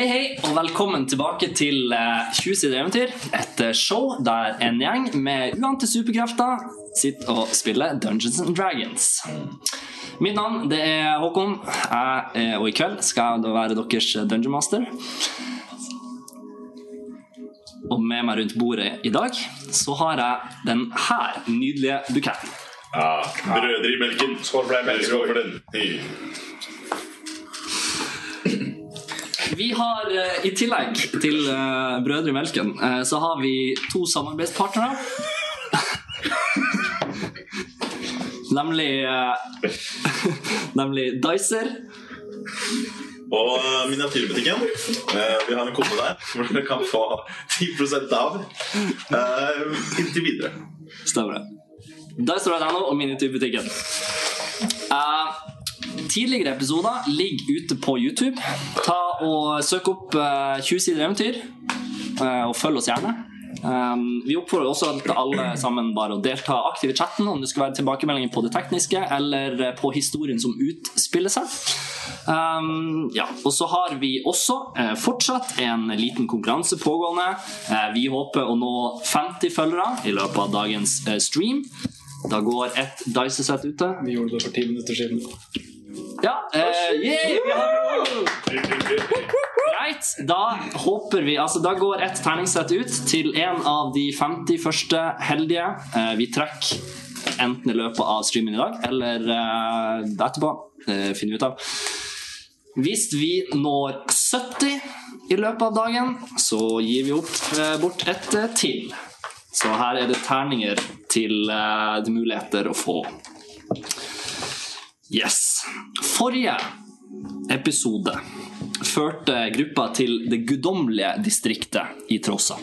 Hei, hei, og velkommen tilbake til eh, 20 sider eventyr. Et eh, show der en gjeng med uante superkrefter sitter og spiller Dungeons and Dragons. Mitt navn det er Håkon, jeg, eh, og i kveld skal jeg være deres Dungeon Master. Og med meg rundt bordet i dag så har jeg den her nydelige buketten. Ja, brødre i melken. Skål for deg, melk. Skål for den. Vi har eh, i tillegg til eh, Brødre i melken, eh, så har vi to samarbeidspartnere. nemlig Nemlig Dicer. Og uh, miniatyrbutikken. Vi har en kode der hvor dere kan få 10% av uh, inntil videre. Stemmer det. Dicer.no og Miniatyrbutikken. Eh, tidligere episoder ligger ute på YouTube. Ta og Søk opp eh, 20 sider eventyr, eh, og følg oss gjerne. Um, vi oppfordrer også til alle sammen bare å delta aktivt i chatten om det skal være tilbakemeldinger på det tekniske eller eh, på historien som utspiller seg. Um, ja, og så har vi også eh, fortsatt en liten konkurranse pågående. Eh, vi håper å nå 50 følgere i løpet av dagens eh, stream. Da går et Dice-sett ute. Vi gjorde det for ti minutter siden. Ja, eh, yeah, vi har Greit, da håper vi Altså, da går et terningssett ut til en av de 50 første heldige. Eh, vi trekker enten i løpet av streamen i dag eller eh, etterpå. Eh, finner vi ut av. Hvis vi når 70 i løpet av dagen, så gir vi opp, eh, bort et eh, til. Så her er det terninger til eh, muligheter å få. Yes. Forrige episode førte gruppa til det guddommelige distriktet i Trossa.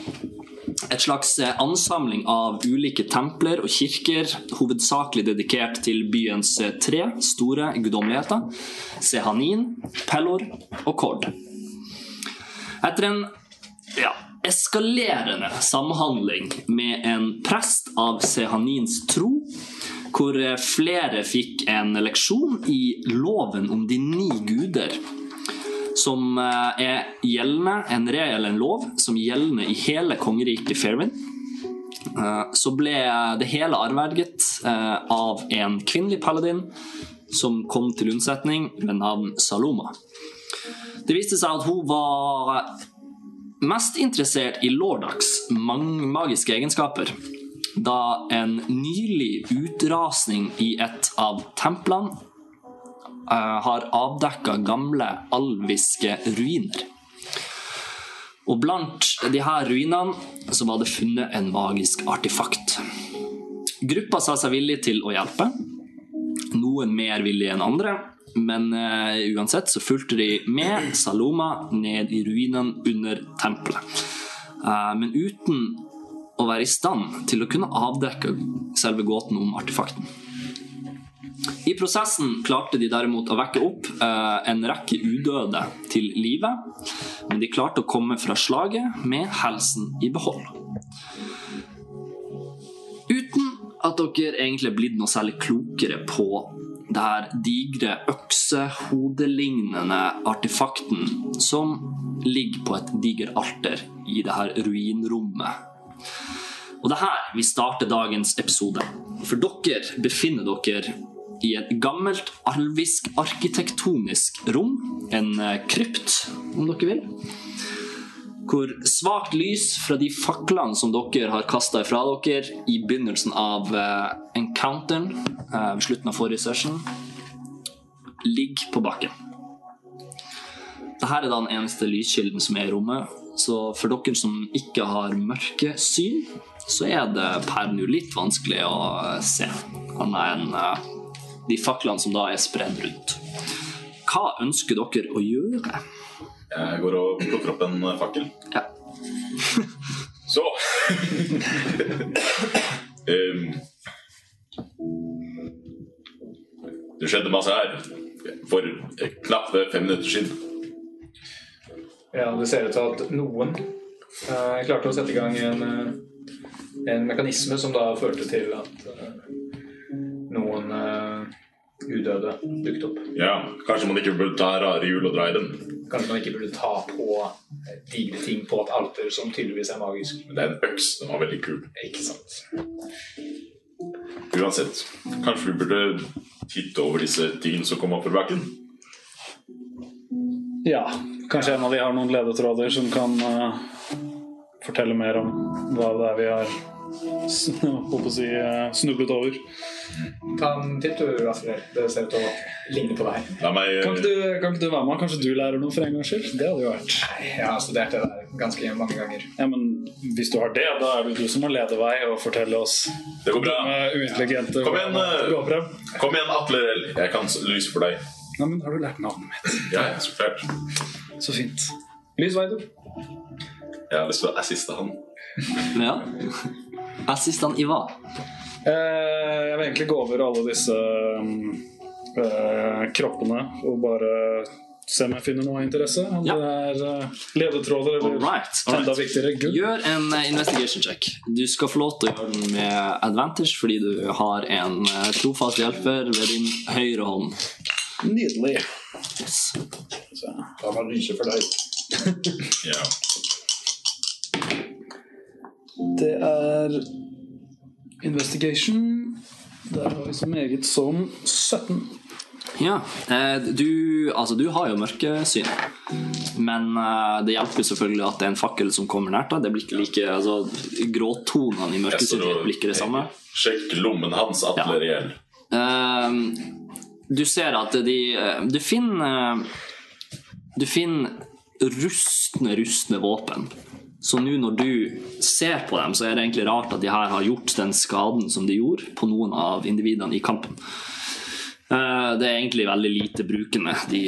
Et slags ansamling av ulike templer og kirker, hovedsakelig dedikert til byens tre store guddommeligheter, Sehanin, Pellor og Kord. Etter en ja, eskalerende samhandling med en prest av Sehanins tro, hvor eh, flere fikk en leksjon i loven om de ni guder, som eh, er gjeldende, en reell en lov, som gjeldende i hele kongeriket Fairwind. Eh, Så ble det hele arverget av en kvinnelig paladin som kom til unnsetning ved navn Saloma. Det viste seg at hun var mest interessert i Lordax magiske egenskaper. Da en nylig utrasning i et av templene uh, har avdekka gamle alviske ruiner. Og blant de her ruinene så var det funnet en magisk artefakt. Gruppa sa seg villig til å hjelpe. Noen mer villige enn andre, men uh, uansett så fulgte de med Saloma ned i ruinene under tempelet. Uh, men uten å være i stand til å kunne avdekke selve gåten om artefakten. I prosessen klarte de derimot å vekke opp uh, en rekke udøde til live, men de klarte å komme fra slaget med helsen i behold. Uten at dere egentlig er blitt noe særlig klokere på det her digre øksehodelignende artefakten som ligger på et diger alter i det her ruinrommet. Og det er her vi starter dagens episode. For dere befinner dere i et gammelt alvisk arkitektonisk rom. En eh, krypt, om dere vil. Hvor svakt lys fra de faklene som dere har kasta ifra dere i begynnelsen av uh, encounteren uh, ved slutten av forrige session, ligger på bakken. Dette er den eneste lyskilden som er i rommet. Så for dere som ikke har mørkesyn, så er det per nå litt vanskelig å se. Annet enn uh, de faklene som da er spredd rundt. Hva ønsker dere å gjøre? Jeg går og plukker opp en fakkel. Ja. Så um, Det skjedde masse her for knapt fem minutter siden. Ja, det ser ut til at noen uh, klarte å sette i gang en, eh, en mekanisme som da førte til at uh, noen eh, udøde dukket opp. Ja, Kanskje man ikke burde ta rare hjul og dra i dem. Kanskje man ikke burde ta på eh, digre ting på et alter som tydeligvis er magisk. Men det er en øks. Den var veldig kul. Ikke sant? Uansett, kanskje vi burde titte over disse tingene som kom opp fra bakken? Ja, kanskje en av de har noen ledetråder som kan uh, fortelle mer om hva det er vi har holdt på å si, eh, snublet over. Ta en titt, du, Rafael. Det ser ut til å ligne på deg. La meg Kan ikke, du, kan ikke du være med? Kanskje du lærer noe for en gangs skyld? Det hadde jo vært Jeg har studert det der ganske mange ganger. Ja, men Hvis du har det, da er det du som må lede vei og fortelle oss Det går bra. uintelligente Kom igjen, eh. går. Kom igjen, Atle Rell. Jeg kan lyse for deg. Nei, men Har du lært navnet mitt? Ja, ja, så klart. Så fint. Lys vei, du. Jeg har lyst til å assiste han. Ja. Assistent i hva? Eh, jeg vil egentlig gå over alle disse eh, kroppene og bare se om jeg finner noe av interesse. Om Ja. det er eh, ledetråder eller All right, all enda viktigere gull. Gjør en uh, investigation check. Du skal få lov til å gjøre den med advantage fordi du har en uh, trofast hjelper ved din høyre hånd. Nydelig. Yes. Så, Da var lyset for deg. Ja. Det er investigation. Der har vi så meget som 17. Ja, eh, du, altså, du har jo mørkesyn, men eh, det hjelper selvfølgelig at det er en fakkel som kommer nært deg. Det blir ikke like, altså, Gråtonene i mørkesyn blir ikke det samme. Sjekk lommen hans, Atle ja. Eh, du ser at de Du finner Du finner rustne, rustne våpen. Så nå når du ser på dem, så er det egentlig rart at de her har gjort den skaden som de gjorde på noen av individene i kampen. Eh, Det er egentlig veldig lite brukende, de,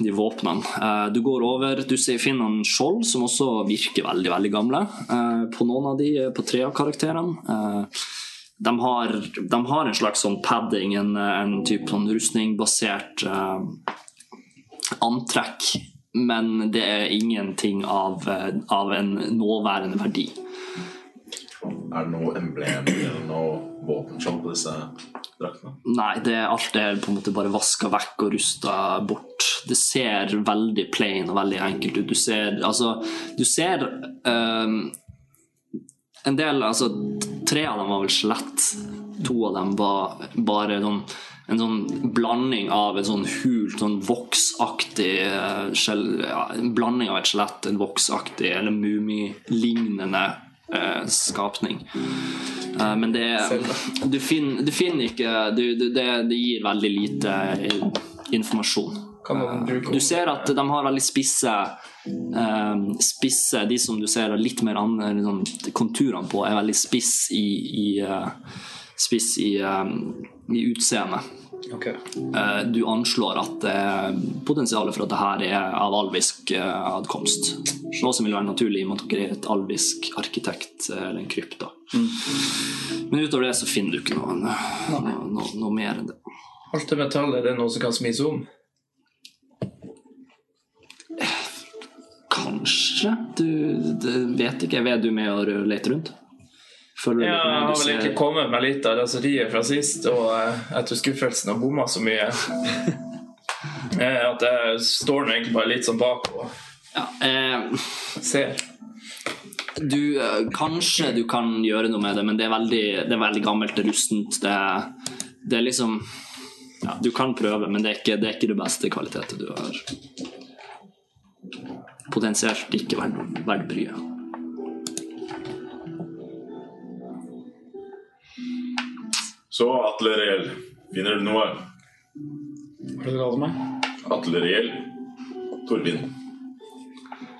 de våpnene. Eh, Du går over, du finner en skjold som også virker veldig veldig gamle. eh, På noen av de, på tre av karakterene. De har, de har en slags sånn padding, en, en type sånn rustningbasert antrekk. Men det er ingenting av, eh, av en nåværende verdi. Er det noe emblem eller noe våpenskjold på disse draktene? Nei, det, alt er på en måte bare vaska vekk og rusta bort. Det ser veldig plain og veldig enkelt ut. Du ser altså Du ser um, en del Altså, tre av dem var vel skjelett. To av dem var bare sånn en sånn blanding av en sånn hult, sånn voksaktig eh, ja, En blanding av et skjelett, en voksaktig eller mumilignende eh, skapning. Eh, men det du, finner, du finner ikke du, du, det, det gir veldig lite eh, informasjon. Bruke Du ser at de har veldig spisse eh, Spisse, De som du ser litt mer an, sånn, konturene på, er veldig spiss i, i eh, Spiss i, eh, i utseendet. Ok. Eh, du anslår at det er potensialet for at det her er av alvisk eh, adkomst. Noe som vil være naturlig i og med at dere er et alvisk arkitekt eh, eller en krypt. Mm. Men utover det så finner du ikke noe, noe, noe, noe mer enn det. Alt det metallet, det er noe som kan smis om. Kanskje? Du det vet ikke. Vet du med å lete rundt? Følger Ja, litt med? jeg har vel ser- egentlig kommet med litt av raseriet fra sist, og eh, etter skuffelsen og bomma så mye. Eh, At jeg står nå egentlig bare litt sånn bak og ja, eh, ser. du, eh, kanskje du kan gjøre noe med det, men det er veldig, det er veldig gammelt, det er rustent. Det, det er liksom ja, Du kan prøve, men det er ikke det, er ikke det beste kvaliteten du har. Potensielt ikke verdt bryet. Så Atle Reel, finner du noe? Hva er det du kaller meg? Atle Reel. Torvin.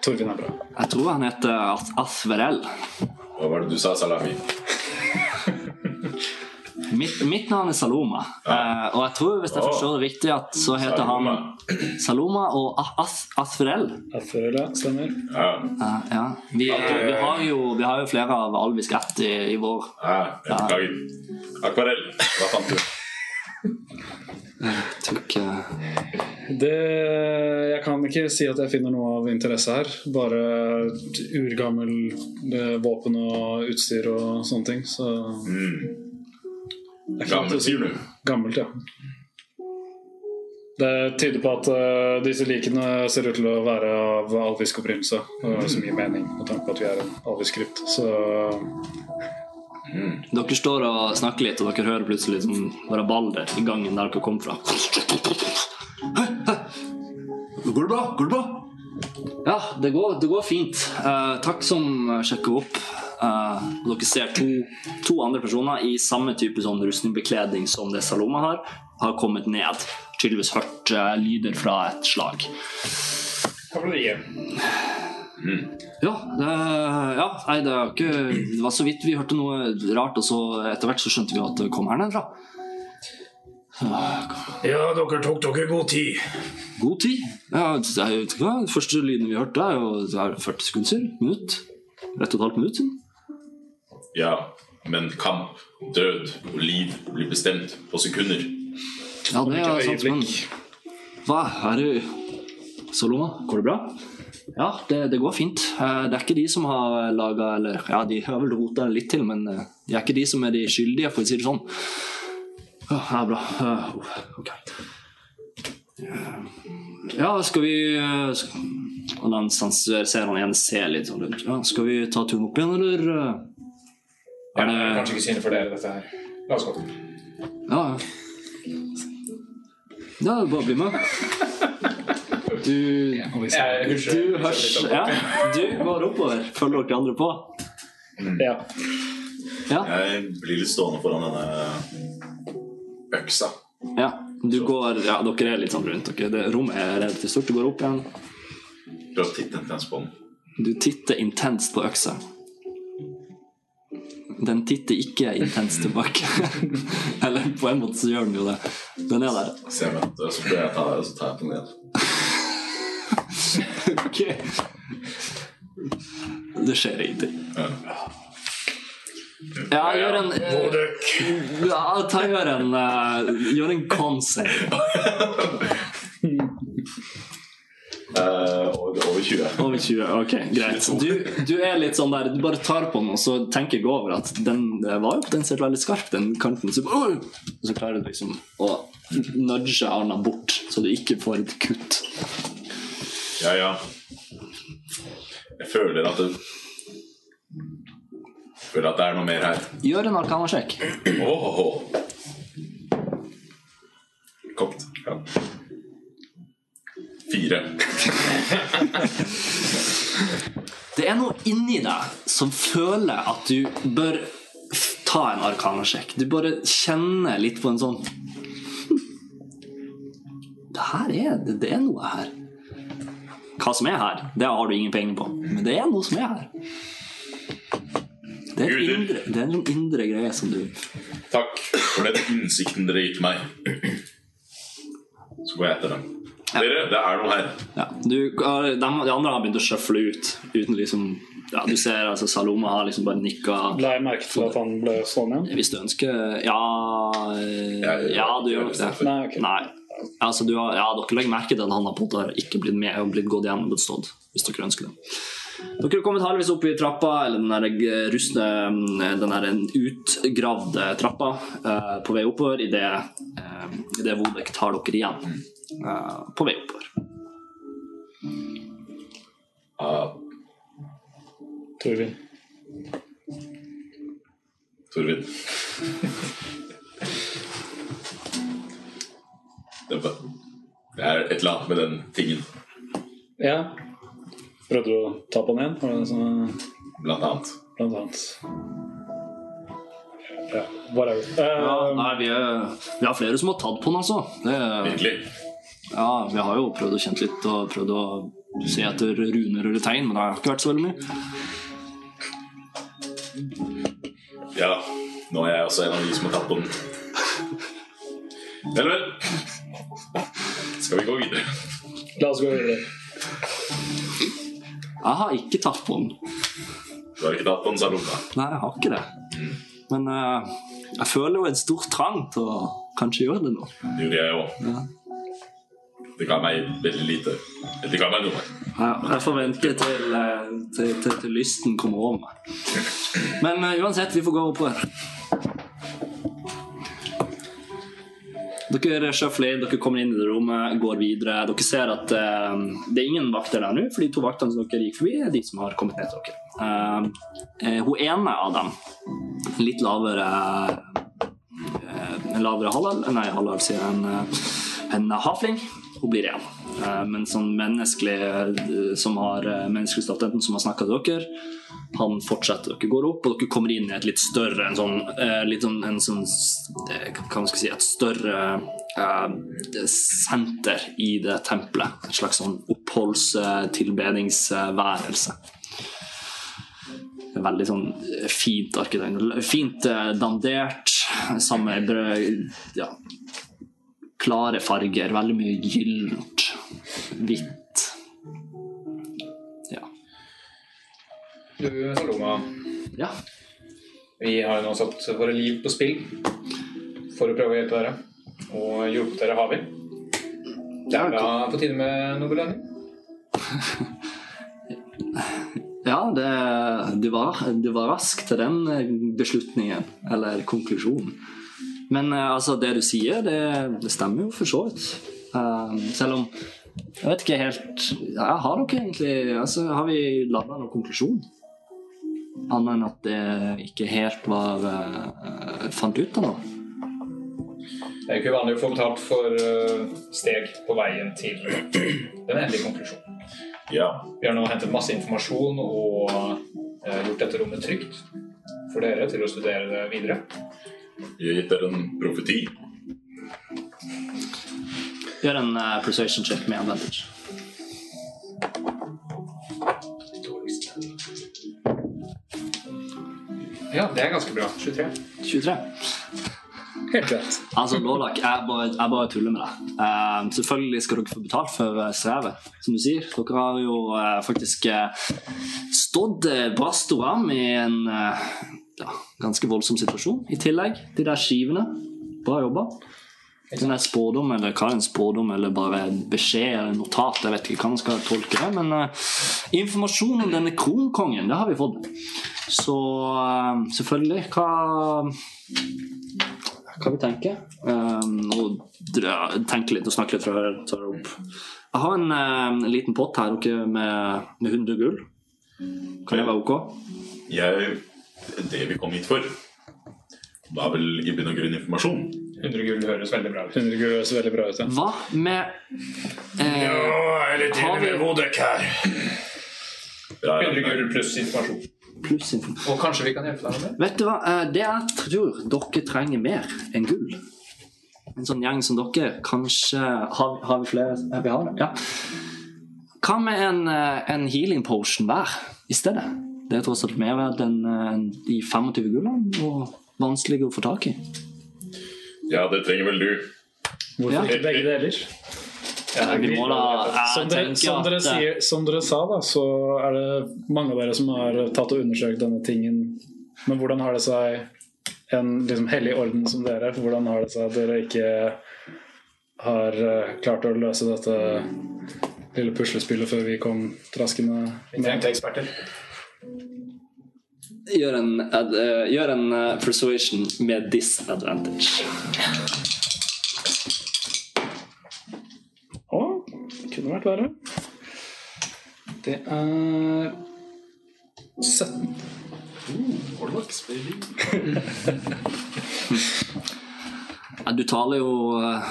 Torvin er bra. Jeg tror han heter Asverell. Hva var det du sa, Salami? Mitt, mitt navn er Saloma, eh, og jeg tror hvis jeg forstår det riktig, at så heter han Saloma og Asfurell As Asverell. Derfor, ja, stemmer. Ja. Uh, ja. vi, vi, har jo, vi har jo flere av alvisk ett i, i vår ja, jeg beklager. Akvarell. Hva fant du? Jeg tror Det, jeg kan ikke si at jeg finner noe av interesse her. Bare urgammel eh, våpen og utstyr og sånne ting. Så Mm. Det er ikke Gammel, lett å si. sier du? Gammelt, ja. Det tyder på at uh, disse likene ser ut til å være av alvisk opprinnelse. Og som gir mening med tanke på at vi er en alvisk krypt. Så Dere står og snakker litt, og dere hører plutselig liksom, bare Balder i gangen der dere kom fra. Går det bra? Går det bra? Ja, det går, det går fint. Uh, takk som sjekker opp. Eh, dere ser to, to andre personer i samme type sånn rustningbekledning som det Saloma har, har kommet ned. Tydeligvis hørt uh, lyder fra et slag. Kavaleriet. Ja, det, ja nei, det, ikke, det var så vidt vi hørte noe rart, og så etter hvert så skjønte vi at det kom her nedfra. Ja, dere tok dere god tid. God tid. Ja, det er hva, første lyden vi hørte, er jo det er 40 sekunder siden. Minutt. Rett og et halvt minutt siden. Ja, men kamp, død og liv blir bestemt på sekunder. Ja, det er sant, men Hva, er du Soloma, går det bra? Ja, det, det går fint. Eh, Det er ikke de som har laga Eller ja, de har vel rota det litt til, men eh, de er ikke de som er de skyldige, for å si det sånn. Ja, det er bra. Eh, Ok. Eh, Ja, skal vi Og den ser han igjen ser litt sånn rundt. Ja, skal vi ta turen opp igjen, eller? Eh? Ja, Er det er kanskje ikke synd for dere, dette her. La oss gå. Ja, ja. Bare bli med. Du Du hørs Ja, du går oppover. Følger dere andre på? ja. Ja. Jeg blir litt stående foran denne øksa. ja. Du går Ja, dere er litt sånn rundt dere. Det rommet er relativt stort. Du går opp igjen. Du titter titte intenst på den. Du titter intenst på øksa. Den titter ikke intenst tilbake. Eller på en måte så gjør den jo det. Den er der. Se meg, og så prøver jeg å ta og så tar jeg på den igjen. Ok. Det skjer ingenting. Ja. Ja, gjør en Ja, ta gjør en uh, Gjør en con-save. Eh, over, over 20. Over 20. Ok, greit. Du, du er litt sånn der Du bare tar på den, og så tenker jeg over at den eh, var jo potensielt veldig skarp, den kanten. Så, og så klarer du liksom å nudge arna bort, så du ikke får et kutt. Ja, ja. Jeg føler at det Føler at det er noe mer her. Gjør en arkana-sjekk. Åh, Kokt. Ja. Fire. Det er noe inni deg som føler at du bør ta en arkana-sjekk. Du bare kjenner litt på en sånn «Hm, Det her er det, det er noe her. Hva som er her, det har du ingen penger på. Men det er noe som er her. Det er, indre, det er en sånn indre greier som du Takk for den innsikten dere gir til meg. Så går jeg etter dem. Dere, det er noe her. Ja, du, de, de andre har begynt å sjøfle ut uten liksom ja, Du ser altså Saloma har liksom bare nikka La jeg merke til at han ble stående igjen? Hvis du ønsker Ja, eh, Ja, du gjør nok det. Nei, ok. Nei. Altså, du har, ja, dere legger merke til at han har på en ikke blitt med og blitt gått igjen og stått, hvis dere ønsker det. Dere har kommet halvveis opp i trappa, eller den der eh, rustne Den der utgravde trappa eh, på vei oppover idet uh, Vodek tar dere igjen eh, på vei oppover. Uh, Torvin. Torvin. Det er det er et eller annet med den tingen, Ja. Prøvde du å ta på den igjen? Var det det blant annet. Blant annet. Ja, whatever. Ja, Eh, nei, vi, er, vi har flere som har tatt på den, altså. Det, Virkelig. Ja, vi har jo prøvd å kjenne litt og prøvd å se etter runer eller tegn, men det har ikke vært så veldig mye. Ja, nå er jeg også en av de som har tatt på den. Vel, vel. Skal vi gå videre? la oss gå videre. Jeg har ikke tatt på den. Du har ikke tatt på den, sa Lomma. Nei, jeg har ikke det. Men uh, jeg føler jo en stor trang til å kanskje gjøre det nå. Det gjorde jeg òg. Ja. Det ga meg veldig lite. Det ga meg noe. Jeg, jeg får vente til, eh, til, til, til lysten kommer over meg. Men uh, uansett, vi får gå oppover. Dere sjøfler dere kommer inn i det rommet, går videre. Dere ser at uh, det er ingen vakter der nå, for de to vaktene som dere gikk forbi, er de som har kommet ned til dere. Uh, hun ene av dem, litt lavere En lavere halal, Nei, halal sier en, en havling. Hun blir igjen. Eh, men sånn menneskelig eh, som har eh, menneskelig staten som har snakka til dere, han fortsetter. Dere går opp, og dere kommer inn i et litt større en sånn, litt sånn, en sånn Hva skal si Et større senter i det tempelet. Et slags sånn oppholdstilbedingsværelse. Veldig sånn fint arkitekt. Fint dandert. Samme brød Ja. Klare farger. Veldig mye gyllent. Hvitt. Ja. Du, Saloma, ja. vi har jo nå satt våre liv på spill for å prøve å hjelpe dere. Og hjulpet dere har vi. Det er da på tide med noe belønning. Ja, det, du, var, du var rask til den beslutningen, eller konklusjonen. Men eh, altså, det du sier, det, det stemmer jo for så vidt. Eh, selv om Jeg vet ikke helt ja, Har dere egentlig altså, Har vi landa noen konklusjon? Annet enn at det ikke helt var uh, Fant ut av noe? Det er ikke uvanlig å få betalt for steg på veien til den endelige konklusjonen. Ja. Vi har nå hentet masse informasjon og gjort dette rommet trygt for dere til å studere det videre. Vi har gitt dere en profeti. Gjør en uh, persuasion check med advantage. Ja, det er ganske bra. 23. 23. Helt rett. Altså, Lordak, jeg bare, jeg bare tuller med deg. Uh, selvfølgelig skal dere få betalt for eh, strevet, som du sier. Dere har jo uh, faktisk stått brast og ram i en ja, ganske voldsom situasjon. I tillegg, de der skivene. Bra jobba. Den der spådom, eller hva er en spådom, eller bare en beskjed eller en notat, jeg vet ikke hva man skal tolke det, men uh, informasjon om denne kronkongen, det har vi fått. Så uh, selvfølgelig, hva hva vi tenker. Um, og tenke litt og snakke litt før jeg tar det opp. Jeg har en, eh, en liten pott her med, med 100 gull. Kan det være ok? Jeg, det vi kom hit for, var vel i bunn og grunn informasjon. 100 gull høres veldig bra ut. 100 gull høres veldig bra ut. Ja. Hva med eh, jeg er litt inne med Modek her. 100 gull pluss informasjon. pluss informasjon. Og kanskje vi kan hjelpe deg med det? Vet du hva? Eh, Det jeg tror dere trenger mer enn gull. En sånn gjeng som dere. Kanskje Har, har vi flere? Vi har det. Ja. Hva med en, eh, en healing potion hver i stedet? Det er tross alt mer verdt enn eh, de 25 gullene, og vanskelig å få tak i. ja, det trenger vel du. Hvorfor Ja. ikke begge deler? Ja, vi må da, Som dere, som, dere eh, sier, som dere sa, da, så er det mange av dere som har tatt og undersøkt denne tingen. Men hvordan har det seg en liksom, hellig orden som dere? Hvordan har det seg at dere ikke har eh, klart å løse dette lille puslespillet før vi kom traskende Vi trengte eksperter. Gjør en, ad, uh, gjør en uh, persuasion med disadvantage. Å, kunne vært verre. Det er 17. Ja, du taler jo eh,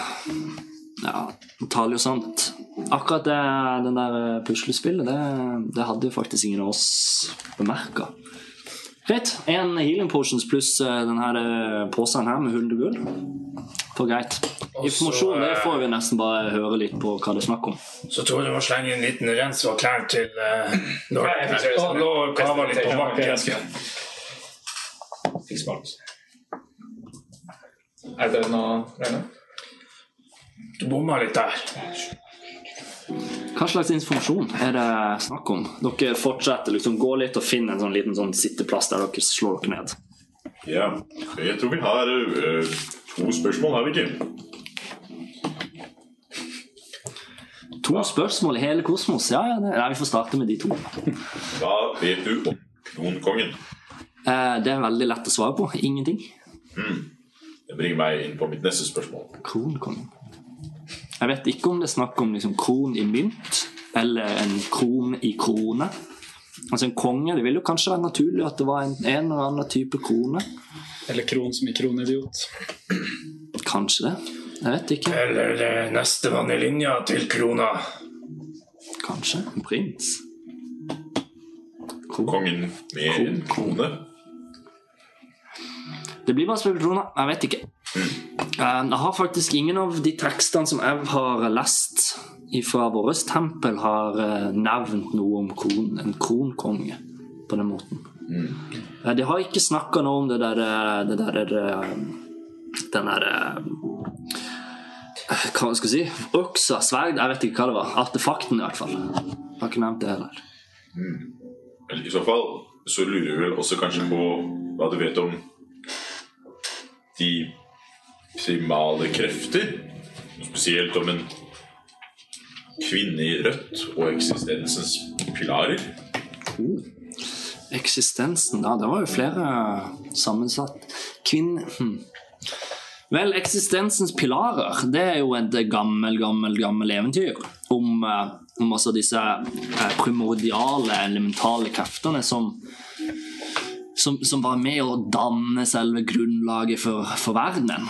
Ja, du taler jo sant. Akkurat det, den der puslespillet, det, det hadde jo faktisk ingen av oss bemerka. Greit. En healing potions pluss denne her eh, posen her med 100 gull. For greit. Informasjon det får vi nesten bare høre litt på hva det er snakk om. Så tror jeg du må slenge en liten rens og klær til uh, når jeg lå og kava litt på bakken. Er det noe Reine? Du bomma litt der. Hva slags informasjon er det snakk om? Dere fortsetter liksom gå litt og finne en sånn liten sånn sitteplass der dere slår dere ned. Ja, jeg tror vi har uh, to spørsmål, har vi ikke? To spørsmål i hele kosmos. Ja, ja, ja, vi får starte med de to. Hva vet du om kronkongen? Eh, det er veldig lett å svare på. Ingenting. Det bringer meg inn på mitt neste spørsmål. Kronkongen. Jeg vet ikke om det er snakk om liksom kron i mynt eller en kron i krone. Altså En konge Det ville jo kanskje være naturlig at det var en, en eller annen type krone. Eller kron som i kronidiot. Kanskje det. Jeg vet ikke. Eller det nestemann i linja til krona. Kanskje. En prins. Kron. Kongen med en krone. Det blir bare spekulasjoner. Jeg vet ikke. Eh, Jeg har faktisk ingen av de tekstene som jeg har lest fra vårt tempel, har eh, nevnt noe om kron, en kronkonge på den måten. Mm. De har ikke snakka noe om det der, det der Den der eh, Hva skal jeg si? Øksa, sverd, jeg vet ikke hva det var. Artefakten, i hvert fall. Jeg har ikke nevnt det heller. Mm. I så fall så lurer vi vel også kanskje på hva du vet om de primale krefter. Spesielt om en kvinne i rødt og eksistensens pilarer. Eksistensen, da. Det var jo flere sammensatt. Kvinn... hm. Vel, eksistensens pilarer, det er jo et gammel, gammel, gammel eventyr om, eh, om altså disse eh, primordiale, elementale kreftene som, som, som var med å danne selve grunnlaget for, for verdenen.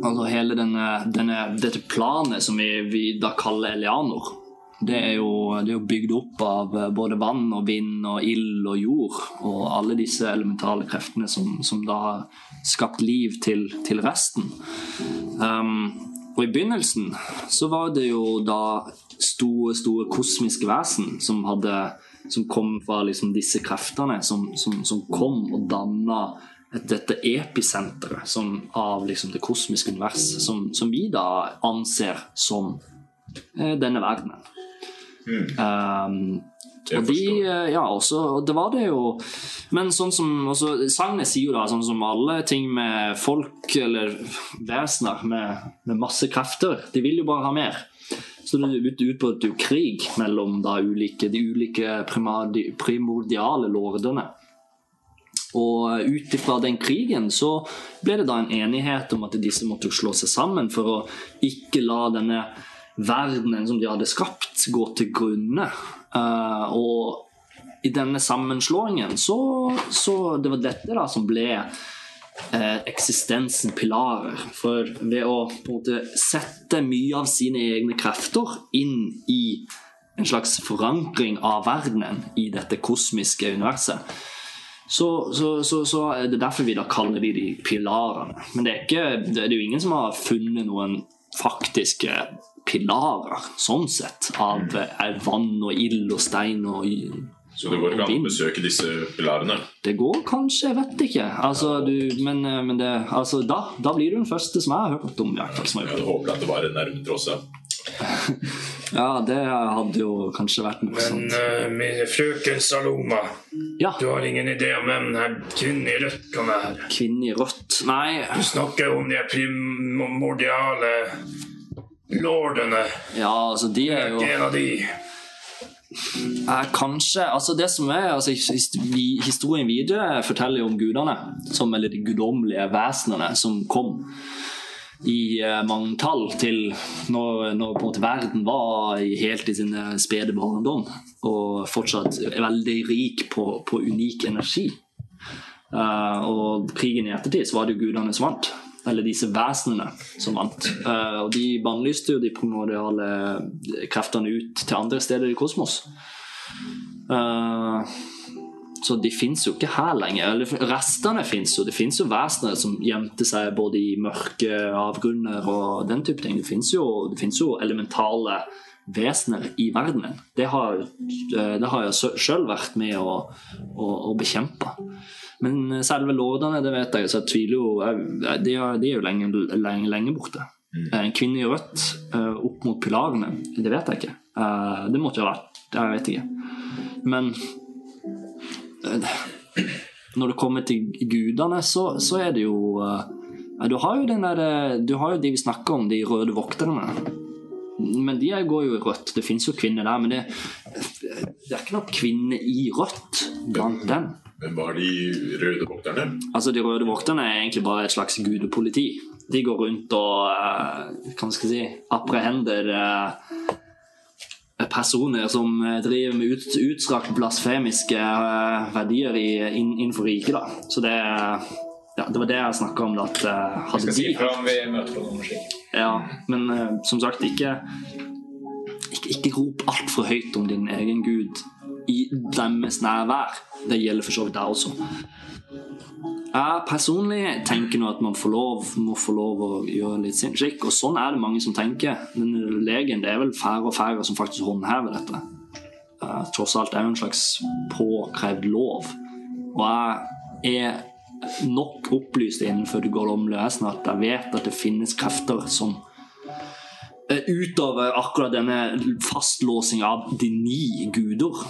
Altså hele denne, denne, dette planet som vi, vi da kaller Elianor. Det er, jo, det er jo bygd opp av eh, både vann og vind og ild og jord. Og alle disse elementale kreftene som, som da har skapt liv til, til resten. Um, og i begynnelsen så var det jo da store, store kosmiske vesen som hadde som kom fra liksom disse kreftene, som, som, som kom og danna dette episenteret som, av liksom det kosmiske univers, som, som vi da anser som eh, denne verdenen. Um, og de, eh, ja, også, og det var det jo Men sånn som også, Sagnet sier jo da, sånn som alle ting med folk eller vesener med, med masse krefter, de vil jo bare ha mer. Så det ut, ut på et krig mellom da ulike, de ulike primordiale lordene. Og ut ifra den krigen så ble det da en enighet om at disse måtte slå seg sammen for å ikke la denne verdenen som de hadde skapt, gå til grunne. Eh, og i denne sammenslåingen så, så Det var dette da som ble eh, eksistensen pilarer. For ved å på en måte sette mye av sine egne krefter inn i en slags forankring av verdenen i dette kosmiske universet, så, så, så, så er det derfor vi da kaller de de pilarene. Men det er, ikke, det er jo ingen som har funnet noen faktiske pilarer, sånn sett, av eh, vann og ild og stein og Så det går ikke an å besøke disse pilarene. Det går kanskje, jeg vet ikke. Altså, du, men eh, men det, altså, da, da blir du den første som jeg har hørt om. Jeg, Jeg håper at det var en nærme tross. Ja. det. Hadde jo kanskje vært Men morsomt. uh, min frøken Saloma, Ja, du har ingen idé om hvem den kvinnen i rødt kan være? Kvinnen i rødt. Nei, Du snakker om de primordiale lordene. ja, altså, de er jo en av de. Eh, kanskje altså Det som er altså, Historien videre forteller jo om gudene, som, eller de guddommelige vesenene som kom i mange manntall til når, når på en måte verden var helt i sin eh, spede barndom og fortsatt er veldig rik på, på unik energi. Uh, og krigen i ettertid så var det jo gudene som vant. Eller disse vesenene som vant. Uh, og de bannlyste jo de primordiale kreftene ut til andre steder i kosmos. Eh, så de fins jo ikke her lenger. Eller restene fins jo. Det fins jo vesener som gjemte seg både i mørke avgrunner og den type ting. Det fins jo, jo elementale vesener i verdenen. Det har, eh, det har jeg sjøl vært med å, å, å bekjempe. Men selve lordene, det vet jeg, så jeg tviler jo De er, de er jo lenge, lenge, lenge borte. En kvinne i rødt eh, opp mot pilarene, det vet jeg ikke. Eh, Det måtte jo ha vært Jeg vet ikke. Men eh, når det kommer til gudene, så, så er det jo eh, Du har jo den der, eh, du har jo de vi snakker om, de røde vokterne. Men de er- går jo i rødt. Det fins jo kvinner der, men det, det er ikke noen kvinner i rødt blant dem. Hvem var de røde vokterne? Altså, De røde vokterne er egentlig bare et slags gudepoliti. De går rundt og Kan hva skal jeg si, apprehender eh, personer som eh, driver med ut, utstrakt blasfemiske eh, verdier i, in, innenfor riket. da. Så det, ja, det var det jeg snakka om. da, at hadde Vi skal si fra om vi møter på noen slik. Ja, men eh, som sagt, ikke Ikke, rop altfor høyt om din egen gud i deres nærvær. Det gjelder for så vidt deg også. Jeg personlig tenker nå at man får lov, må få lov å gjøre litt sin skikk, og sånn er det mange som tenker. Men legen, det er vel færre og færre som faktisk håndhever dette. Uh, tross alt er jo en slags påkrevd lov. Og jeg er nok opplyst innenfor det guddommelige vesenet at jeg vet at det finnes krefter som utover akkurat denne fastlåsing av de ni guder.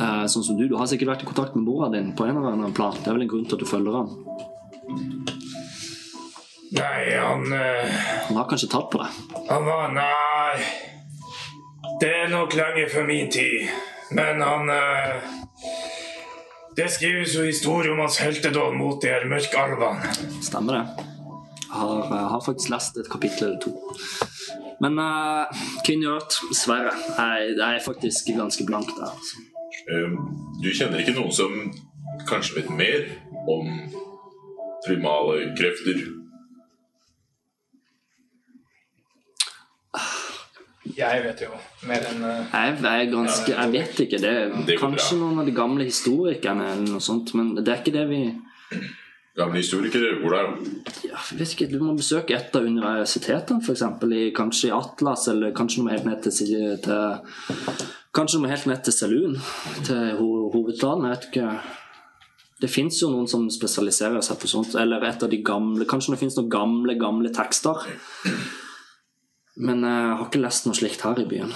Eh, sånn som du, du har sikkert vært i kontakt med mora din på en eller annen plan. Det er vel en grunn til at du følger han. Nei, han eh, Han har kanskje tatt på deg. Han var Nei. Det er nok lenge før min tid. Men han eh, Det skrives jo historie om hans heltedåd mot de her mørkalvene. Stemmer det. Har, har faktisk lest et kapittel eller to. Men uh, Queen Yacht, dessverre. Jeg, jeg er faktisk ganske blank der. Altså. Um, du kjenner ikke noen som kanskje vet mer om primale krefter? Jeg vet jo mer enn uh, Jeg, jeg er ganske Jeg vet ikke. Det er Det kanskje bra. noen av de gamle historikerne eller noe sånt, men det er ikke det vi Gamle historikere, hvor da? ja, jeg vet ikke, Du må besøke et av universitetene, f.eks. Kanskje i Atlas, eller kanskje noe helt ned til, til Kanskje noe helt ned til Selun, til ho hovedstaden. Jeg vet ikke. Det fins jo noen som spesialiserer seg på sånt. Eller et av de gamle Kanskje det fins noen gamle, gamle tekster. Men jeg har ikke lest noe slikt her i byen.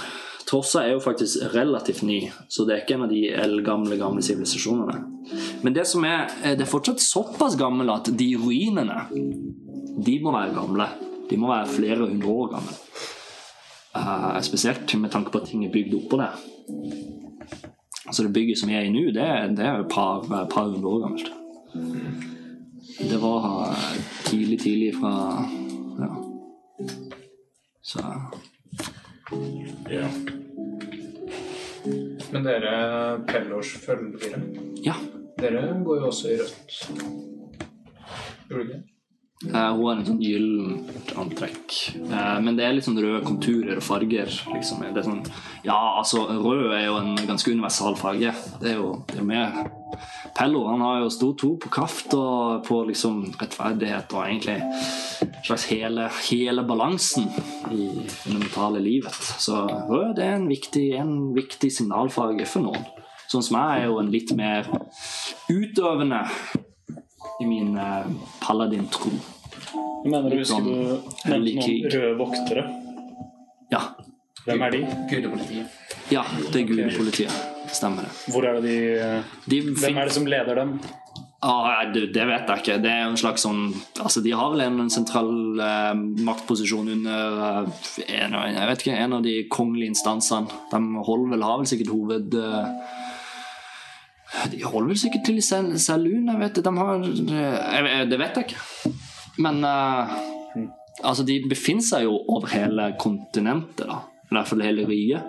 Trossa er jo faktisk relativt ny, så det er ikke en av de eldgamle gamle sivilisasjonene. Men det som er, eh, det er fortsatt såpass gammel at de ruinene de må være gamle. De må være flere hundre år gamle. Uh, spesielt med tanke på at ting er bygd oppå der. Så det bygget som vi er i nå, det, det er et par, par hundre år gammelt. Det var eh, tidlig, tidlig fra Ja. Så Ja. Men dere Pellors følgere, ja. dere går jo også i rødt. Gjorde dere ikke det? Eh, hun har en sånn gyllent antrekk. Eh, men det er litt sånn røde konturer og farger. Liksom. Det er sånn, ja, altså, rød er jo en ganske universal farge. Det er jo det er med Pello han har jo stor tro på kraft og på liksom rettferdighet og egentlig en slags hele, hele balansen i det mentale livet. Så rød er en viktig, en viktig signalfarge for noen. Sånn som jeg er jo en litt mer utøvende i min eh, paladin-tro. Jeg mener du husker du nevnte noen røde voktere. Ja. Hvem er de? Gudepolitiet. ja, det er gudepolitiet. Stemmer det. Hvor er det de De Hvem fin- er det som leder dem? Ah, det, det vet jeg ikke. Det er en slags sånn Altså, de har vel en, en sentral eh, maktposisjon under eh, en, jeg vet ikke, en av de kongelige instansene. De holder vel, har vel sikkert hoved... eh, de holder vel sikkert til i jeg vet. De har eh, Det vet jeg ikke. Men uh, altså, de befinner seg jo over hele kontinentet, da. I hvert fall hele riket.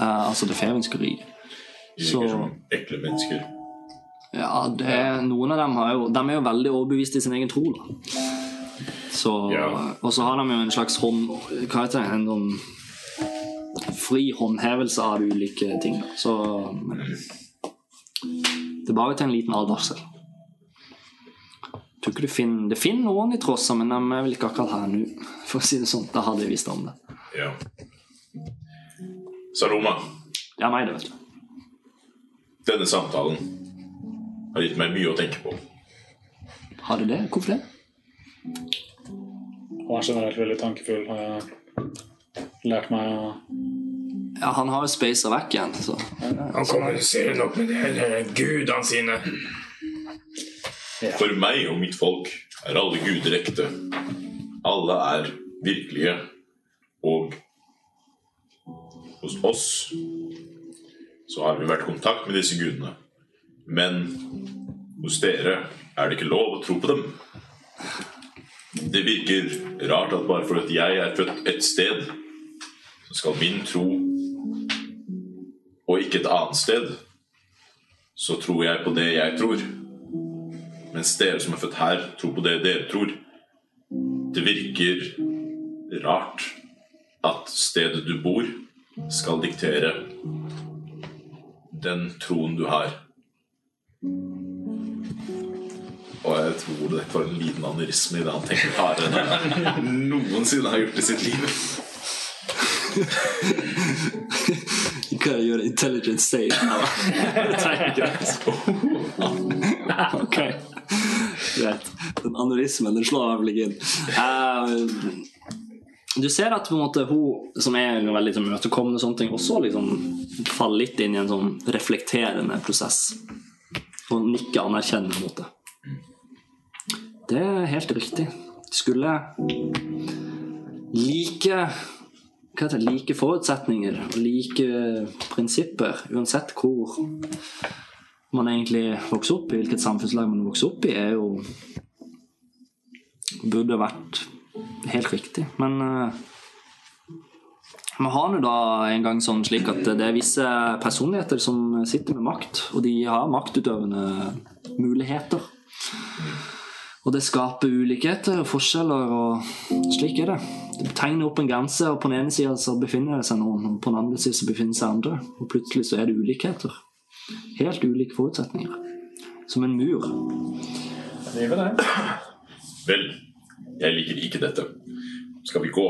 Uh, altså det fevenske riket. De Så- virker som ekle mennesker. Ja, det noen av dem har jo, de er jo veldig overbevist i sin egen tro. Da. Så, Ja. Og så har de jo en slags hånd Hva heter det? En sånn fri håndhevelse av ulike ting. Så Det er bare til en liten advarsel. Tror ikke du finner, Det finner noen i Trossa, men de er vel ikke akkurat her nå. For å si det sånn. Da hadde jeg visst om det. Ja. Saloma, Ja, nei, det vet du. denne samtalen har gitt meg mye å tenke på. Har det det? Hvorfor det? Han er generelt veldig tankefull, lært meg å Ja, Han har jo spacer vekk igjen, så Han kommuniserer nok med her gudene sine. For meg og mitt folk er alle guder ekte. Alle er virkelige. Og hos oss så har vi vært i kontakt med disse gudene. Men hos dere er det ikke lov å tro på dem. Det virker rart at bare fordi jeg er født et sted, skal min tro og ikke et annet sted, så tror jeg på det jeg tror. Mens dere som er født her, tror på det dere tror. Det virker rart at stedet du bor, skal diktere den troen du har. Og jeg tror det var en liten anerisme i det han tenker hardere enn han noensinne har gjort i sitt liv. Du kan gjøre intelligent save. Det trenger ikke det. Ok. Greit. Den anorismen den slår vel ikke inn. Uh, du ser at på en måte hun som er veldig sånn imøtekommende, og sånne ting, også liksom faller litt inn i en sånn reflekterende prosess. Og nikker anerkjennende mot det. Det er helt riktig. Skulle like hva heter like forutsetninger og like prinsipper, uansett hvor man egentlig vokser opp i, hvilket samfunnslag man vokser opp i, er jo Burde vært helt riktig. Men vi har nå da en gang sånn slik at det er visse personligheter som sitter med makt, og de har maktutøvende muligheter. Og det skaper ulikheter og forskjeller, og slik er det. Det tegner opp en grense, og på den ene sida så befinner det seg noen, og på den andre sida så befinner seg andre. Og plutselig så er det ulikheter. Helt ulike forutsetninger. Som en mur. Det. Vel, jeg liker ikke dette. Skal vi gå?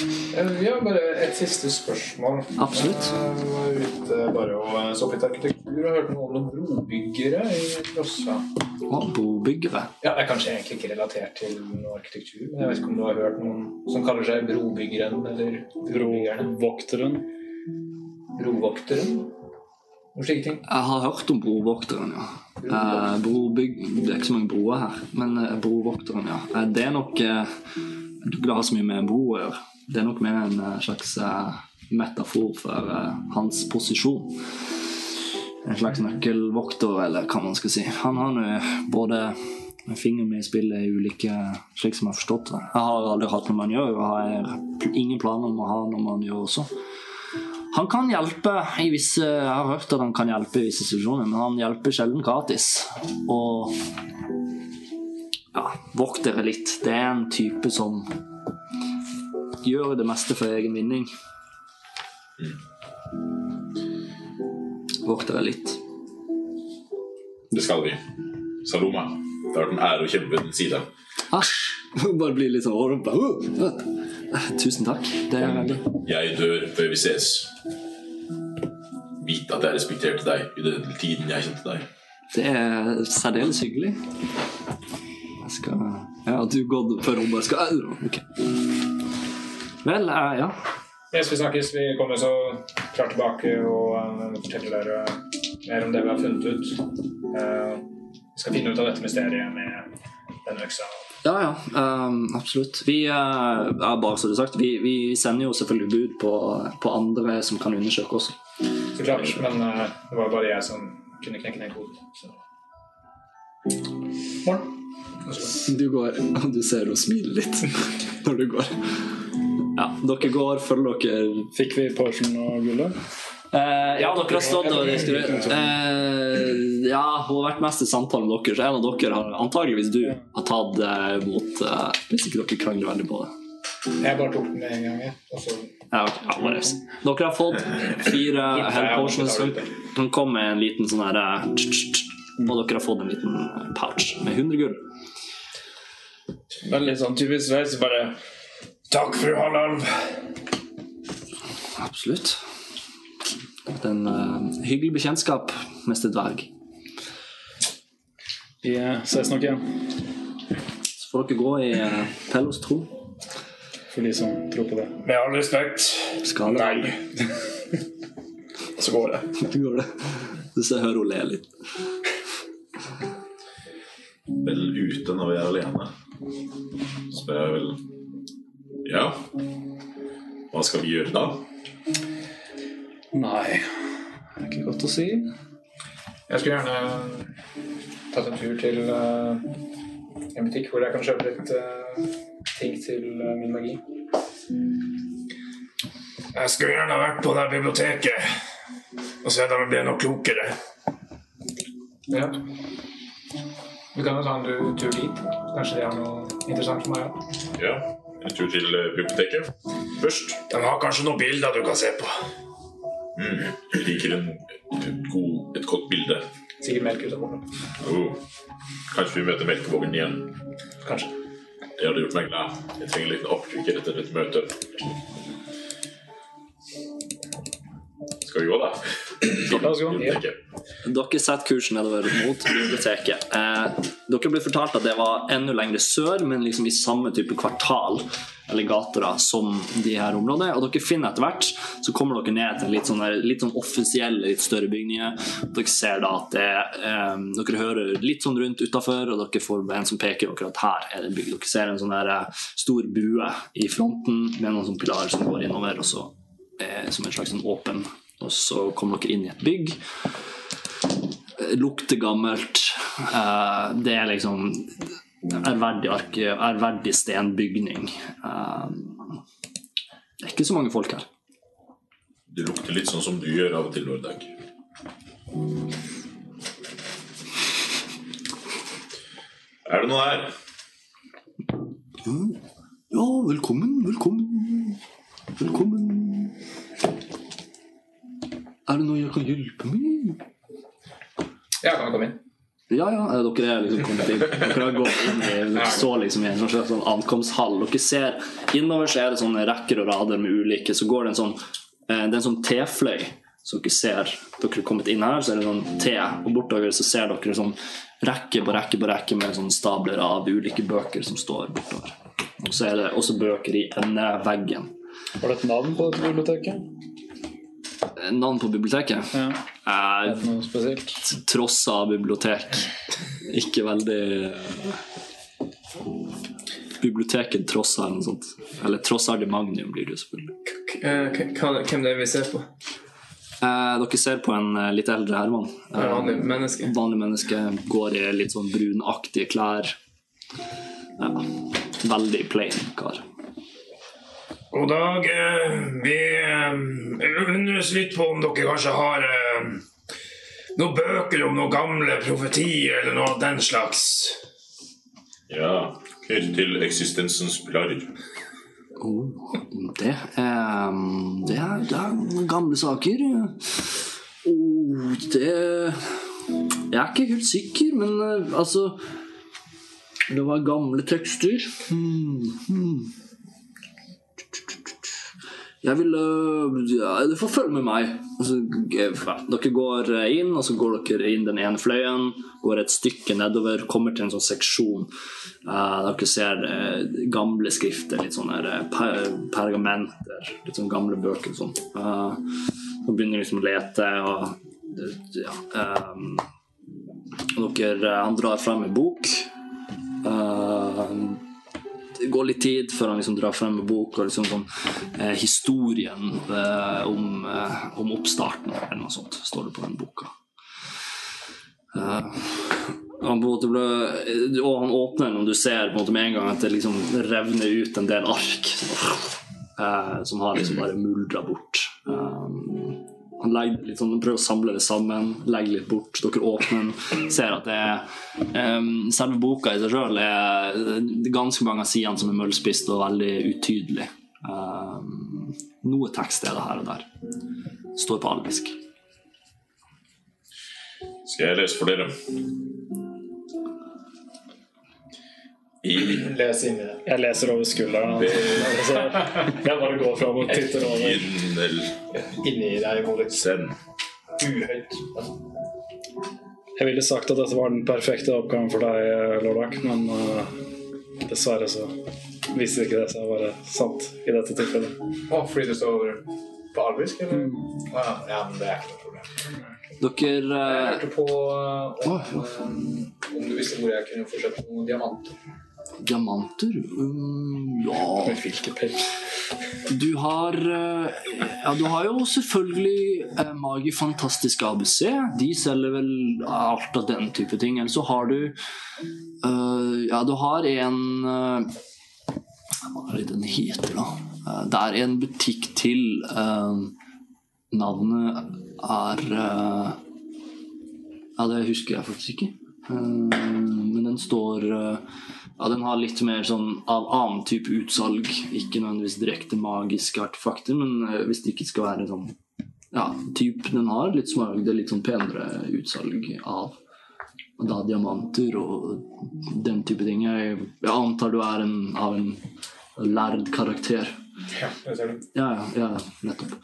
Eh, Vi har bare et siste spørsmål. Absolutt. Jeg var ute bare og eh, så på litt arkitektur og hørte noe om noen brobyggere i Rossa. Og brobyggere. Ja, det er kanskje egentlig ikke relatert til noe arkitektur, men jeg vet ikke om du har hørt noen som kaller seg brobyggeren eller? Brovokteren. Brovokteren? Jeg har hørt om brovokteren, ja. Eh, brobygg Det er ikke så mange broer her, men eh, brovokteren, ja. Eh, det er nok Du Jeg ha har så mye med en bro å gjøre. Det er nok mer en eh, slags eh, metafor for eh, hans posisjon. En slags nøkkelvokter, eller hva man skal si. Han har nå både fingeren finger med i spillet i ulike Slik som jeg har forstått det. Jeg har aldri hatt noe man gjør, og har ingen planer om å ha noe man gjør også. Han kan hjelpe i visse Jeg har hørt at han kan hjelpe i visse situasjoner, men han hjelper sjelden gratis. Og ja, vokt litt. Det er en type som gjør det meste for egen vinning. Vokter jeg litt. Det skal vi. Saloma, det har vært en ære å kjempe ved din side. Æsj! Bare blir litt sånn overrumpa. Tusen takk. Det er veldig Jeg dør før vi ses. Vite at jeg respekterte deg i den tiden jeg kjente deg. Det er særdeles hyggelig. Jeg skal Ja, du går hun bare skal Ok. Vel, uh, ja. Yes, vi snakkes. Vi kommer så klart tilbake og eh, forteller dere mer om det vi har funnet ut. Eh, vi skal finne ut av dette mysteriet med denne øksa. Ja, ja. ehm, absolutt. Vi, eh, ja, bare så det er sagt, vi, vi sender jo selvfølgelig bud på, på andre som kan undersøke også. Så klart, men eh, det var bare jeg som kunne knekke den koden. Så. Morgen. Du går, og du ser hun smiler litt når du går. Ja, dere går, følger dere Fikk vi Potion og gullet? Eh, ja, dere har stått og diskutert. Eh, ja, hun har vært mest i samtale med dere, så en av dere har antageligvis du har tatt eh, mot eh, Hvis ikke dere krangler veldig på det. Jeg bare tok den med en gang, jeg. Så Ja, okay. ja, bare. Dere har fått fire hell potions. Den kom med en liten sånn her eh. Og dere har fått en liten eh, pouch med 100 gull. Veldig sånn typisk Sveits. Bare Takk, fru Hallalv. Absolutt. Det er en uh, hyggelig bekjentskap, mester dverg. Vi eh, ses nok igjen, Så får dere gå i uh, Pellos tro. for de som tror på det. Med all respekt. Skal? Nei. Så går det. Så går det. Du ser hører hun le litt. Vel ute når vi er alene. Spør jeg vel Ja, hva skal vi gjøre da? Nei, det er ikke godt å si. Jeg skulle gjerne tatt en tur til uh, en butikk hvor jeg kan kjøpe litt uh, ting til uh, min magi. Jeg skulle gjerne ha vært på det biblioteket og sett om jeg ble noe klokere. Ja. Vi kan jo ta en tur- dit. Kanskje det er noe interessant for meg òg. Ja. En tur til eh, biblioteket først. Den har kanskje noen bilder du kan se på. Mm. Jeg liker en, et, god, et godt bilde. Sikkert melk ut. Oh. Kanskje vi møter melkevognen igjen. Kanskje. Det hadde gjort meg glad. Jeg trenger en liten oppkvikker etter dette møtet. Skal vi gå, da? La oss gå. Dere setter kursen nedover mot biblioteket. Eh, dere ble fortalt at det var enda lengre sør, men liksom i samme type kvartal eller gater da, som de her områdene. Og dere finner etter hvert, så kommer dere ned til litt sånn, der, litt sånn offisielle, litt større bygninger. Dere ser da at det, eh, dere hører litt sånn rundt utafor, og dere får en som peker dere at her er det bygg. Dere ser en sånn der eh, stor bue i fronten med noen sånn pilarer som går innover, og så eh, som en slags sånn åpen. Og så kom dere inn i et bygg lukter gammelt. Eh, det er liksom ærverdig, arke, ærverdig stenbygning. Eh, det er ikke så mange folk her. Det lukter litt sånn som du gjør av og til, Nordag. Er det noe her? Ja, velkommen, velkommen. Velkommen. Er det noe jeg kan hjelpe med? Ja, kan du komme inn? Ja, ja, eh, dere er liksom kommet inn. Dere har gått inn i så liksom i en slags sånn ankomsthall. Dere ser Innover så er det sånne rekker og rader med ulike. Så går det en sånn eh, Det er en sånn tefløy. Så dere ser Dere er kommet inn her, så er det sånn te. Og bortover så ser dere sånn rekke på rekke på rekke med sånn stabler av ulike bøker som står bortover. Og så er det også bøker i endeveggen. Var det et navn på dette biblioteket? Eh, Navn på biblioteket? Ja. Eh, Er det noe spesielt? Trossa bibliotek. Ikke veldig Biblioteket Trossa eller noe sånt. Eller Trossardi Magnum blir det jo selvfølgelig. Eh, Hvem det er vi ser på? Eh, dere ser på en eh, litt eldre Herman. Er vanlig menneske? Vanlig menneske. Går i litt sånn brunaktige klær. Ja, veldig plain kar. God dag. eh, Vi eh, undres litt på om dere kanskje har eh, noen bøker om noen gamle profetier eller noe av den slags. Ja. Knyttet til eksistensens pilarer. Oh, det er Det er, det er gamle saker. Oh, det Jeg er ikke helt sikker, men eh, altså Det var gamle tekster. Hmm, hmm. Jeg vil ja, Du får følge med meg. Altså, eh, dere går eh, inn, og så går dere inn den ene fløyen. Går et stykke nedover, kommer til en sånn seksjon. Eh, dere ser eh, gamle skrifter, litt sånne eh, per pergamenter, litt sånn gamle bøker og sånn. Uh, så begynner liksom å lete, og ja, eh, og dere, Han drar frem en bok. Eh, det går litt tid før han liksom drar frem en bok og liksom sånn eh, historien eh, om, eh, om oppstarten eller noe sånt, står det på den boka. Eh, han på en måte ble, og han åpner den, og du ser på en måte med en gang at det liksom revner ut en del ark eh, som har liksom bare muldra bort. Eh, han legger litt sånn, prøver å samle det sammen, legger litt bort. Dere åpner den, ser at det er um, Selve boka i seg sjøl er ganske mange av sidene som er møllspist og veldig utydelig. Um, noe tekst er det her og der. Står på alvisk. Skal jeg lese for dere? I Les inni det. Jeg leser over skulderen. Altså, jeg bare går fram og titter over. Inni deg, Moritz. Uhøyt. Jeg ville sagt at dette var den perfekte oppgaven for deg, Lordak, men uh, dessverre så viste ikke det seg å være sant i dette tilfellet. Oh, fordi det står på alvisk, eller? Ja, ja, men det er ikke noe problem. Dere Jeg eh, hørte på uh, om, um, om du visste hvor jeg kunne få kjøpt noen diamanter. Diamanter? Um, ja Hvilke penger? Du har eh, Ja, du har jo selvfølgelig eh, Magi Fantastisk ABC. De selger vel alt av den type ting. Eller så har du uh, Ja, du har en Hva er det den heter, da? Uh, det er en butikk til. Uh, navnet er Ja, det husker jeg faktisk ikke. Men den står Ja, den har litt mer sånn av annen type utsalg. Ikke nødvendigvis direkte magiske artefakter, men eh, hvis det ikke skal være sånn Ja, typ den har litt smaragd, litt sånn penere utsalg av da diamanter og den type ting. Jeg, jeg antar du er en, av en lærd karakter. Ja, det ser du. Ja, ja, ja, nettopp.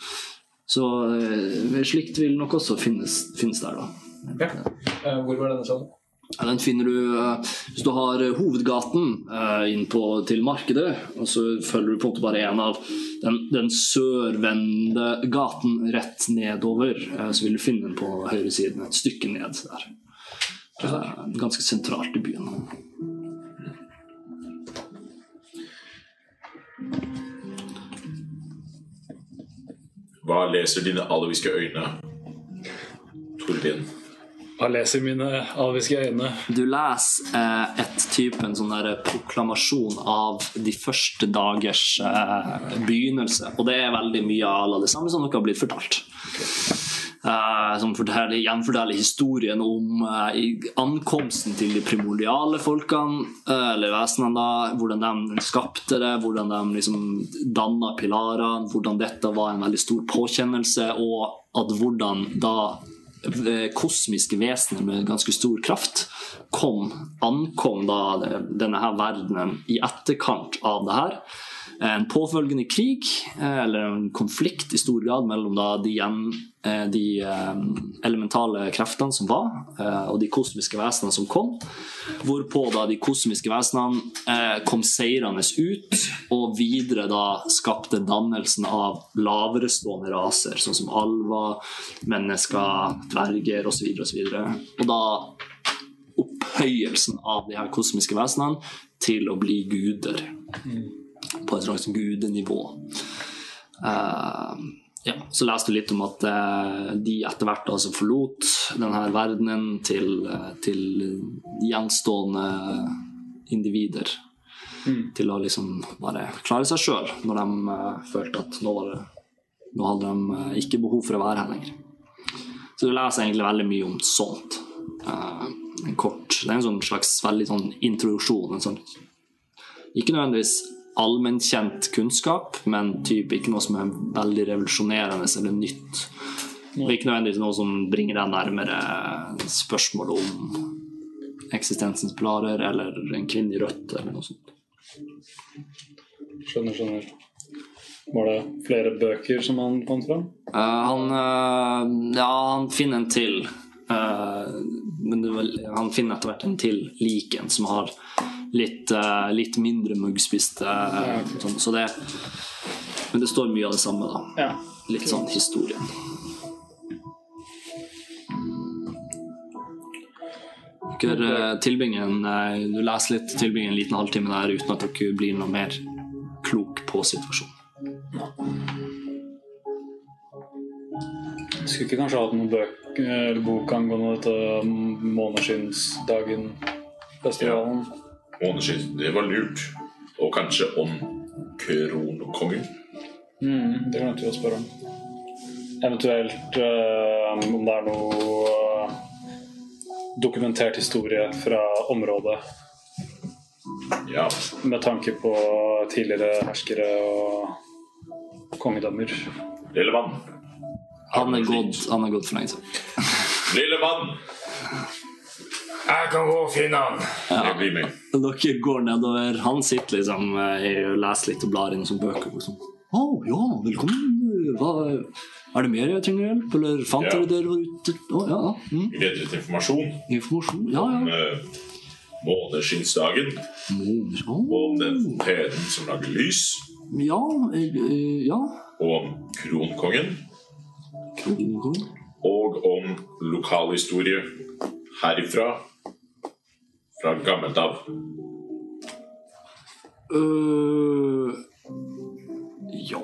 Så eh, slikt vil nok også finnes, finnes der, da. Ja. Eh, hvor var denne salen? Den finner du eh, hvis du har eh, hovedgaten eh, inn på, til markedet, og så følger du på en måte bare en av den, den sørvendte gaten rett nedover, så vil du finne den på høyresiden, et stykke ned der. Ganske sentralt i byen. Hva leser dine alviske øyne? Torbjørn. Jeg leser mine alviske øyne. Du leser eh, et type sånn der proklamasjon av de første dagers eh, begynnelse. Og det er veldig mye av det samme som dere har blitt fortalt. Eh, som forteller, gjenforteller historien om eh, ankomsten til de primordiale folkene, eh, eller vesenene, da, hvordan de skapte det, hvordan de liksom danna pilarene, hvordan dette var en veldig stor påkjennelse, og at hvordan da kosmiske vesener med ganske stor kraft kom, ankom da denne her verdenen i etterkant av det her. En påfølgende krig, eh, eller en konflikt i stor grad mellom de, eh, de eh, elementale kreftene som var, og de kosmiske vesenene som kom. Hvorpå da de kosmiske vesenene kom seirende ut, og videre da skapte dannelsen av laverestående raser, sånn som alver, mennesker, dverger osv. Og, så videre. og da opphøyelsen av de her kosmiske vesenene til å bli guder. På et slags gudenivå. Uh, ja, så leste du litt om at eh, de etter hvert altså forlot denne verdenen til, eh, til gjenstående individer. Til å liksom bare klare seg sjøl når de følte at nå, var det, nå hadde de ikke behov for å være her lenger. Så du leser egentlig veldig mye om sånt. En kort, det er en sånn slags veldig sånn introduksjon. En sånn, ikke nødvendigvis allmennkjent kunnskap, men typ ikke noe som er veldig revolusjonerende eller nytt. Og ikke nødvendigvis noe som bringer deg nærmere spørsmålet om eksistensens pilarer eller en kvinne i rødt eller noe sånt. Skjønner, skjønner. Var det flere bøker som han fant fram? Uh, han uh, Ja, han finner en til. Uh, men det var, han finner etter hvert en til lik en som har litt, eh, litt mindre muggspist. eh, sånn, så det Men det står mye av det samme, da. Ja. Litt sånn historien. Dere eh, tilbringer en eh, Du leser litt, tilbringer en liten halvtime der uten at dere blir noe mer klok på situasjonen. Skulle ikke kanskje hatt noen bøk, eller bok angående dette Måneskinnsdagen-festivalen? Måneskinn, det var lurt. Og kanskje om kronkongen. Mm, det glemte vi å spørre om. Eventuelt øh, om det er noe eh, dokumentert historie fra området Ja, med tanke på tidligere herskere og kongedømmer. lille mann. Han er gått, han er gått for lenge siden. Lille mann! Jeg kan gå og finne han. Blir med. Dere går nedover. Han sitter liksom eh, og leser litt og blar i noen bøker. Sånn. Å, ja, velkommen. Hva, er det mer jeg trenger hjelp? Eller fant Ja. dere dere var ute? oh, ja, ja. Mm. Vi leder etter informasjon Informasjon? Ja, om uh, måneskinnsdagen. måneskinnsdagen. Oh. Og om den fontenen som lager lys. Ja, jeg, eh, ja. Og om kronkongen. Kronkongen. Og om lokalhistorie herifra. Fra gammelt av. øh, Ja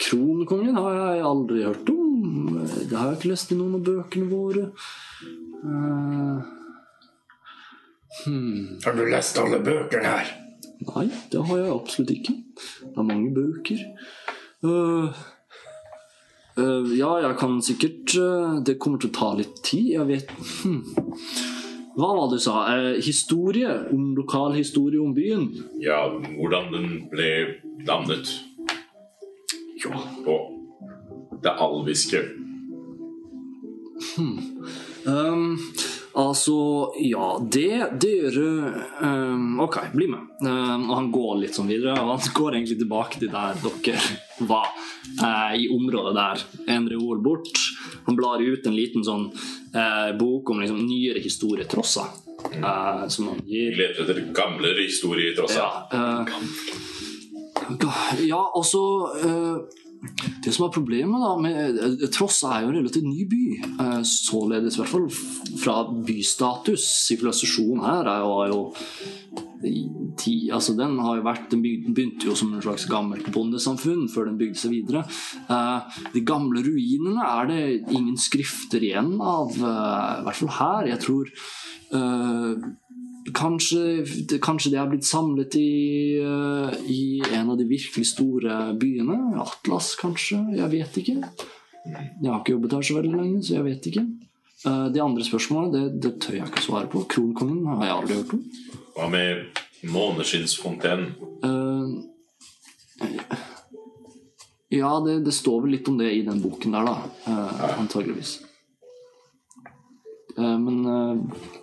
Kronkongen har jeg aldri hørt om. Det har jeg ikke lest i noen av bøkene våre. Uh, hmm. Har du lest alle bøkene her? Nei, det har jeg absolutt ikke. Det er mange bøker. Øh, Uh, ja, jeg kan sikkert uh, Det kommer til å ta litt tid. Jeg vet hm. Hva var det du sa? Eh, historie? Om lokalhistorie om byen? Ja, hvordan den ble dannet. Ja. Og det alviske. Um, altså, ja, det, det gjør um, Ok, bli med. Um, og han går litt sånn videre, og han går egentlig tilbake til der dere var. Uh, I området der. En reol bort. Han blar ut en liten sånn eh, bok om liksom, nyere historietrosser. eh, som han Vi gir. leter etter gamlere historietrosser. Ja, eh, ja, altså eh, Det som er problemet da med eh, Trossa er jo en relativt ny by. eh, således i hvert fall fra bystatus. Sivilisasjonen her er jo, er jo i ti, altså den har jo vært Den begynte jo som en slags gammelt bondesamfunn før den bygde seg videre. Eh, de gamle ruinene er det ingen skrifter igjen av, eh, i hvert fall her. Jeg tror eh, Kanskje, det- kanskje det er blitt samlet i, eh, i en av de virkelig store byene? Atlas, kanskje? Jeg vet ikke. Jeg har ikke jobbet her så veldig lenge, så jeg vet ikke. Eh, De andre spørsmålene det, det tør jeg ikke svare på. Kronkongen har jeg aldri hørt om. Hva med måneskinnsfontenen? Uh, ja, det, det står vel litt om det i den boken der, da. Uh, antageligvis. Uh, men eh,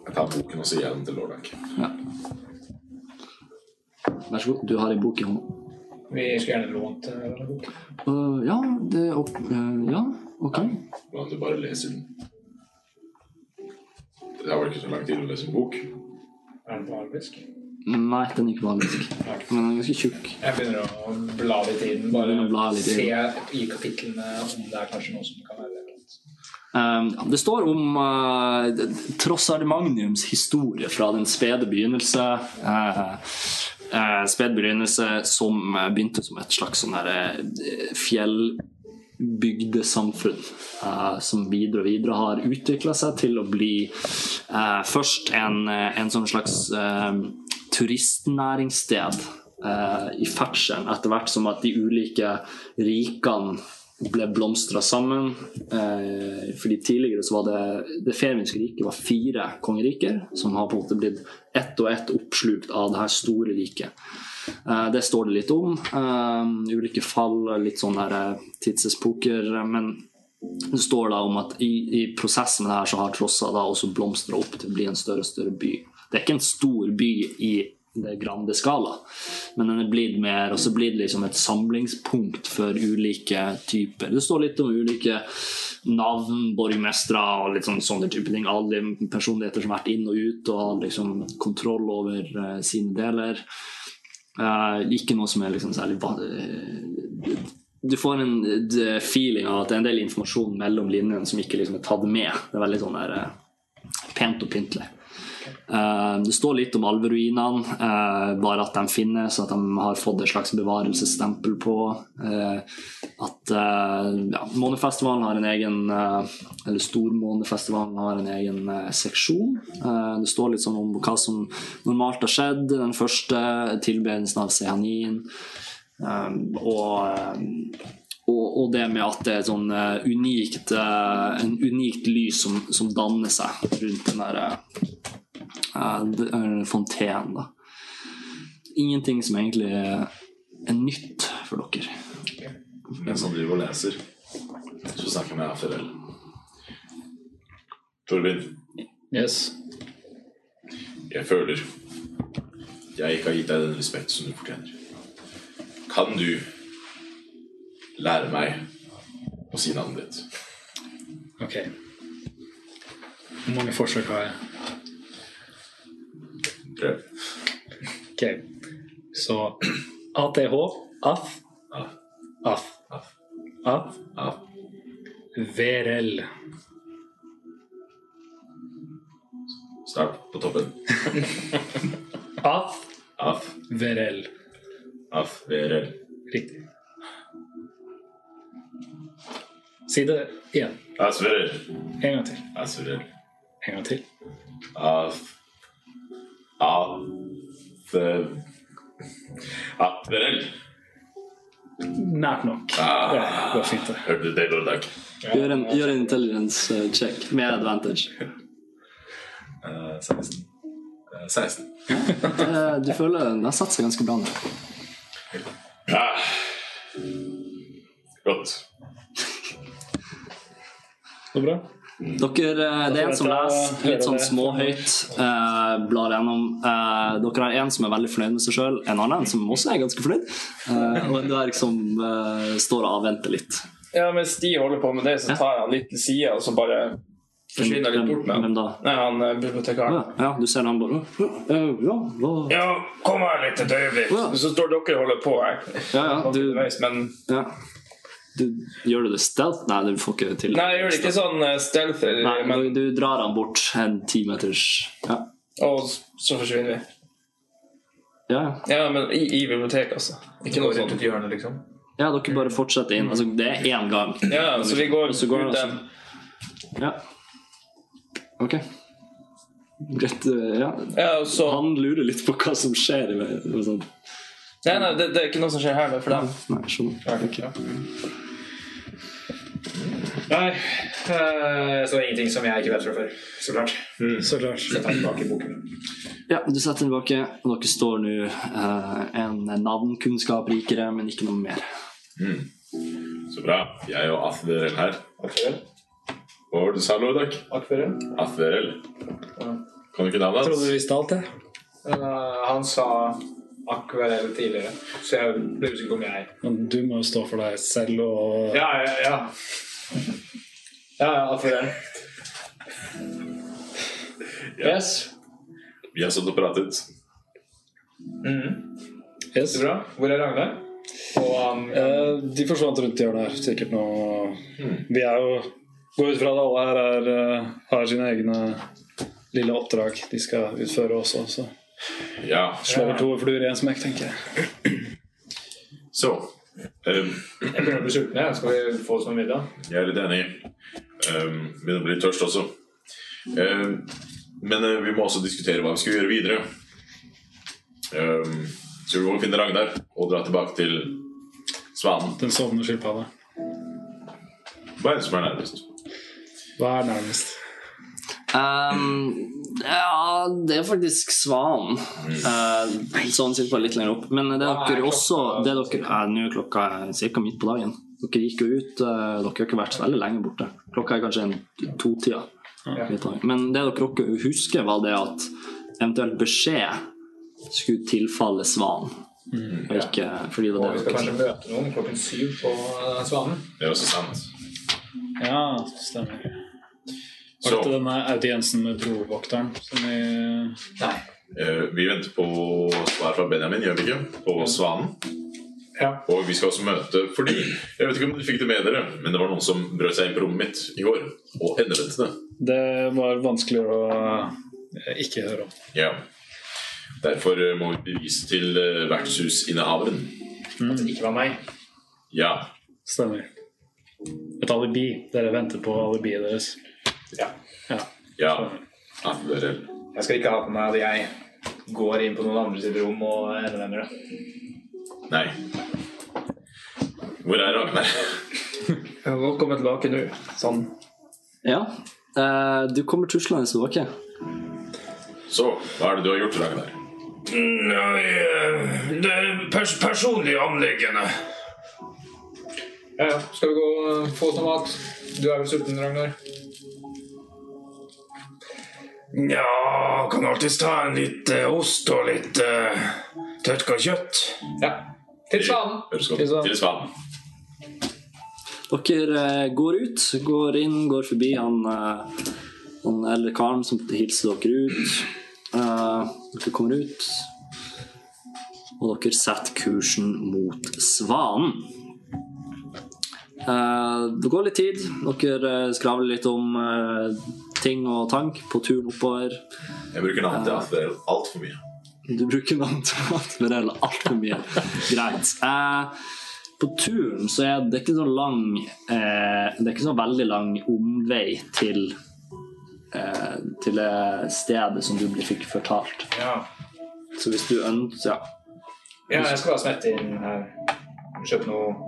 Jeg tar boken og så gir jeg den til Lordak. ja. Vær så god, du har en bok i hånda. Vi skulle gjerne lånt eh, denne boken. Eh, ja, det opp, eh, Ja, ok. Ja, du bare leser den? Det har vel ikke så lang tid å lese en bok? Er den på arabisk? Nei, den er ikke vanligsk. Men den er ganske tjukk. Jeg begynner å bla litt i den. Bare litt se i kapitlene om det er kanskje noe som kan være relevant. Um, det står om uh, Tross Magniums historie fra den spede begynnelse. Uh, sped begynnelse som begynte som et slags sånn derre uh, som videre og videre har utvikla seg til å bli uh, først en, eh, en sånn slags uh, turistnæringssted i ferdselen, etter hvert som at de ulike rikene ble blomstra sammen. Eh, fordi tidligere så var det Det femiske riket var fire kongeriker, som har på en måte blitt ett og ett oppslukt av det her store riket. Eh, det står det litt om. Eh, ulike fall, litt sånn eh, tidsepoker. Men det står da om at i, i prosessen med det her så har Trossa da også blomstra opp til å bli en større og større by. Det er ikke en stor by i det grande skala, men den er blitt mer, og så blir det liksom et samlingspunkt for ulike typer. Det står litt om ulike navn, borgmestere og litt sånn, sånne type ting. Alle personligheter som har vært inn og ut og liksom kontroll over uh, sine deler. Eh, ikke noe som er liksom særlig eh, Du får en eh, feeling av at det er en del informasjon mellom linjene som ikke liksom er tatt med. Det er veldig sånn der uh, pent og pyntelig. Eh, det står litt om alveruinene, eh, bare at de finnes, at de har fått et slags bevarelsesstempel på. eh, at ja, Månefestivalen har en egen Eller Stormånefestivalen har en egen seksjon. Det står litt sånn om hva som normalt har skjedd. Den første tilbedelsen av Sehanin. eh, og og, det med at det er sånn unikt, en unikt lys som, som danner seg rundt den der eh, fontenen. Da. Ingenting som egentlig er, er nytt for dere. Mens han driver og leser, så snakker jeg med FRL. Torvin, Yes. jeg føler jeg ikke har gitt deg den respekt som du fortjener. Kan du lære meg å si navnet ditt? Ok. Hvor mange forsøk har jeg? Prøv. Ok. Så ATH, AF, Af, AF, af. VRL. Start på toppen. AF, Af, VRL. af, VRL. Riktig. Si det igjen. Asverel. En gang til. Asverel. En gang til. Af, af, eh, Atverel. Nært nok. Ah. Ja, det går fint. Hørte du det, Lordak? Gjør en, gjør en intelligence eh, check med advantage. Uh, 16. Uh, 16. Eh, Du føler den har satt seg ganske bra nå. Ah. Godt. Så bra. Dere, eh, det er en som leser litt sånn småhøyt, eh, blar gjennom. Eh, dere har en som er veldig fornøyd med seg sjøl, en annen som også er ganske fornøyd, eh, og en dverg som eh, står og avventer litt. Ja, Mens de holder på med det, så tar han litt til sida, og så bare forsvinner litt bort med Hvem da? Nei, han eh, bibliotekaren. Ja, ja, du ser han bare Ja, hva? Ja, kom her litt et øyeblikk. Så står dere og holder på her. ja, ja, du, Men ja. Du Gjør du det stealth? Nei, du får ikke det til. Nei, jeg gjør det ikke sånn eh, stealth, eller- Nei, men, du, du drar han bort en timeters Ja, og så forsvinner vi. ja. ja. Ja, men i, i biblioteket, altså. Ikke noe rundt sånt. et hjørne, liksom. Ja, dere bare fortsetter inn. Altså, det er én gang. Ja, så vi går så går ut den. Ja. Ok. Greit. eh, Ja. Ja, så Han lurer litt på hva som skjer. i- i Sånn. Nei, nei, det, det er ikke noe som skjer her, det er for dem. Nei, skjønner. Okay. Nei, eh, så det er ingenting som jeg ikke vet fra før. Så klart. Så klart. Tar tilbake boken. Ja, du setter den tilbake, og dere står nå uh, en navnkunnskap rikere, men ikke noe mer. Så bra. Jeg og Atverel her. Akvarell. Hva var det du sa, Lordak? Akvarell. Ja. Kan du ikke navnet Trodde du visste alt, jeg. Uh, han sa akvarell tidligere, så jeg ble usikker om jeg Men du må jo stå for deg selv og Ja, ja, ja. Ja, ja, for det. Yes. Vi har stått og pratet. Yes. er bra. Hvor er Ragnar? Og um, Eh, de forsvant rundt i hjørnet her. Sikkert nå Vi er jo Går ut fra at alle her er, eh, har sine egne lille oppdrag de skal utføre også. Så Ja. slår to fluer i en smekk, tenker jeg. Så. um, Jeg begynner å bli sulten. Skal vi få oss noe middag? jeg er litt enig. Um, begynner å bli tørst også. Um, men uh, vi må også diskutere hva vi skal gjøre videre. Um, skal vi og finne Ragnar og dra tilbake til Svanen? Den sovende skilpadda. Hva er det som er nærmest? Hva er nærmest? Ehm, ja, det er faktisk Svanen. Uh, sånn sitter bare litt lenger opp. Men det er er dere også det er dere, ja, Nå er klokka ca. midt på dagen. Dere gikk jo ut uh, Dere har ikke vært så veldig lenge borte. Klokka er kanskje en to-tida. Men det dere dere husker, var det at eventuelt beskjed skulle tilfalle Svanen. Og ikke fordi det Og var vi skal kanskje møte noen klokken syv på eh, Svanen. Det er også sant. Ja, stemmer. Var dette denne audiensen med brovokteren som vi Nei. Uh, vi venter på svar fra Benjamin, gjør vi ikke? På Svanen. Ja. Og vi skal også møte fordi Jeg vet ikke om du fikk det med dere, men det var noen som brøt seg inn på rommet mitt i går og endret det. Det var vanskelig å eh, ikke høre om. Ja. Derfor eh, må vi bevise til vertshusinnehaveren mm. At det ikke var meg. Ja. Stemmer. Et alibi. Dere venter på alibiet deres. Ja. Ja. Ja. Jeg skal ikke ha på meg at jeg går inn på noen andre sitt rom og endevender det. Nei. Hvor er Ragnar? Komme tilbake nå. Sånn. Ja. Eh, du kommer tuslende tilbake. Så, hva er det du har gjort, Ragnar? Nei, eh, det er pers personlig anliggende. Ja, ja. Skal vi gå og få oss noe mat? Du er vel sulten, Ragnar? Ja, kan alltids ta en litt uh, ost og litt uh, tørka kjøtt. Ja. Til Svanen. Til Svanen. Dere uh, går ut, går inn, går forbi han, uh, han eldre karen som hilser dere ut. Eh, dere kommer ut, og dere setter kursen mot Svanen. Eh, det går litt tid. Dere skravler litt om ting og tank på turen oppover. Jeg bruker navn til Asperell altfor mye. Du bruker navn til Asperell altfor mye. Greit. Eh, på turen så er det ikke så lang eh, Det er ikke så veldig lang omvei til eh, til det stedet som du fikk fortalt. Ja. Så hvis du ønsker ja. ja, jeg skal bare smette inn her. Kjøpe noen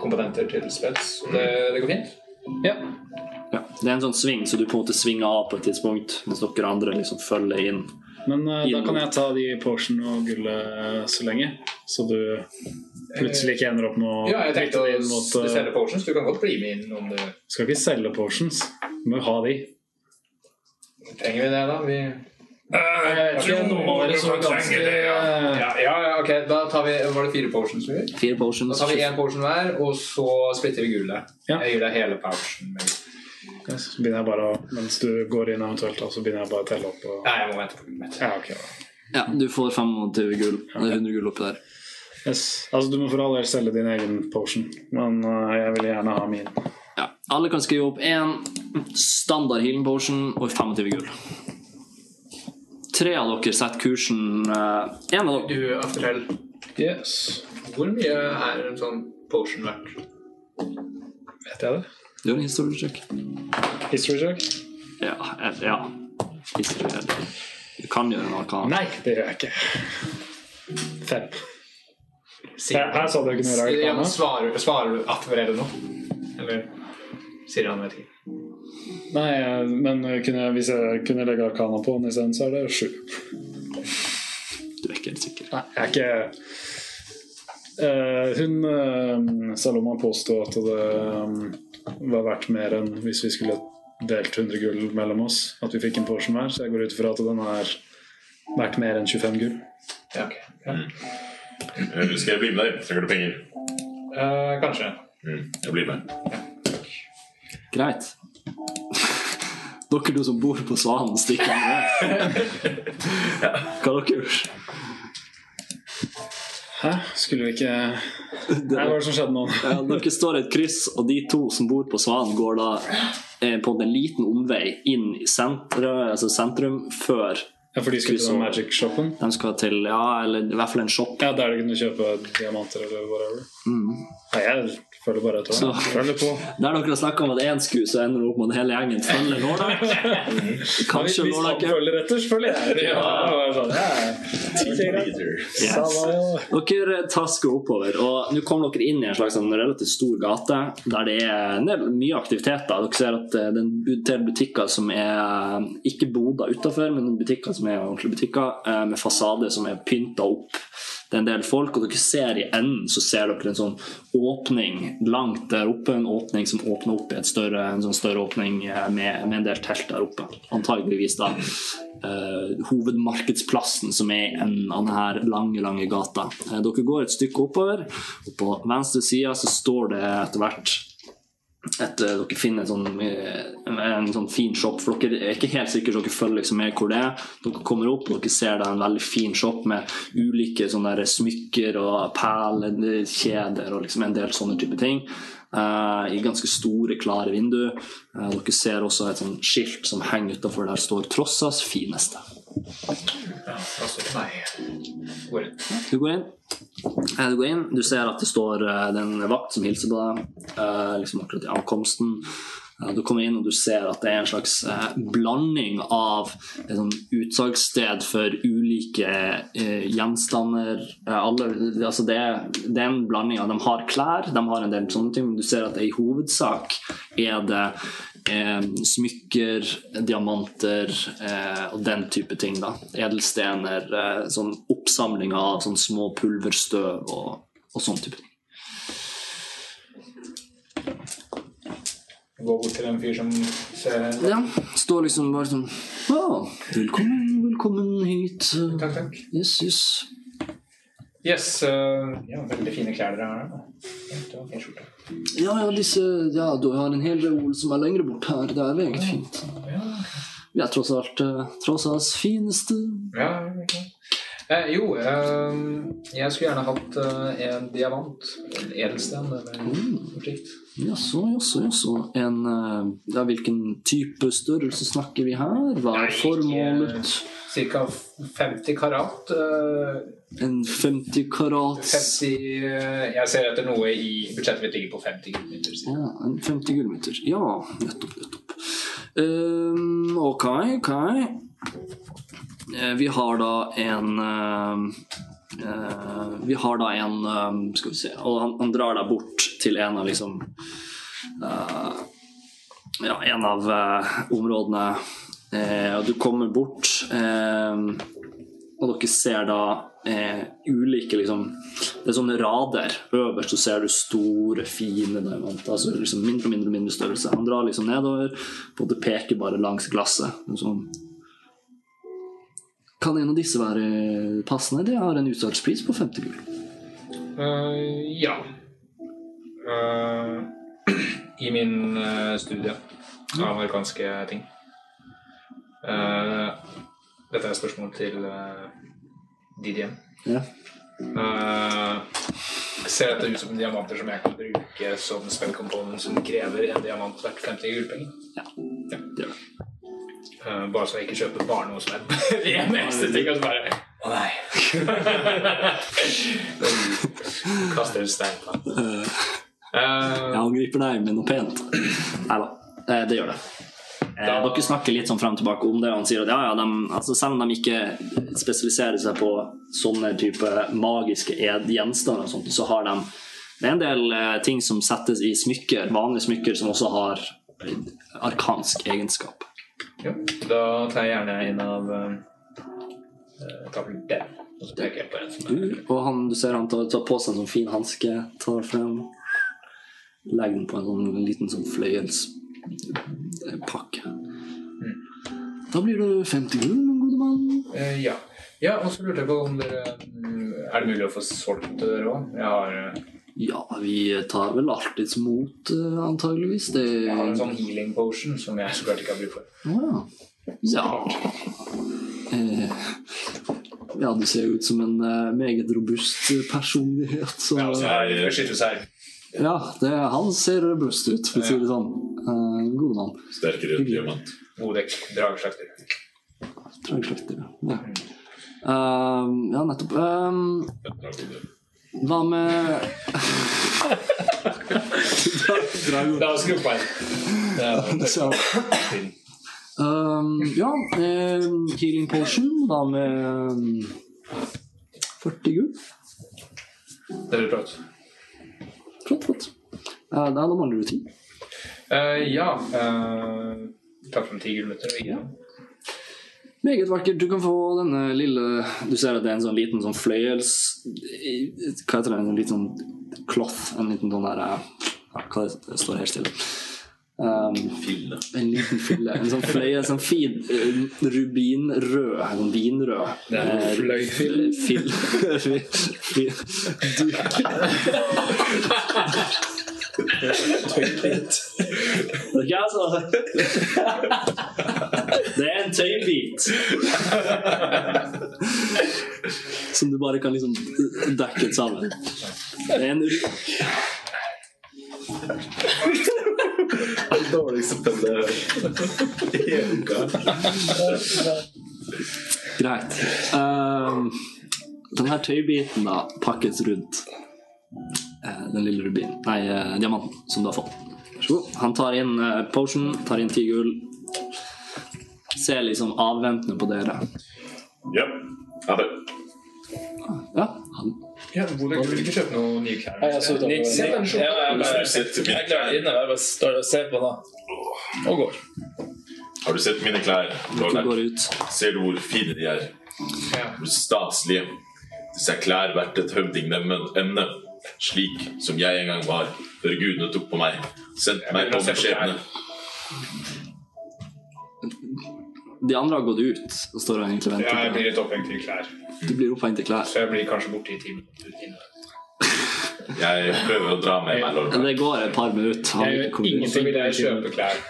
komponenter til spels. Det, det går fint. Ja. Ja. Det er en sånn sving, så du på en måte svinger av på et tidspunkt, mens dere andre liksom følger inn. Men eh, da kan jeg ta de Porschen og gullet så lenge. Så du plutselig ikke ender opp med å Ja, jeg tenkte bytte å mot uh, eh, selge potions. Du kan godt bli med inn om du Skal ikke selge potions. Du må ha de. Trenger vi det, da? Vi... Jeg tror noen av dere så det, ja. ganske Ja, ja, ja, ok. Da tar vi Var det fire potions vi? Fire Da tar vi én potion hver, og så splitter vi gullet. Ja. Jeg gir deg hele pouchen. Med- Så begynner jeg bare å Mens du går inn eventuelt, så begynner jeg bare å telle opp. Og... Nei, jeg må vente på gullet mitt. Ja, okay. Ja, du får 25 gull. Det er 100 gull oppi der. Yes. Altså, du må for all del selge din egen potion, men uh, jeg vil gjerne ha min. Ja. Alle kan skrive opp én standard healing potion og 25 gull. Tre av dere setter kursen Én av dere Du, Aftertell, Yes. hvor mye er en sånn potion verdt? Vet jeg det? Gjør en history check. History check? Ja. ja. History, Du kan gjøre en arkan. Nei, det gjør jeg ikke. Fem. Sier Her her sa du ikke noe rart. Ja, svarer, svarer du Aftertell nå? Eller sier han vet ikke? Nei, eh, men kunne, hvis jeg kunne legge arkana på den isteden, så er det sju. Du er ikke helt sikker. Nei, jeg er ikke Uh, Hun uh, Saloma påsto at det eh, var verdt mer enn hvis vi skulle delt 100 gull mellom oss. At vi fikk en potion hver, så jeg går ut ifra at den er verdt mer enn 25 gull. Ja, ok. Ja. Eller Skal jeg bli med deg? Trenger du penger? Eh, kanskje. Mm, jeg blir med. Greit. Dere to som bor på Svanen, stikker med. Hva har dere gjort? Hæ? Skulle vi ikke det, hva er det som skjedde nå? Ja, dere står i et kryss, og de to som bor på Svanen, går da eh, på en liten omvei inn i sentrum, altså sentrum før Ja, for de skal til magic-shoppen? de skal til Ja, eller i hvert fall en shop. Ja, der du kunne kjøpe diamanter eller whatever? Mm. Nei, jeg føler bare etter. Så- følger på. Der dere har snakka om at én sku, så ender det opp med at hele gjengen følger Lordak. Kanskje Hvis han Lordak følger etter, så følger jeg. Ja, var sånn, ja. Yes. Ja. Dere tasker oppover, og nå kommer dere inn i en slags en relativt stor gate der det er mye aktivitet aktiviteter. Dere ser at eh, det er en del butikker som er eh, ikke boder utafor, men butikker som er ordentlige butikker, eh, med fasade som er pynta opp. Det er en del folk, og dere ser i enden så ser dere en sånn åpning langt der oppe. En åpning som åpner opp i større, en sånn større åpning eh, med, med en del telt der oppe. Antageligvis da eh, hovedmarkedsplassen som er i enden av denne lange, lange gata. Eh, dere går et stykke oppover, og på venstre side så står det etter hvert et, eh, dere finner sånn, eh, en sånn fin shop, for dere er ikke helt sikre, så dere følger liksom med hvor det er. Dere kommer opp og dere ser det er en veldig fin shop med ulike smykker og perlekjeder og liksom en del sånne type ting. Uh, I ganske store, klare vinduer. Uh, dere ser også et skilt som henger utafor der står 'Trossas fineste'. Du går inn. Eh, Du går inn, du ser at det står Den det er en vakt som hilser på deg eh, liksom akkurat i ankomsten. Du kommer inn og du ser at det er en slags eh, blanding av sånn utsalgssted for ulike eh, gjenstander. Alle, altså det, det er en blanding av De har klær, de har en del sånne ting, men du ser at i hovedsak er det eh, smykker, diamanter eh, og den type ting. da Edelstener, eh, sånn oppsamling av sånn små pulverstøv og, og sånn type ting. Gå bort til en fyr som ser Ja, står liksom bare sånn Å, velkommen, velkommen hit. Takk, takk. Yes, yes. Yes. Uh, ja, veldig fine klær dere har. fin skjorte. Ja, ja, disse Ja, du har en hel reol som er lengre bort her. Det er meget fint. Ja, Vi er tross alt uh, tross alt fineste. ja, ja. Eh, jo, eh, jeg skulle gjerne hatt eh, en diamant. En edelsten eller noe slikt. Jaså, jaså, jaså. En eh, Ja, hvilken type størrelse snakker vi her? Hva er formålet? Ca. 50 karat. eh, En 50 karat 50 eh, Jeg ser etter noe i budsjettet mitt ligger på 50 gullmynter. Ja, en 50 gullmynter. Ja, nettopp, nettopp. Ehm, ok, ok. Vi har da en Vi har da en ehm, Skal vi se Og han, han drar da bort til en av liksom eh, Ja, en av eh, områdene. Eh, og du kommer bort, og dere ser da eh, ulike liksom Det er sånne rader. Øverst så ser du store, fine diamanter. Altså liksom mindre og mindre mindre størrelse. Han drar liksom nedover, på det peker bare langs glasset. Og Sånn. Kan en av disse være passende? Det har en utsalgspris på 50 gull. Uh, ja. Uh, I min uh, studie av amerikanske ting. Dette er et spørsmål til uh, DDM. Ja. Ser dette ut som diamanter som jeg kan bruke som spillkomponent som krever en diamant hvert 50 gullpenger? Ja, det gjør det. Eh, bare så jeg ikke kjøper bare noe som er ren eneste ting, og så bare Å nei. Kaster en stein på den. Uh, Jeg angriper deg med noe pent. Nei da, eh, det gjør det. Da- Dere snakker litt sånn frem og tilbake om det, og han sier at ja, ja, de, altså selv om de ikke spesialiserer seg på sånne type magiske gjenstander, og sånt, så har de det er en del ting som settes i smykker, vanlige smykker, som også har arkansk egenskap. Ja, da tar jeg gjerne en av uh, der. Og så peker jeg på en som er Du, og han, du ser han tar, tar på seg en sånn fin hanske, tar frem Legger den på en sånn liten sånn fløyelspakke. Da blir du 50 gull, min gode mann. Eh, ja. ja, og så lurte jeg på om dere mm, Er det mulig å få solgt det dere òg? Jeg har, eh, Ja, vi tar vel alltids mot, eh, antageligvis. Det jeg har en sånn healing potion som jeg så klart ikke har bruk for. Ah, ja. Ja. Eh, ja, du ser jo ut som en eh, meget robust personlighet, så Ja, altså, jeg beskytter seg. Ja, det, han ser robust ut, for å si det sånn. Eh, gode mann. Sterkere diamant. Modek, dragslakter. Dragslakter, ja. Um, ja, nettopp. Um, hva med Da skru på en. Um, Ja, um, healing potion. Hva med um, 40 gull? Det blir flott. Flott, flott. Uh, da da mangler du ti. Eh, ja uh, Takk for ti gullmøter. dem. Meget vakkert. Du kan få denne lille Du ser at det er en sånn liten sånn fløyels... Hva heter det? En liten sånn cloth. En liten sånn der Hva det det står helt stille. Um, Fille. En liten fille. En sånn fløye, sånn fin eh, rubinrød, en sånn vinrød. Det er en eh, fløyfille. Fill. fi- fi- du. Det er ikke jeg som Det er en tøybit. Som du bare kan liksom dekke sammen. Det er en ruk Det dårligste pennet i uka. Greit. Um, her tøybiten da pakkes rundt eh, den lille rubinen Nei, eh, diamanten som du har fått. Han tar inn eh, potion, tar inn ti gull. Ser liksom avventende på dere. Ja. Ha det. Ja, han Ja, Godek, du vil ikke kjøpe noen nye? Nei, jeg jeg Sett mine jeg klarer klar inne. Jeg bare står og ser på da. Og går. Har du sett mine klær? går ut. Ser du hvor fine de er? Hvor staselige. Disse er klær verdt et høvdingnemne. Slik som jeg en gang var, før gudene tok på meg. Sendte meg Jeg på min skjebne. De andre har gått ut og står og egentlig Ja, jeg blir litt opphengt i klær. Du blir opphengt i klær. Så jeg blir kanskje borte i ti minutter. Jeg prøver å dra med meg, lord. Det går et par minutter. Han Jeg gjør ingenting med det. Jeg kjøpe klær?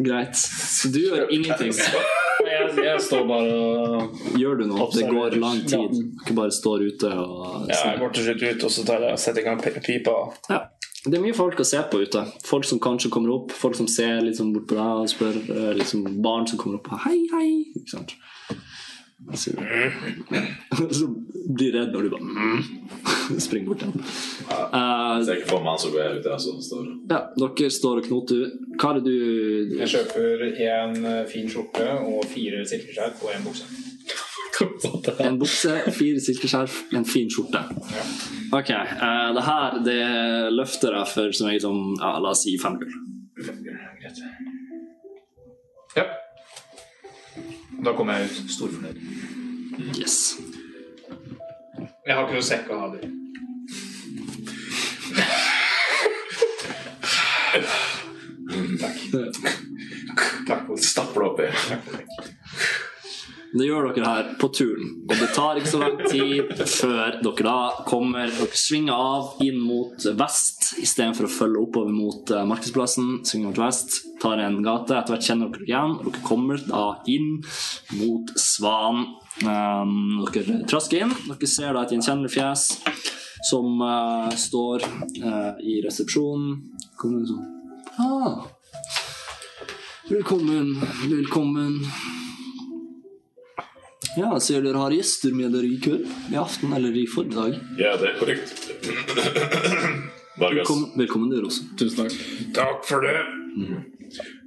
Greit. Så du gjør ingenting. Jeg jeg, står bare og Gjør du noe? Det går lang tid. Ikke bare står ute og Ja, jeg går til slutt ut, og så tar jeg, setter jeg i gang pipa. Ja. Det er mye folk å se på ute. Folk som kanskje kommer opp, folk som ser liksom bort på deg og spør. eh, Liksom barn som kommer opp og 'hei, hei'. Ikke sant? Så, så blir redd når du bare mm. springer bort igjen. Eh, Hvis jeg ikke for meg han, som går jeg ut. Jeg, så står. ja, dere står og knoter. Hva er det du Jeg kjøper en eh, fin skjorte og fire silkeskjerf og en bukse. En bukse, fire silkeskjerf, en fin skjorte. Ok, Uh, det her det løfter jeg for som jeg som ja, la oss si fem gull. Greit. Ja. Da kommer jeg ut storfornøyd. Yes. Jeg har ikke noe sekk å ha det i. Takk for Stappel det oppi. Det gjør dere her på turen, og det tar ikke så lang tid før dere da kommer Dere svinger av inn mot vest istedenfor å følge oppover mot eh, Markedsplassen. Svinger mot vest, tar en gate. Etter hvert kjenner dere igjen, dere kommer da inn mot Svan. Um, dere trasker inn. Dere ser da et gjenkjennelig fjes som uh, står uh, i resepsjonen. Kommer sånn ah, Velkommen, velkommen. Ja, ser dere har gjester med dere i kveld? I aften eller i forrige dag? Ja, det er korrekt. Vargas. Velkommen, velkommen dere også. Tusen takk. Takk for det.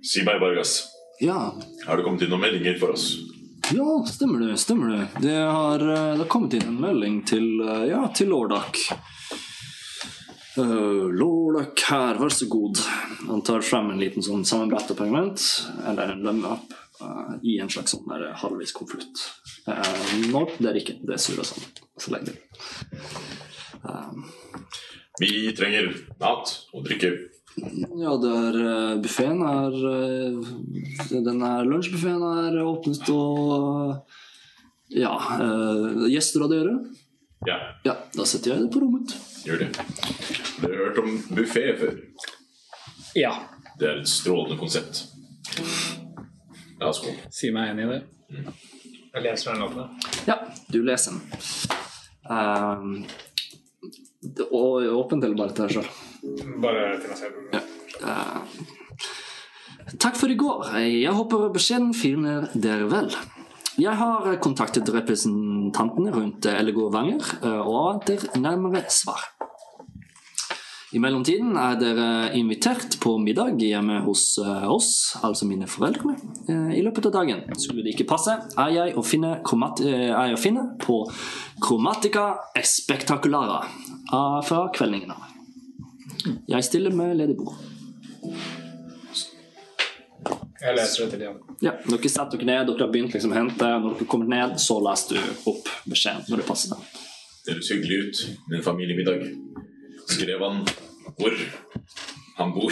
Si meg, Vargas. Ja, Har det kommet inn noen meldinger for oss? ja stemmer det. stemmer Det Det har, eh, det har kommet inn en melding til, eh, ja, til Lordak. Uh, Lordak her, vær så god. Han tar frem en liten sånn sammenbrettet pergament, eller en lømmelapp, eh, i en slags sånn der halvvis konvolutt. Uh, Nå, det er ikke. Det er surra sammen. Så lenge det. Vi trenger mat og drikke. Ja, det er uh, buffeen er uh, Den er lunsjbuffeen er åpnet og Ja. Uh, gjester av dere? Ja, Ja, da setter jeg det på rommet. gjør det. Dere har hørt om buffé før? Ja. Det er et strålende konsept. Ja, skål. Si meg enig i det. Jeg leser den låten. Ja, du leser den. Um, det- og åpent eller bare til deg sjøl? Bare til meg selv. Takk for i går. Jeg håper beskjeden finner dere vel. Jeg har kontaktet representantene rundt Ellegård Vanger eh, og avventer nærmere svar. I mellomtiden er dere invitert på middag hjemme hos eh, oss, altså mine foreldre, eh, i løpet av dagen. Skulle det ikke passe, er jeg å finne, eh, er jeg å finne på Chromatica Spectaculara ah, fra kveldingen av. Jeg stiller med ledig bord. Jeg leser det til igjen. Ja, dere setter dere ned, dere har begynt liksom å hente. Når dere kommer ned, så leser du opp beskjeden når det passer deg. Det høres hyggelig ut med en familiemiddag. Skrev han hvor han bor.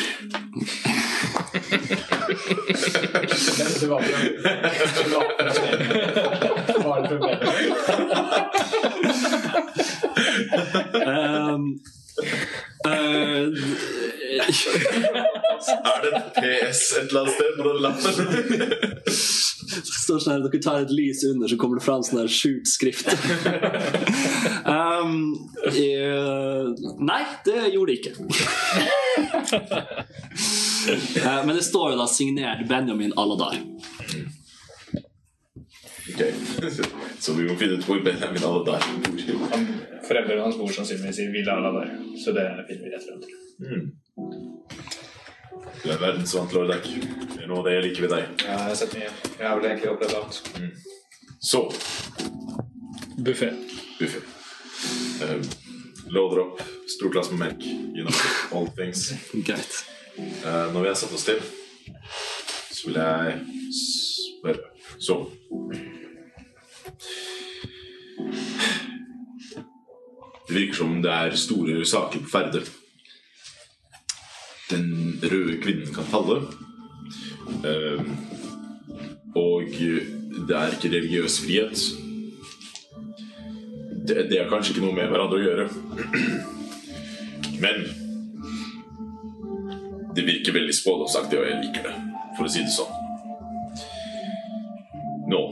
Det Eh, Er det PS et eller annet sted på den lappen? det står sånn her, Dere tar et lys under, så kommer det fram sånn her skjult skrift. um, uh, nei, det gjorde det ikke. Uh, men det står jo da signert Benjamin Aladar. Ok, Så vi må finne ut hvor Benjamin alle der bor. Han, foreldrene hans bor sannsynligvis i Villa Aladar, så det finner vi rett frem til. Du er verdensvant, Lordak. Det er noe av det jeg liker ved deg. Ja, jeg har sett mye. Jeg har vel egentlig opplevd alt. Så, Buffé. buffé. Uh, Låder opp, stor glass med melk. You know, all things. Greit. Uh, når vi har satt oss til, så vil jeg spørre Så Det virker som det er store saker på ferde. Den røde kvinnen kan falle. Eh, og det er ikke religiøs frihet. Det, det har kanskje ikke noe med hverandre å gjøre. Men det virker veldig spådomsaktig, og jeg liker det, for å si det sånn. Nå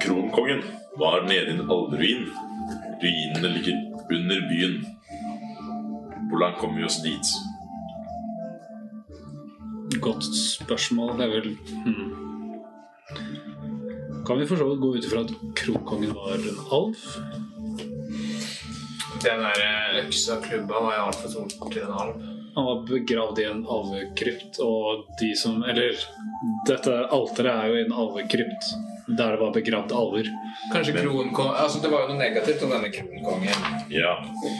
Kronkongen var nede i en alveruin. Ruinene ligger under byen. Hvordan kommer vi oss dit? Godt spørsmål. Det er vel hmm. Kan vi for så vidt gå ut ifra at kronkongen var en alv? Den der eh, øksa klubba var jo altfor stor til en alv. Han var begravd i en alvekrypt, og de som Eller dette alteret er jo i en alvekrypt, der det var begravd alver. Kanskje kronkongen Altså, det var jo noe negativt om denne kronkongen. Ja,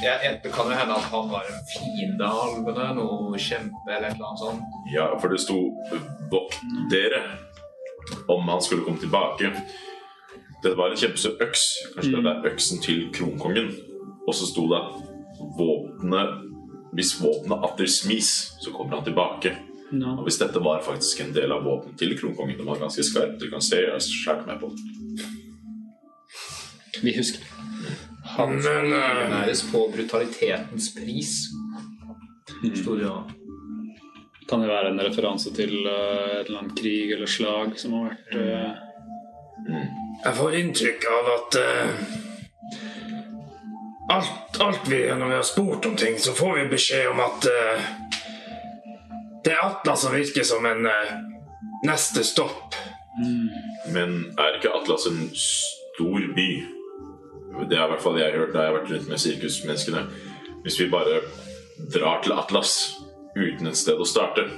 Jeg, jeg, det kan jo hende at han var en fiende av alvene, noe kjempe eller et eller annet sånt. ja for det sto 'vokt dere' om han skulle komme tilbake. Det var en kjempestor øks. Kanskje det er øksen til kronkongen. Og så sto det våpenet Hvis våpenet atter smis, så kommer han tilbake. Ja. Og hvis dette var faktisk en del av våpenet til kronkongen, det var ganske skarpt. Du kan se, jeg har skjært meg på det. Vi husker. Han eh, næres på brutalitetens pris. Sto det jo. Kan det være en referanse til uh, et eller annet krig eller slag som har vært eh, jeg får inntrykk av at uh, alt, alt vi, Når vi har spurt om ting, så får vi beskjed om at eh, det er Atlas som virker som en eh, neste stopp. Men er ikke Atlas en stor by? Det er i hvert fall jeg har hørt da jeg har vært rundt med sirkusmenneskene. Hvis vi bare drar til Atlas uten et sted å starte,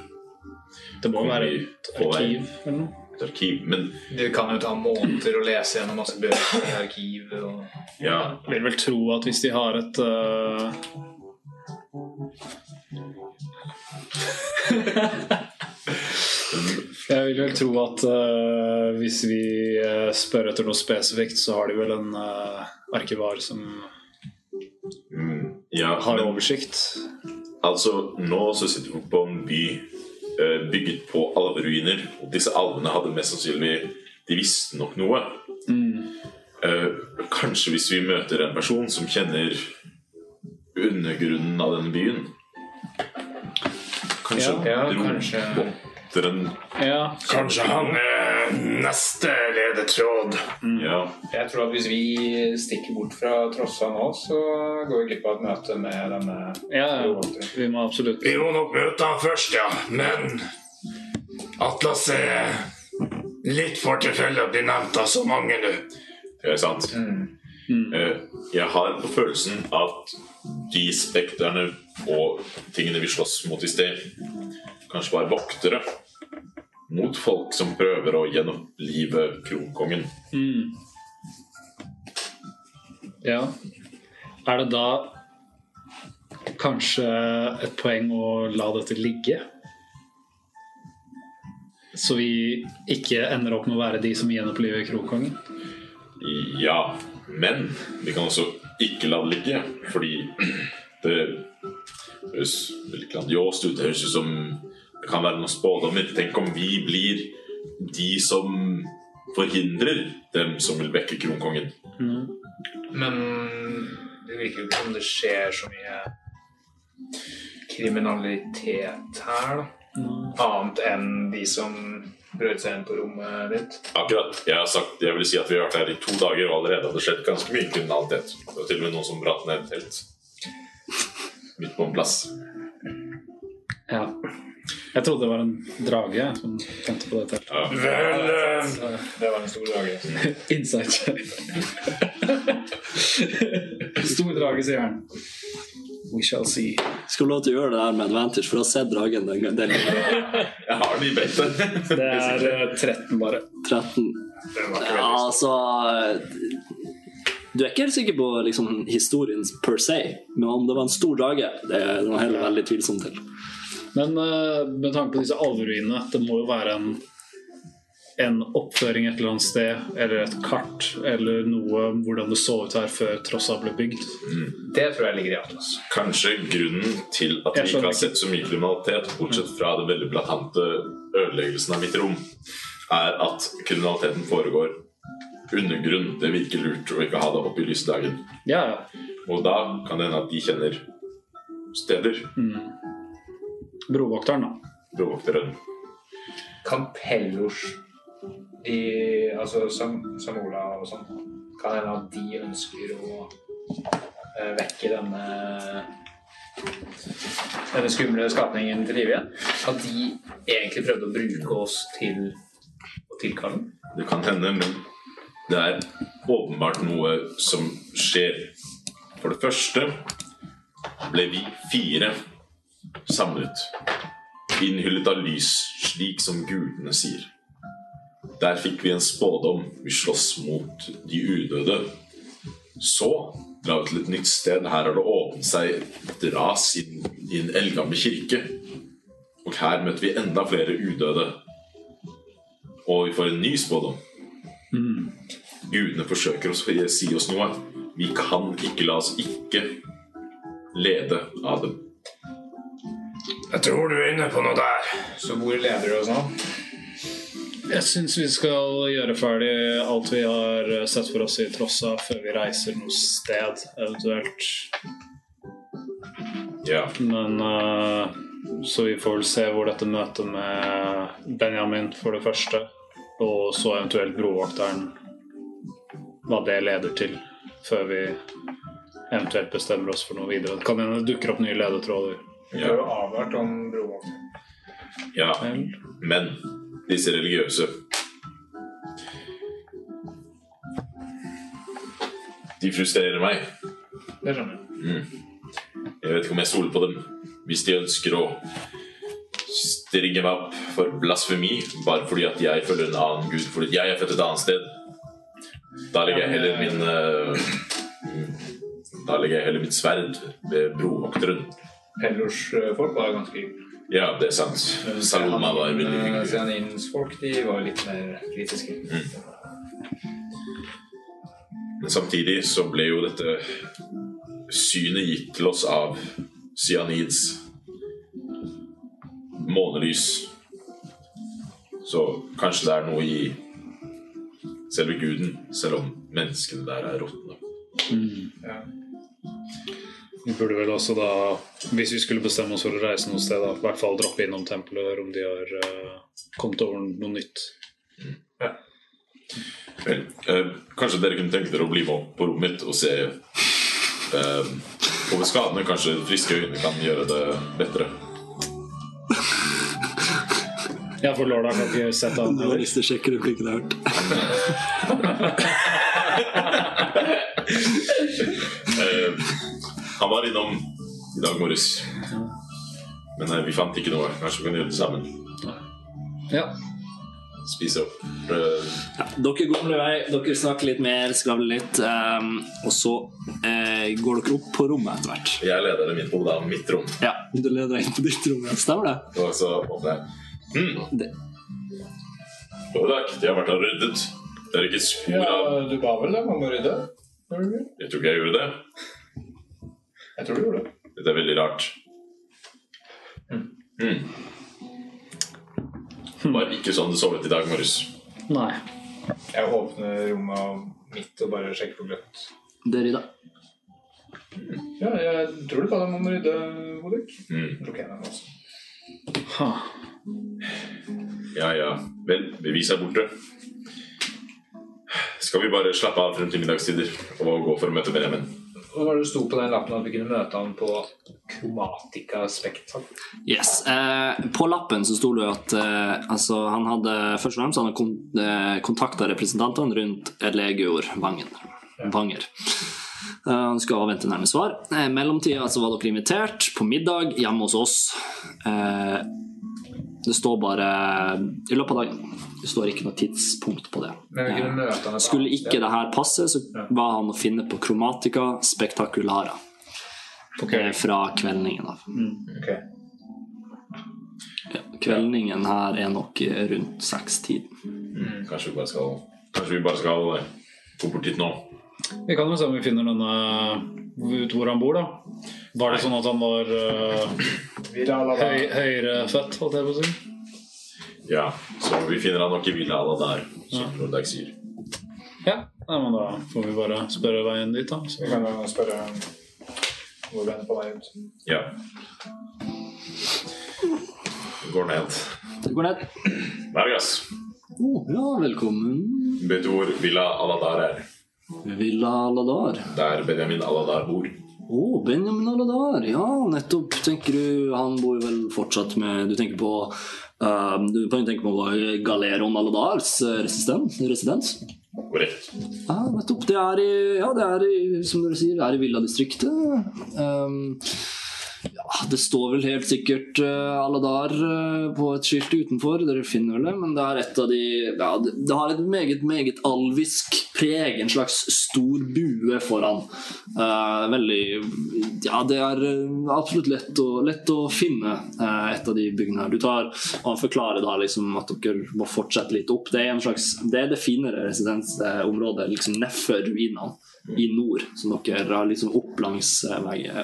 Det må være et arkiv eller noe? et arkiv Men Det kan jo ta måneder å lese gjennom masse bøker i arkivet. Og... ja, Jeg vil vel tro at hvis de har et eh, Jeg vil vel tro at uh, hvis vi uh, spør etter noe spesifikt, så har de vel en uh, arkivar som mm, ja har men, oversikt. altså Nå så sitter vi på en by bygget på alveruiner. Og disse alvene hadde mest sannsynlig De visste nok noe. Eh, kanskje hvis vi møter en person som kjenner undergrunnen av denne byen Kanskje Ja, dro kanskje. Ja, Kanskje han er neste ledetråd. Ja. Jeg tror at hvis vi stikker bort fra Trossa nå, så går vi glipp av et møte med denne ja. Vi må absolutt Vi må nok møte han først, ja. Men Atlas er litt for tilfeldig å bli nevnt av så mange nå. Det er sant. Eh, Jeg har på følelsen at de spekterne og tingene vi slåss mot i sted, kanskje var voktere mot folk som prøver å gjenopplive kronkongen. Ja. Er det da kanskje et poeng å la dette ligge? Så vi ikke ender opp med å være de som gjenoppliver kronkongen? Ja, men vi kan også ikke la det ligge, fordi det høres veldig grandiost ut. Det høres ut som det kan være noen spådommer. Tenk om vi blir de som forhindrer dem som vil vekke kronkongen. Men det virker jo ikke som det skjer så mye kriminalitet her, da. Annet enn de som brøt seg inn på rommet ditt. Akkurat. Jeg har sagt, jeg vil si at vi har vært her i to dager, og allerede har det skjedd ganske mye kriminalitet. Det var til og med noen som brant ned et telt. Midt på en plass. Ja. Jeg trodde det var en drage som tente på dette. Ja. Vel eh, Det var en stor drage. Insight Stor drage, sier han. We shall see. Skal lov til å gjøre det der med advantage, for å se sett dragen den gang. Gangen. Jeg har den i beltet. Det er eh, 13, bare. 13. Den var ikke Ja, altså Du er ikke helt sikker på liksom, historien per se, men om det var en stor drage, det er noe heller veldig tvilsomt til. Men eh, med tanke på disse alveruinene, det må jo være en, en oppføring et eller annet sted, eller et kart, eller noe hvordan det så ut her før Trossa ble bygd. Det tror jeg ligger i Atlas. Kanskje grunnen til at vi ikke har sett så mye kriminalitet, bortsett fra den veldig blatante ødeleggelsen av mitt rom, er at kriminaliteten foregår under grunn. Det virker lurt å ikke ha det oppe i lyse dagen. Ja, ja. Og da kan det hende at de kjenner steder. Brovokteren, da. Brovokteren. Kan Pellos de, altså som Ola og sånn, kan hende at de ønsker å uh, vekke denne denne skumle skapningen til live igjen. At de egentlig prøvde å bruke oss til å tilkalle den. Det kan hende, men det er åpenbart noe som skjer. For det første ble vi fire samlet. Innhyllet av lys, slik som gudene sier. Der fikk vi en spådom. Vi slåss mot de udøde. Så dra vi til et nytt sted. Her har det åpnet seg et ras i en eldgammel kirke. Og her møter vi enda flere udøde. Og vi får en ny spådom. Gudene forsøker å si oss noe. Vi kan ikke la oss ikke lede av dem. Jeg tror du er inne på noe der. Så hvor leder du oss nå? Jeg syns vi skal gjøre ferdig alt vi har sett for oss i Trossa, før vi reiser noe sted, eventuelt. Ja, Men uh, Så vi får vel se hvor dette møtet med Benjamin for det første, og så eventuelt brovokteren, hva det leder til, før vi eventuelt bestemmer oss for noe videre. Det kan hende det dukker opp nye ledetråder. Vi har jo avhørt om brovåkning. ja. Men disse religiøse De frustrerer meg. Det skjønner jeg. Jeg vet ikke om jeg stoler på dem. Hvis de ønsker å stringe meg opp for blasfemi bare fordi at jeg følger en annen gud, fordi jeg er født et annet sted, da legger jeg heller min uh, Da legger jeg heller mitt sverd ved brovokteren. Pellors folk var ganske. Ja, det er sant. Saloma var veldig hyggelig. Sianins folk de var litt mer kritiske. Men samtidig så ble jo dette synet gitt til oss av cyanids månelys. Så kanskje det er noe i selve guden, selv om menneskene der er råtne. Ja. Vi burde vel også da, hvis vi skulle bestemme oss for å reise noe sted, da, i hvert fall droppe innom tempelet og høre om de har uh, kommet over noe nytt. Vel, eh, kanskje dere kunne tenke dere å bli med opp på rommet mitt og se eh, over skadene. Kanskje friske øyne kan gjøre det bedre. Ja, for Lorda kan ikke sette han Det var heller. listesjekker jeg har hørt. Eh, han var innom i dag morges. Men nei, vi fant ikke noe. Kanskje vi kan gjøre det sammen. Ja. Spise opp. Eh, Ja, dere går vei, dere snakker litt mer, skravler litt, Um, og så uh, går dere opp på rommet etter hvert. jeg leder dem inn på da, mitt rom. Ja, du leder deg inn på ditt rom, ja. stemmer det? Og så åpner jeg. Mm. det? God dag, de har vært og ryddet. Det er ikke spor ja, av du ba vel dem om å rydde? Jeg tror ikke jeg gjorde det. Jeg tror du gjorde det. Dette er veldig rart. Hmm. Var ikke sånn du så ut i dag morges. Nei. Jeg åpner rommet mitt og bare sjekker for gløtt. Det er rydda. Ja, jeg tror du ba dem om å rydde, Bodek. Mm. Lukker jeg også. Ha. Ja, ja. Vel, bevis er borte. Skal vi bare slappe av frem til middagstider og gå for å møte Benjamin? Hva var det sto på den lappen at vi kunne møte han på Chromatica Spectrum? Yes. Eh, på lappen så sto det at eh, altså, han hadde først og fremst han hadde kon eh, kontakta representantene rundt Elegior Vangen. Vanger. Eh, han skulle avvente nærme svar. I eh, mellomtida så var dere invitert på middag hjemme hos oss. Eh, det står bare i løpet av dagen. Det står ikke noe tidspunkt på det. Skulle ikke det her passe, så var han å finne på Chromatica Spectaculara. Okay. Fra kveldningen av. Okay. Ja, kveldningen her er nok rundt sekstiden. Kanskje vi bare skal, kanskje vi bare skal eh, gå bort dit nå? Vi kan jo se om vi finner denne ut hvor han bor, da. Var det sånn at han var uh, høy, høyere født, holdt jeg på å si? Ja, så vi finner han nok i Villa Alla der, som Nordag sier. Ja. Nei, men da får vi bare spørre veien dit, da. Vi kan jo spørre hvor vi er på vei ut. Ja. Det går ned. Det går ned. Vargas, Oh, ja, velkommen. Vet du hvor Villa Aladar er? Villa Aladar. Der Benjamin Aladar bor. Å, Benjamin Aladar. Ja, nettopp. Tenker du Han bor vel fortsatt med Du tenker på uh, Du tenke på Galeron Aladars eh, residens? residens? Korrekt. Ja, nettopp. Det er i, ja, det er i, som dere sier, det er i villadistriktet. Um, ja, det står vel helt sikkert uh, Aladar uh, på et skilt utenfor. Dere finner vel det, men det er et av de ja, det, har et meget, meget alvisk preg. En slags stor bue foran. Uh, veldig Ja, det er absolutt lett å, lett å finne et av de byggene her. Du tar og forklarer da liksom at dere må fortsette litt opp. Det er en slags Det er det finere residensområdet liksom nedfor ruinene i nord, som dere har liksom opp langs,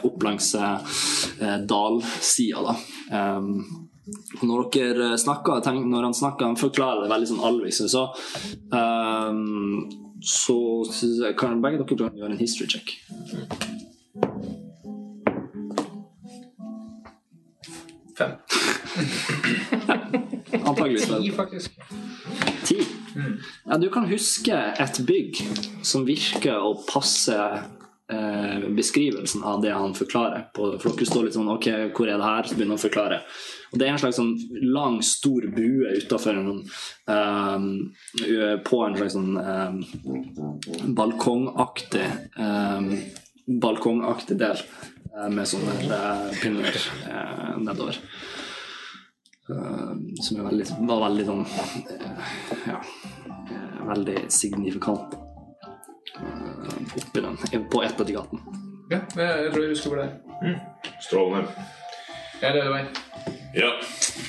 opp langs eh, dalsida. da. Um, når dere snakker, tenk, når han snakker, han forklarer det veldig sånn alvis, så um, så kan begge dere gjøre en history check. Fem. Antakeligvis. Ti, faktisk. Ti. Ja, du kan huske et bygg som virker å passe eh, beskrivelsen av det han forklarer. På, for dere står litt sånn Ok, hvor er det her? Så begynner han å forklare. Og Det er en slags sånn lang, stor bue utafor en sånn eh, På en slags sånn eh, balkongaktig eh, Balkongaktig del eh, med sånne eh, pinner nedover. Eh, som er veldig, var veldig sånn Ja Veldig signifikant eh, oppi den, på ett av de gatene. Ja, jeg, jeg tror jeg husker hvor det er. Strålende. Ja, det er det vei. Ja.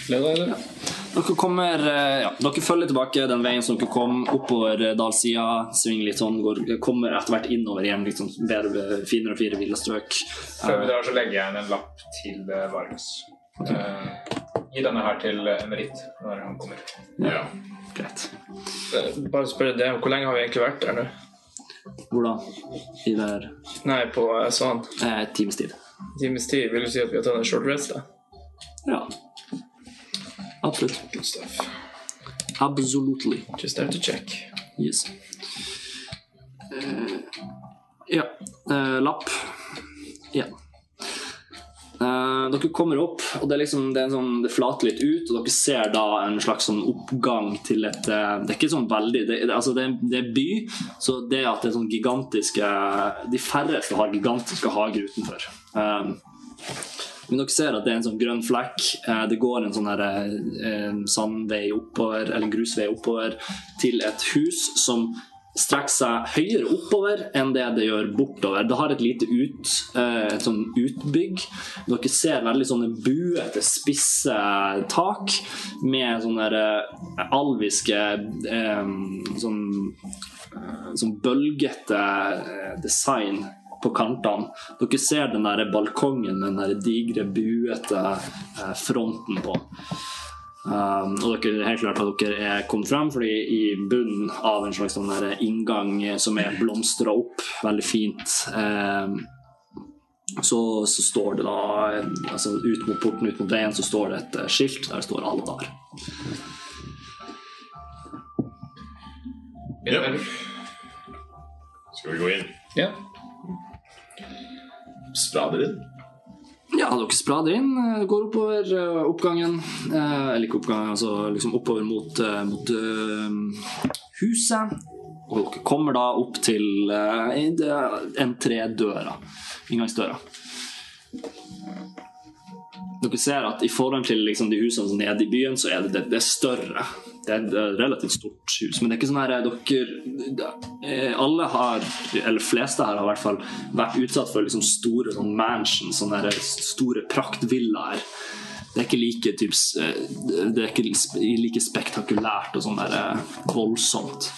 Leder, eller? Dere kommer eh, ja, Dere følger tilbake den veien som dere kom, oppover eh, dalsida. Svinger litt sånn, går, kommer etter hvert innover igjen. Sånn bedre, finere og finere villastrøk. Før vi drar, så legger jeg igjen en lapp til uh, Vargas. Eh, gi denne her til Emerit når han kommer. ja. Greit. Eh, Bare spørre det, hvor lenge har vi egentlig vært der nå? Hvor da? I der Nei, på eh, sånn eh, times tid. times tid. Vil du si at vi har tatt en short rest, da? Ja. Absolutt. Good stuff. Absolutely. Just have to check. Yes. Uh, ja. Uh, lapp. Ja. Eh, dere kommer opp, og det, liksom, det, sånn, det flater litt ut, og dere ser da en slags sånn oppgang til et uh, Det er ikke sånn veldig Det, altså det, er, by, så det at det er sånn gigantiske De færreste har gigantiske hager utenfor. Eh, men dere ser at det er en sånn grønn flekk. Uh, Det går en sånn her, sandvei oppover, eller en grusvei oppover til et hus som strekker seg høyere oppover enn det det gjør bortover. Det har et lite ut, eh, et sånn utbygg. Dere ser veldig sånne buete, spisse tak med sånne eh, alviske eh, sånn, sånn bølgete design på kantene. Dere ser den der balkongen med den der digre, buete fronten på. Um, og dere er helt klart at dere er kommet frem, fordi i bunnen av en slags sånn inngang som er blomstra opp veldig fint, um, så, så står det da altså Ut mot porten, ut mot veien, så står det et eh, skilt der det står Aladar. ja. Skal vi gå inn? Ja. Sprader inn? Ja, dere sprader inn, eh, går oppover eh, oppgangen. Eh, eller ikke oppgangen, altså liksom oppover mot, mot huset. Og dere kommer da opp til entrédøra. Inngangsdøra. Dere ser at i forhold til liksom, de husene som er nede i byen, så er det, det, det er større. Det er et relativt stort hus. Men det er ikke sånn her dere eh, Alle har, eller fleste her har i hvert fall vært utsatt for liksom store sånn mansions, sånne her store praktvillaer. Det er ikke like, typ, eh, det er ikke like spektakulært og sånn der eh, voldsomt.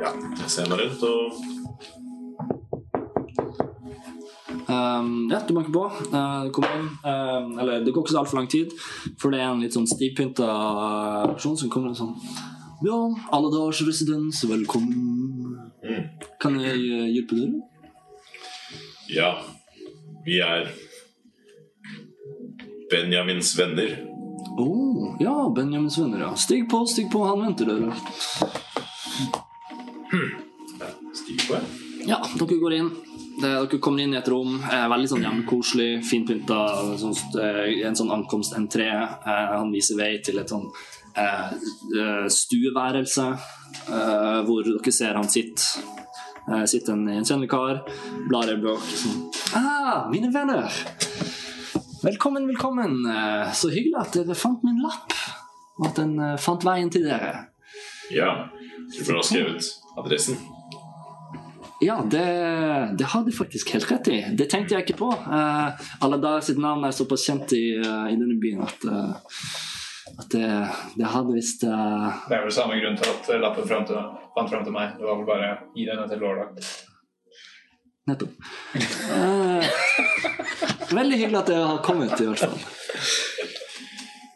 Ja. Jeg ser meg rundt og Um, ja, du banker på. Uh, kom inn. Um, eller det går ikke så altfor lang tid, for det er en litt sånn stivpynta person som kommer inn sånn Ja, Aladars residens, velkommen. Kan jeg uh, hjelpe dere? Ja. Vi er Benjamins venner. Å, oh, Ja, Benjamins venner, ja. Stig på, stig på, han venter dere. Stig på, ja. Ja, dere går inn. Det, dere kommer inn i et rom. Eh, veldig sånn hjemmekoselig, finpynta. Sånn, eh, en sånn ankomstentré. Eh, han viser vei til et sånn eh, eh, stueværelse eh, hvor dere ser han sitter. Eh, sitter en gjenkjennelig kar, blar i bok. Sånn. Ah, mine venner! Velkommen, velkommen. Eh, Så hyggelig at dere fant min lapp, og at den eh, fant veien til dere. Ja. Du burde ha skrevet adressen. Ja, det, det har du faktisk helt rett i. Det tenkte jeg ikke på. Uh, Aladar sitt navn er såpass kjent i, uh, i denne byen at, uh, at det, det hadde visst uh... Det er vel samme grunn til at lappen fram til, fant fram til meg. Det var vel bare gi denne til lørdag. Nettopp. Eh, veldig hyggelig at dere har kommet, i hvert fall.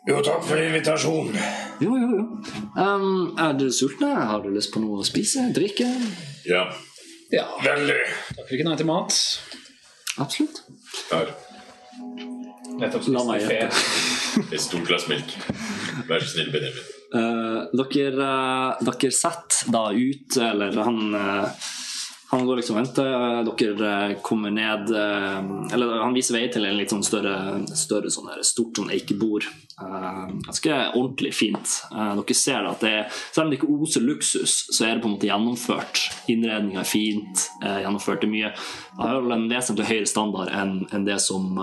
Jo, takk for invitasjonen. Jo, jo, jo. Um, er dere sultne? Har du lyst på noe å spise? Drikke? Ja. Ja. Veldig. Takker ikke nei til mat. Absolutt. Der. Nettopp La meg gjette. Et stort glass melk. Vær så snill, Benjamin. Eh, dere, eh, dere setter da ut, eller han eh, han går liksom og venter. eh, Dere eh, kommer ned eh, Eller han viser vei til en litt sånn større, større sånn der, stort sånn eikebord. Ganske ordentlig fint. Dere ser at det er, selv om det ikke oser luksus, så er det på en måte gjennomført. Innredninga er fint. Gjennomført det mye. Det har en vesentlig høyere standard enn det som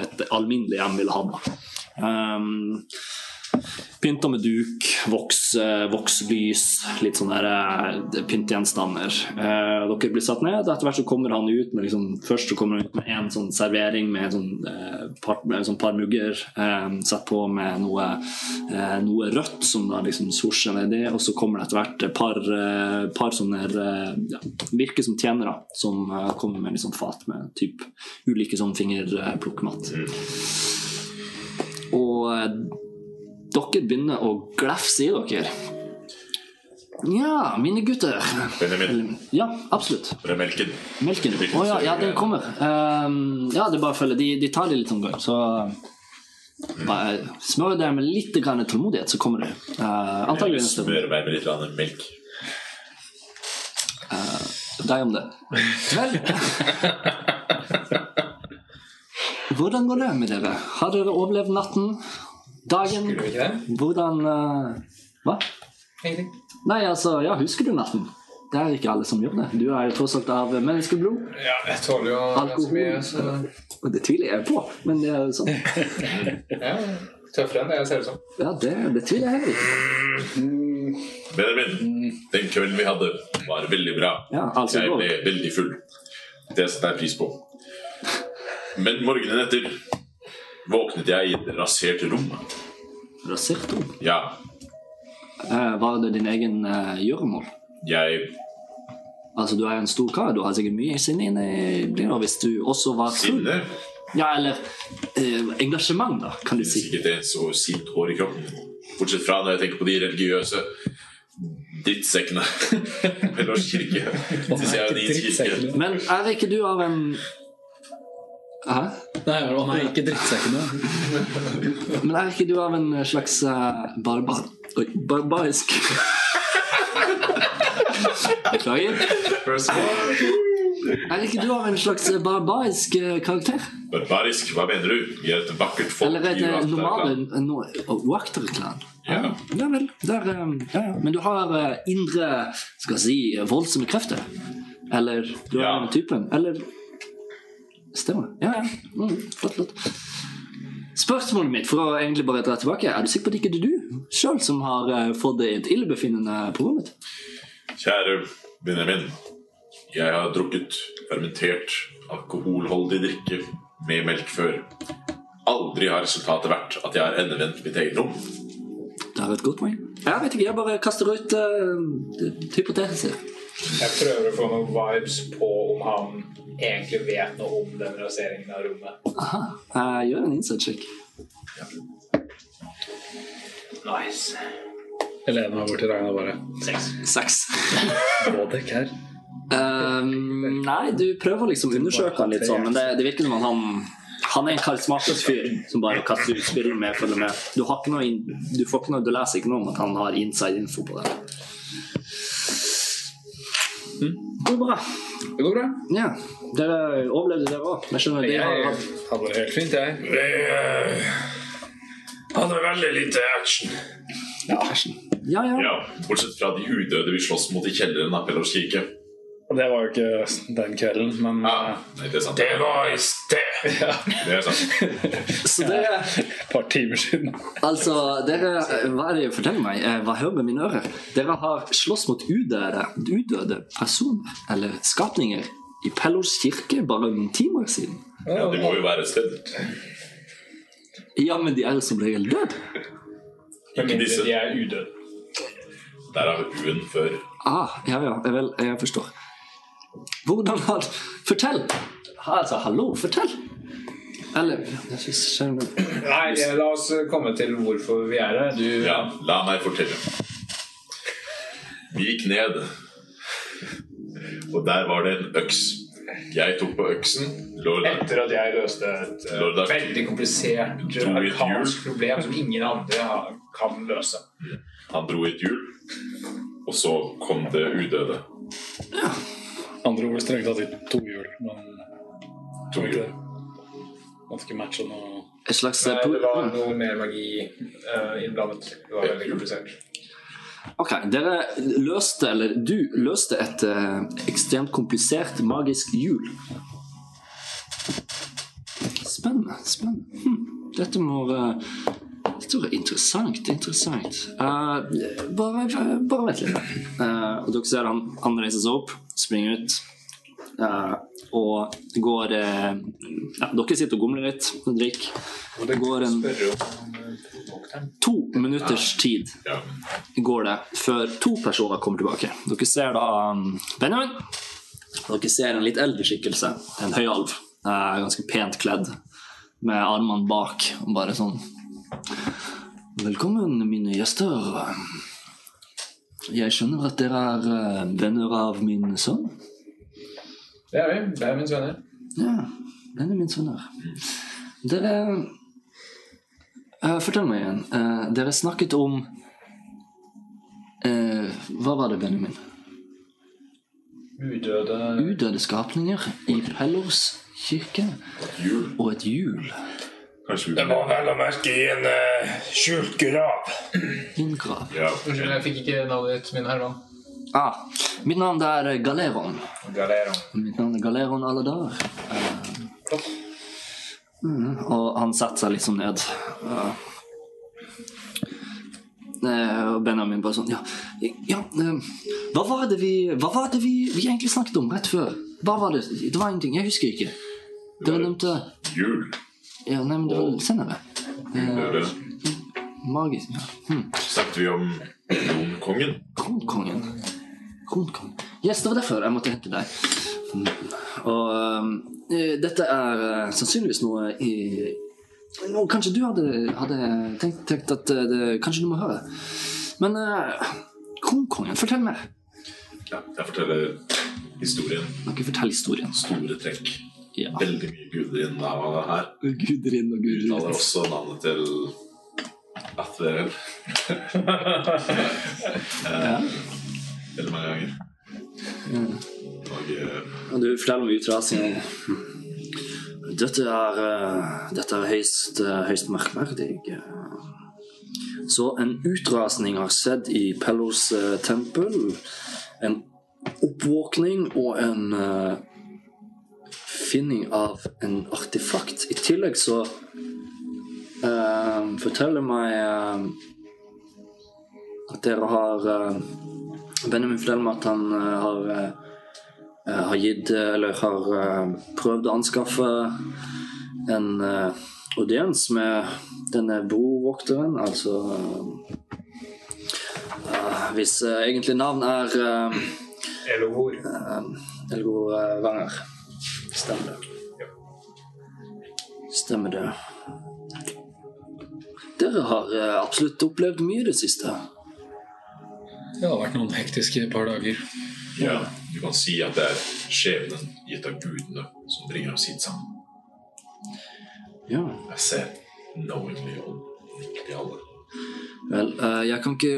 et alminnelig hjem ville hatt. Pynta med duk, voks, eh, vokslys, litt sånne der, eh, pyntegjenstander. Eh, dere blir satt ned. Etter hvert så kommer han ut med liksom, Først så kommer han ut med en sånn servering med en sånn, eh, par, med en sånn par mugger. Eh, satt på med noe, eh, noe rødt som da liksom svosjer ned i. Og så kommer det etter hvert et par, par sånne ja, Virker som tjenere som kommer med liksom fat med typ ulike sånn fingerplukkmat. Og eh, dere begynner å glefse i dere. Ja, mine gutter. Benjamin, Ja, absolutt. Det er melken? Melken. Å ja, ja, den kommer. Um, ja, det er bare å følge. De, de tar det litt om gang, så bare smør deg med litt grann tålmodighet, så kommer det. Uh, antagelig neste meg med litt grann melk. Deg om det. Vel Hvordan går det med dere? Har dere overlevd natten? Dagen? Husker du ikke det? Hvordan uh, Hva? Ingenting. Nei, altså, ja, husker du natten? Det er ikke alle som gjør det. Du er jo tross alt av menneskeblod. Ja, jeg tåler jo ganske mye, så Og det tviler jeg på, men det er jo sånn. ja, tøffere enn det jeg ser ut som. Ja, det, det tviler jeg heller ikke. Benjamin, den kvelden vi hadde, var veldig bra. Ja, altså, Jeg ble veldig full. Det setter jeg pris på. Men morgenen etter våknet jeg i et rasert rom. Rasert rom. Ja, Eh, var det din egen eh, gjøremål? jeg Altså, du er en stor kar, du har sikkert mye sinne inne i nå hvis du også var full Sinne Ja, eller eh, engasjement, da, kan du si. Sikkert en så sint hår i kroppen. Bortsett fra når jeg tenker på de religiøse drittsekkene Eller kirke. Jeg din kirke. Men er ikke du av en Hæ? Nei, å nei, ikke drittsekkene. Men er ikke du av en slags uh, barbar... Oi, barbarisk Beklager. Er ikke du av en slags barbarisk eh, karakter? Barbarisk, hva mener du? Vi er et vakkert folk. Eller et eh, klan. Wakter-klan? Ja. Ja vel. Der, eh, ja, ja. Men du har eh, indre skal jeg si, voldsomme krefter? Eller du er Ja. den typen? Eller Stemmer. Ja, ja. Mm, flott, flott. Spørsmålet mitt, for å egentlig bare dra tilbake, er du sikker på at det ikke er du sjøl som har eh, fått et illebefinnende på rommet? Kjære Benjamin. Jeg har drukket fermentert alkoholholdig drikke med melk før. Aldri har resultatet vært at jeg har endevendt mitt eget rom. Det er et godt poeng. Jeg vet ikke, jeg bare kaster ut uh, hypoteser. Jeg prøver å få noen vibes på om han egentlig vet noe om den raseringen av rommet. Aha. Jeg gjør en insight-sjekk. Nice. Helene har borti regna bare. Seks. Rådekk her. Um, nei, du prøver liksom å undersøke han litt sånn, men det, det virker som han Han er en karismatisk fyr som bare kaster ut spill med følger med. Du, har ikke noe du, får ikke noe, du leser ikke noe om at han har inside info på det. Det går bra. Det går bra. Ja. Dere overlevde, dere òg. Jeg skjønner det har Jeg hadde det helt fint, jeg. Vi uh, hadde veldig lite action. Ja, ja. Ja, Bortsett fra de udøde vi slåss mot i kjelleren av Pellers kirke. Og det var jo ikke den kvelden, men Ja, nei, det er sant. Det var i sted. Ja. Det er sant. Så dere et par timer siden. Altså, dere, hva er det jeg forteller meg? Eh, Hva hører med mine ører? Dere har slåss mot udøde, udøde personer, eller skapninger, i Pellos kirke bare noen timer siden. Ja, de må jo være et sted. Ja, men de er jo som regel døde. Men disse. de er udøde. Der har vi U-en før. Ah, ja, ja, vel, jeg forstår. Hvordan har Fortell! Altså, hallo, fortell! Eller. Nei, la oss komme til hvorfor vi er her. Du, Ja, la meg fortelle. Vi gikk ned, og der var det en øks. Jeg tok på øksen, lå. Etter at jeg løste et eh, veldig komplisert arkansk problem som ingen andre kan løse. Han dro i et hjul, og så kom det udøde. Andre ord strengt tatt i to hjul, men tror ikke det. ikke matche noe Et slags Nei, det var noe mer magi uh, innblandet. Det var veldig komplisert. Ok, dere løste, eller du løste et uh, ekstremt komplisert magisk hjul. Spennende, spennende. Hm. Dette må være Dette var interessant, interessant. Uh, bare, bare vent litt. Uh, og dere ser han, han reiser seg opp, springer ut. Uh, og det går ja, Dere sitter og gomler litt og drikker. Det går en to minutters tid går det før to personer kommer tilbake. Dere ser da um, Benjamin. Dere ser en litt eldre skikkelse. En høyalv. Ganske pent kledd. Med armene bak. Og bare sånn Velkommen, mine gjester. Jeg skjønner at dere er eh, venner av min sønn. Det er vi. Det er min venner. Ja, Benjamins sønner. Dere uh, Fortell meg igjen. Uh, dere snakket om uh, Hva var det, Benjamin? Udøde Udøde skapninger i Pellors kirke og et hjul. Kanskje vi Det var vel å merke i en eh, skjult grav. i. Ja. Unnskyld, jeg fikk ikke navnet ditt, min herremann. Ah, mitt navn det er Galeron. Galero. Mitt navn er Galeron Aladar. Eh, mm, og han setter seg liksom ned. Eh, eh, og Benjamin bare sånn Ja, ja eh, hva var det, vi, hva var det vi, vi egentlig snakket om rett før? Hva var det? Det var ingenting. Jeg husker ikke. Dere nevnte Hjul. Ja, Nei, men det var senere. Udøde. Magisk. Ja. Hm. Snakket vi om Kronkongen? Kronkongen. Kronkongen. Yes, det var derfor jeg måtte hente deg. Og øhm, eh, dette er eh, sannsynligvis noe i noe Kanskje du hadde, hadde tenkt, tenkt at eh, det, Kanskje du må høre. Men uh, Kronkongen, fortell mer. Ja, jeg forteller historien. Ikke fortell historien. Store trekk. Ja. Veldig mye Gudrin av det her. Gudrinn og Uttaler gudrinn. også navnet til Athel. Ja. Veldig mange ganger. Og uh, Og du forteller om utrasingen. Dette er, eh, dette er høyst, eh, høyst merkverdig. Så en utrasning har skjedd i Pellos eh, tempel. En oppvåkning og en eh, finning av en artefakt. I tillegg så uh, forteller meg uh, at dere har uh, Benjamin forteller meg at han har har gitt Eller har prøvd å anskaffe en audiens med denne brovokteren, altså Hvis egentlig navn er Elovor. Elgo eh, Wanger. Stemmer det. Stemmer det. Dere har eh, absolutt opplevd mye i det siste. Det har vært noen hektiske par dager. ja, du kan si at det er skjebnen gitt av gudene som bringer oss hit sammen. Ja. Jeg ser knowingly og nikker til alle. Vel, eh, jeg kan ikke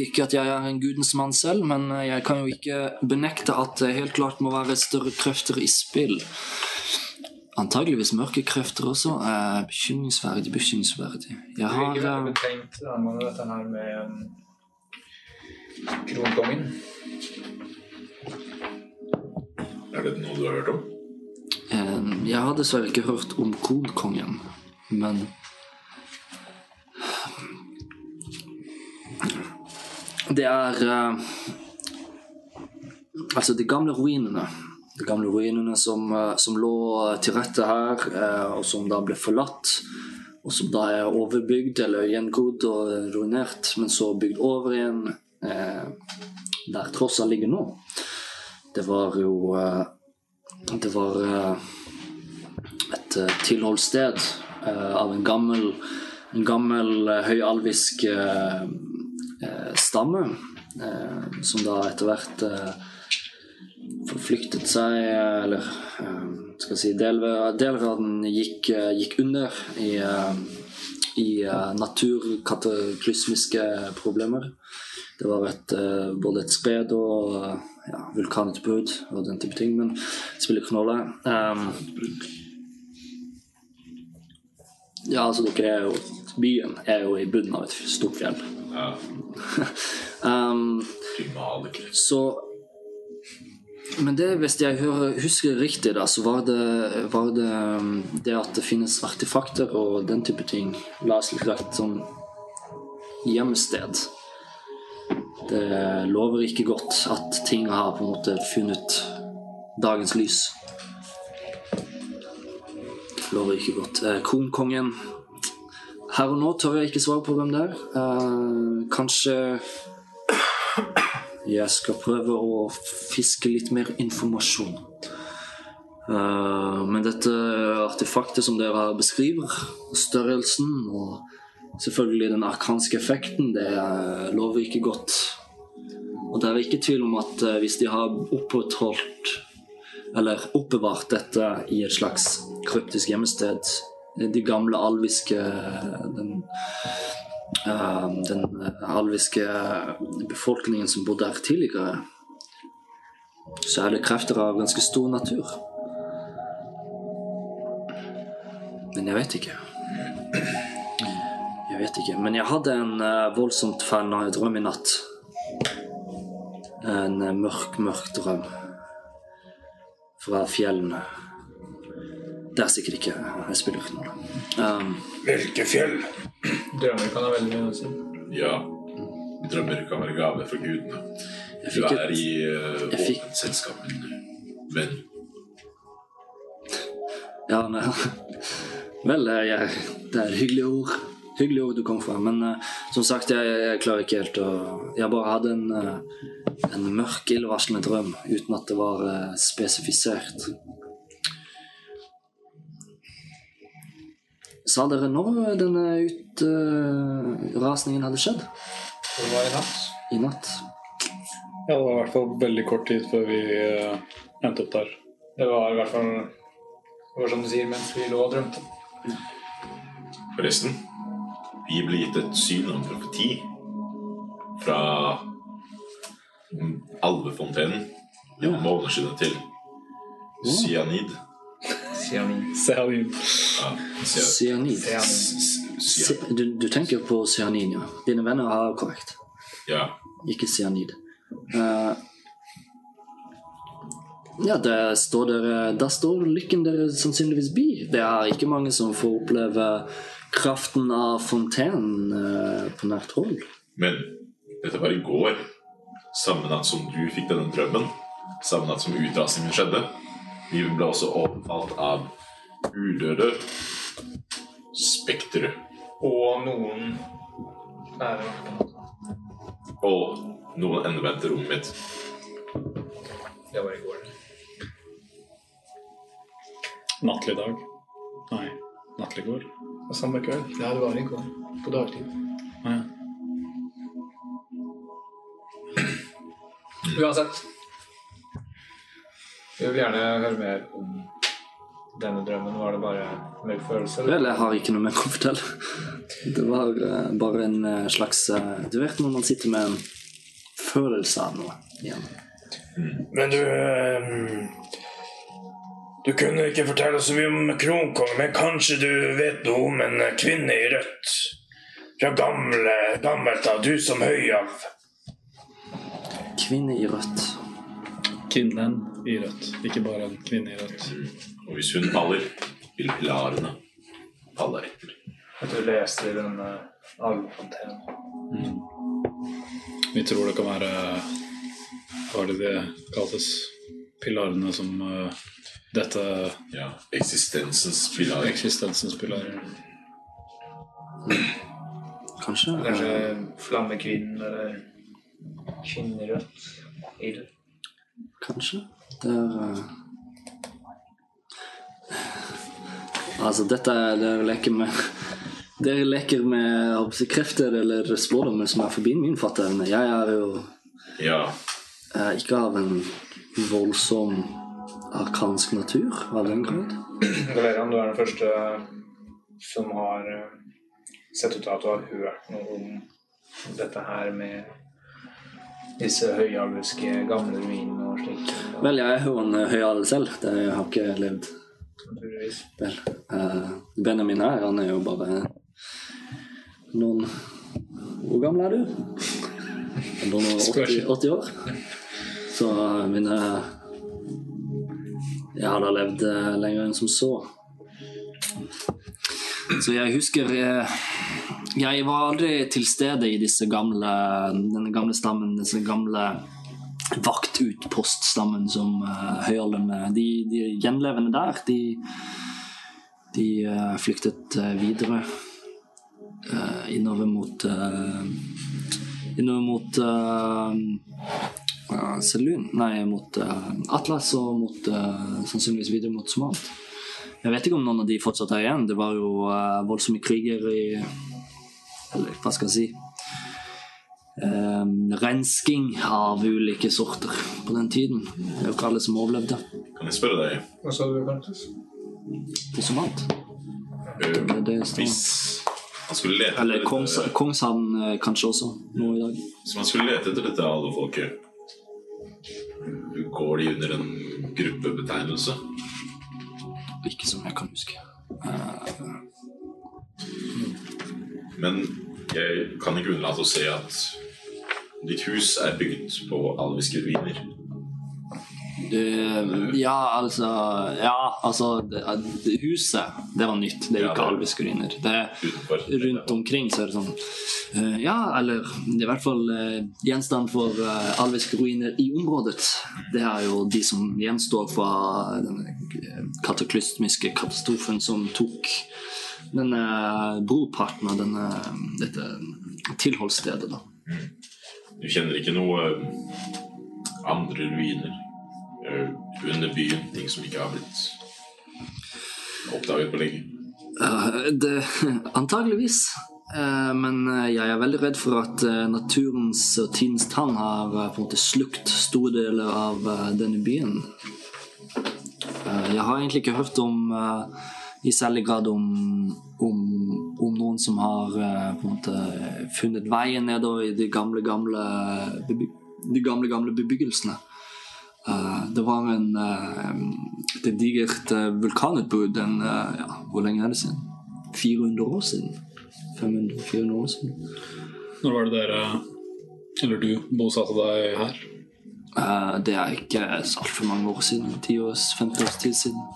Ikke at jeg er en gudens mann selv, men eh, jeg kan jo ikke benekte at det helt klart må være større krefter i spill. Antageligvis mørke krefter også. Eh, bekymringsverdig, bekymringsverdig. Jeg har eh, veldig betenkt angående dette her med um, kronkongen. Er det noe du har hørt om? eh, Jeg har dessverre ikke hørt om kronkongen, men Det er uh, Altså, de gamle ruinene. De gamle ruinene som, uh, som lå til rette her, eh, og som da ble forlatt. Og som da er overbygd eller gjengrodd og ruinert, men så bygd over igjen der Trossa ligger nå. Det var jo Det var et tilholdssted av en gammel, en gammel høyalvisk stamme, eh, som da etter hvert eh, forflyktet seg, eh, eller eh, skal si, deler, av den gikk, eh, gikk under i, eh, i eh, naturkataklysmiske problemer. Det var et, eh, både et skred og eh, ja, vulkanutbrudd og den type ting, men det spiller ikke noen rolle. Um, ja, altså dere er jo Byen er jo i bunnen av et stort fjell. Ja. Um, så Men det, hvis jeg hører, husker riktig, da, så var det, var det um, det at det finnes artefakter og den type ting. La oss litt lagt sånn hjemsted. Det lover ikke godt at ting har på en måte funnet dagens lys. Lover ikke godt. Eh, Kronkongen Her og nå tør jeg ikke svare på hvem det er. Eh, kanskje jeg skal prøve å fiske litt mer informasjon. Eh, men dette artefaktet som dere beskriver, størrelsen og selvfølgelig den arkanske effekten, det lover ikke godt. Og det er ikke tvil om at eh, hvis de har opprettholdt eller oppbevart dette i et slags kryptisk gjemmested, de gamle alviske den eh, den alviske befolkningen som bodde her tidligere, så er det krefter av ganske stor natur. Men jeg vet ikke. Jeg vet ikke. Men jeg hadde en eh, voldsomt fæl na- drøm i natt. En eh, mørk, mørk drøm. Fra fjellene. Det er sikkert ikke Jeg spiller ikke noe. Um, Hvilke fjell? Drømmer kan ha veldig mye å si. Ja. Drømmer kan være gave fra gudene. jeg Du er i uh, jeg fikk- åpent selskap med en venn. Ja, nei. Vel, eh, jeg, det er hyggelige ord. Hyggelige ord du kom fra. Men uh, som sagt, jeg, jeg klarer ikke helt å Jeg bare hadde en, uh, en mørk, illevarslende drøm uten at det var uh, spesifisert. Sa dere når denne utrasningen hadde skjedd? Det var i natt. I natt? Ja, det var i hvert fall veldig kort tid før vi eh, endte opp der. Det var i hvert fall Det var som du sier, mens vi lå og drømte. Forresten, vi ble gitt et syn om profeti fra alvefontenen Ja. måneder siden til cyanid. Cyanin. Cyanin. Cyanin. du, du tenker på cyanin, ja. Dine venner har korrekt. Ja. Ikke cyanid. Uh, ja, der står dere Der står lykken dere sannsynligvis bi. Det er ikke mange som får oppleve kraften av fontenen uh, på nært hold. Men dette var i går. Samme natt som du fikk denne drømmen. Samme natt som utrasingen skjedde. Vi ble også overfalt av udøde spektre. Og noen Nei, Og noen endevendte rommet mitt. det var i går. Nattlig dag. Nei, nattlig går. Og samme kveld? Ja, det var i går. På dagtid. Ja. Uansett. Vi vil gjerne høre mer om denne drømmen? Var det bare en følelse? Eller? Vel, jeg har ikke noe mer å fortelle. Det var eh, bare en eh, slags eh, Du vet når man sitter med en følelse av noe igjen. Men du Du kunne ikke fortelle så mye om kronkongen, men kanskje du vet noe om en kvinne i rødt? Fra gamle, gammelt av, du som høyalv. Kvinne i rødt. Kvinnen i rødt, ikke bare en kvinne i rødt. Og hvis hun faller, vil pilarene falle etter. At du leste i denne alvefontenen? Vi tror det kan være Hva er det det kalles? Pilarene som uh, dette Ja, eksistensens pilar. eksistensens pilarer. Kanskje. Kanskje Flammekvinnen eller Kvinnerødt? i Kanskje. Det er eh, Altså, dette er Dere leker med Dere leker med si, krefter eller spådommer som er forbi min fatteevne. Jeg er jo Ja, eh, ikke av en voldsom arkansk natur av den grad. Valerian, du er den første som har eh, sett ut av at du har hørt noe om dette her med disse høyalviske gamle ruinene og slikt. Vel, jeg er jo en høyal selv. Det jeg har ikke levd vel. uh, Benjamin her, han er jo bare noen Hvor gammel er du? Noen og 80, 80 år? Så eh, mine Jeg hadde levd eh, lenger enn som så. Så jeg husker eh, Jeg var aldri til stede i disse gamle denne gamle stammen, disse gamle vaktutpoststammen som uh, høyalderne de, de gjenlevende der, de, de uh, flyktet uh, videre uh, innover mot Innover mot uh, Selun Nei, mot eh, Atlas og mot eh, sannsynligvis videre mot Somalt. Jeg vet ikke om noen av de fortsatt er igjen. Det var jo eh, voldsomme kriger i Eller hva skal jeg si um, Rensking av ulike sorter på den tiden. Det er jo ikke alle som overlevde kan jeg spørre deg Hva sa du, Kantus? Som alt. Um, Det er det står. Hvis man skulle lete Eller Kongs, Kongshavn eh, kanskje også, nå i dag. Hvis man skulle lete etter dette alvefolket, går de under en gruppebetegnelse? Ikke som jeg kan huske. Eh, Men jeg kan ikke unnlate å se at ditt hus er bygd på alviske ruiner. Du, ja, altså Ja, altså det, det, Huset, det var nytt. Det er Ja, ikke alviske ruiner. Det, rundt omkring så er det sånn eh, Ja, eller det er i hvert fall eh, gjenstand for uh, alviske ruiner i området. Det er jo de som gjenstår fra den eh, kataklysmiske katastrofen som tok denne brorparten av denne, dette tilholdsstedet. da. Du kjenner ikke noe eh, andre ruiner eh, under byen? Ting som ikke har blitt oppdaget på lenge? Uh, det, antageligvis. Uh, men eh, jeg er veldig redd for at eh, naturens og tidens tann har eh, på en måte slukt store deler av eh, denne byen. Eh, jeg har egentlig ikke hørt om eh, i særlig grad om, om, om noen som har eh, måte funnet veien nedover i de gamle, gamle, de gamle, gamle bebyggelsene. Eh, det var en, eh, et digert vulkanutbrudd en, ja, Hvor lenge er det siden? 400 år siden? 500-400 år siden? Når var det dere, eller du, bosatte deg her? Det er ikke så altfor mange år siden. 10 års, 50 års tid siden.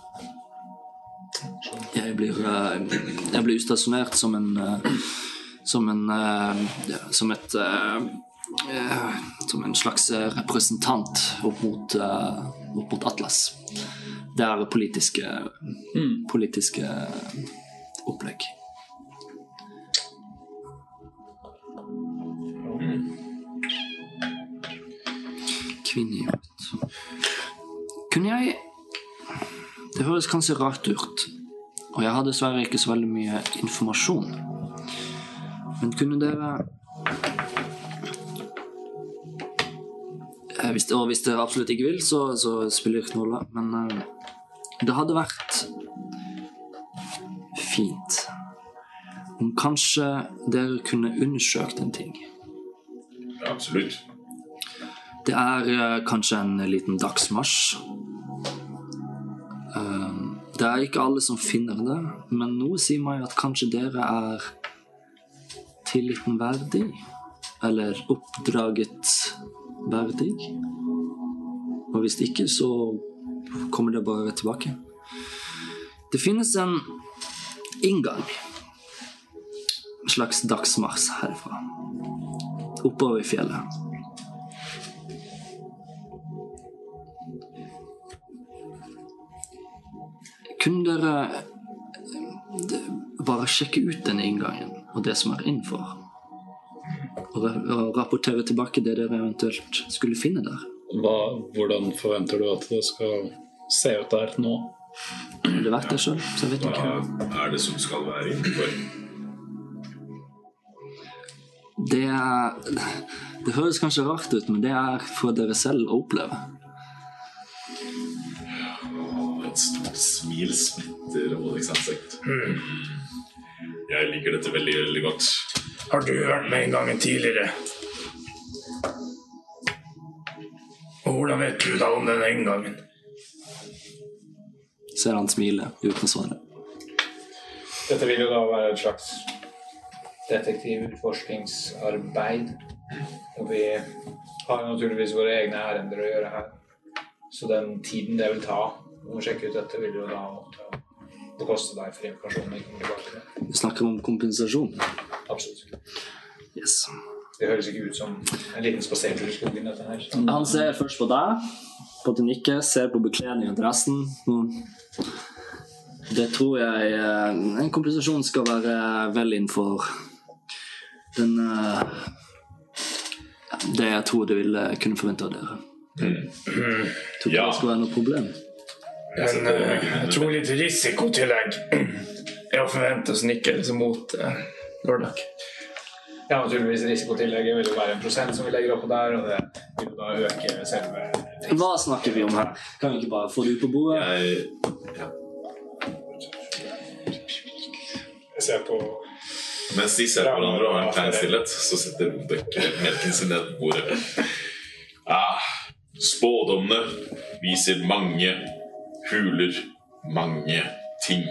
Jeg blir, eh, jeg blir ustasjonert som en eh, Som en eh, ja, Som et Som en slags representant opp mot, opp mot Atlas. Det er politiske Politiske opplegg. Kvinne. Kunne jeg Det høres kanskje rart ut, og jeg har dessverre ikke så veldig mye informasjon. Men kunne dere Eh, hvis, Og hvis dere absolutt ikke vil, så, så spiller det ikke noen rolle. Men eh, det hadde vært fint om kanskje dere kunne undersøkt en ting. Ja, absolutt. Det er eh, kanskje en liten dagsmarsj. Eh, det er ikke alle som finner det, men noe sier meg at kanskje dere er tilliten verdig? Eller oppdraget verdig? Og hvis ikke, så kommer det bare tilbake. Det finnes en inngang. En slags dagsmarsj herfra. Oppover i fjellet. Kunne dere eh, bare sjekke ut denne inngangen og det som er innenfor? Og, og rapportere tilbake det dere eventuelt skulle finne der? Hva, hvordan forventer du at det skal se ut der nå? Har det vært der sjøl, så jeg vet ikke. Hva er det som skal være innenfor? Det er Det høres kanskje rart ut, men det er for dere selv å oppleve. Smil spretter over Alex ansikt. Jeg liker dette veldig, veldig godt. Har du hørt meg en gang tidligere? Og hvordan vet du da om denne gangen? Ser han smile uten å svare. Dette vil jo da være et slags detektivutforskningsarbeid. Og vi har jo naturligvis våre egne ærender å gjøre her. Så den tiden det vil ta om å sjekke ut dette, vil jo da måtte bekoste deg for informasjonen vi snakker om kompensasjon. Absolutt. Yes. Det høres ikke ut som en liten spasertur i skogen, dette her. Han ser først på deg, på at du nikker, ser på bekledningen til resten. Det tror jeg eh, En kompensasjon skal være vel innenfor den eh, Det jeg tror det ville kunne forvente av dere. Tror ikke Ja. det skal være noe problem. Men eh, jeg tror litt risikotillegg er å forvente. Så nikke liksom mot uh, Lordak. Ja, naturligvis risikotillegget vil jo være en prosent som vi legger oppå der, og det vil jo da øke selve Hva snakker vi om her? Kan vi ikke bare få det ut på bordet? Jeg, Jeg ser på mens de ser på hverandre og har en klein stillhet, så setter Rudek melken sin ned på bordet. Ah, spådommene viser mange huler, mange ting.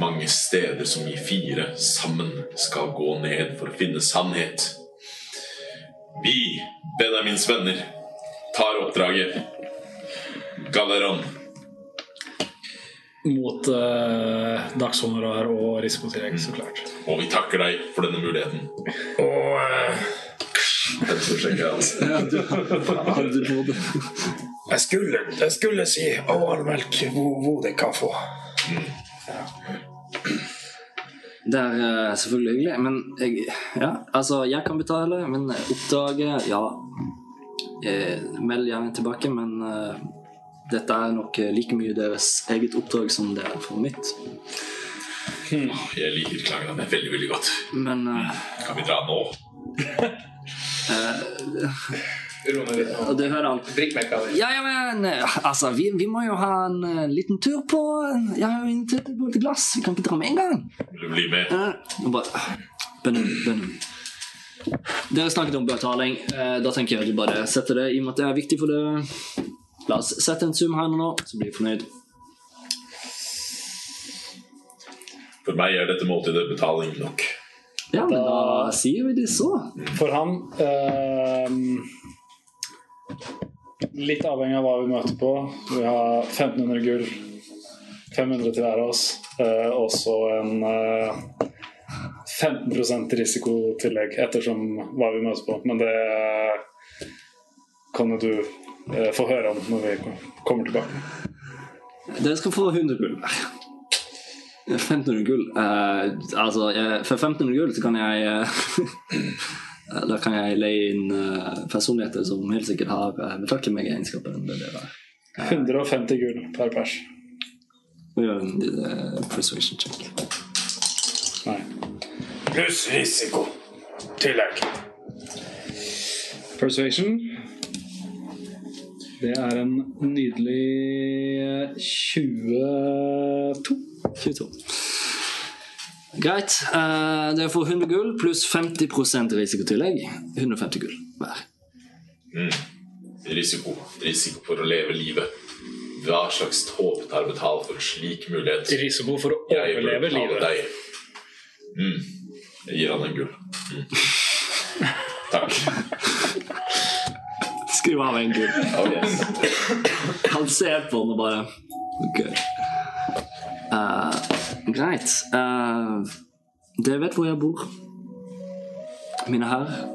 Mange steder som vi fire sammen skal gå ned for å finne sannhet. Vi, Benjamins venner, tar oppdraget. Galeron. Mot eh, dagshonorar og risikotillegg, så klart. Og vi takker deg for denne muligheten. Og eh, Den som sjekker alt. jeg, skulle, jeg skulle si ovalmelk hvor, hvor det kan få. Det er eh, selvfølgelig hyggelig, men jeg, ja, altså, jeg kan betale, men oppdraget Ja. Eh, meld gjerne tilbake, men uh, dette er nok eh, like mye deres eget oppdrag som det er for mitt. Jeg liker klagene veldig, veldig godt. Men uh, Kan vi dra nå? Og nå. du hører han. Ja, ja, men eh, altså, vi, vi må jo ha en uh, liten tur på Jeg har jo invitert deg på et glass. Vi kan ikke dra med en gang. Vil du bli med? Uh, bare Benjamin, Benjamin. Dere snakket om betaling. Uh, da tenker jeg at du bare setter det i og med at det er viktig for det. La oss sette en sum her nå, så blir vi fornøyd. For meg er dette måltidet betaling nok. Ja, men da sier vi det så. For han eh, Litt avhengig av hva vi møter på. Vi har 1500 gull. 500 til hver av oss. eh, og så en eh, 15% risikotillegg ettersom hva vi møter på. Men det kan jo du eh, få høre om når vi kommer tilbake. Dere skal få 100 gull hver. 1500 gull. uh, altså, jeg, for 1500 gull så kan jeg uh, Da kan jeg leie inn uh, personligheter som helt sikkert har betraktelig meg egenskaper enn det 150 gull per pers. Vi gjør en persuasion check. Nei. Pluss risiko. Tillegg. Persuasion. Det er en nydelig 22. 22. Greit. Eh, dere får 100 gull pluss 50% risikotillegg. 150 gull hver. Risiko. Risiko for å leve livet. Hva slags håp tar betalt for en slik mulighet? Risiko for å overleve livet. deg. Mm. Jeg gir han en gull. Mm. Takk. Skriv av en gull. Oh, yes. Han ser på den og bare Ok. Eh, greit. Uh, dere vet hvor jeg bor, mine herrer.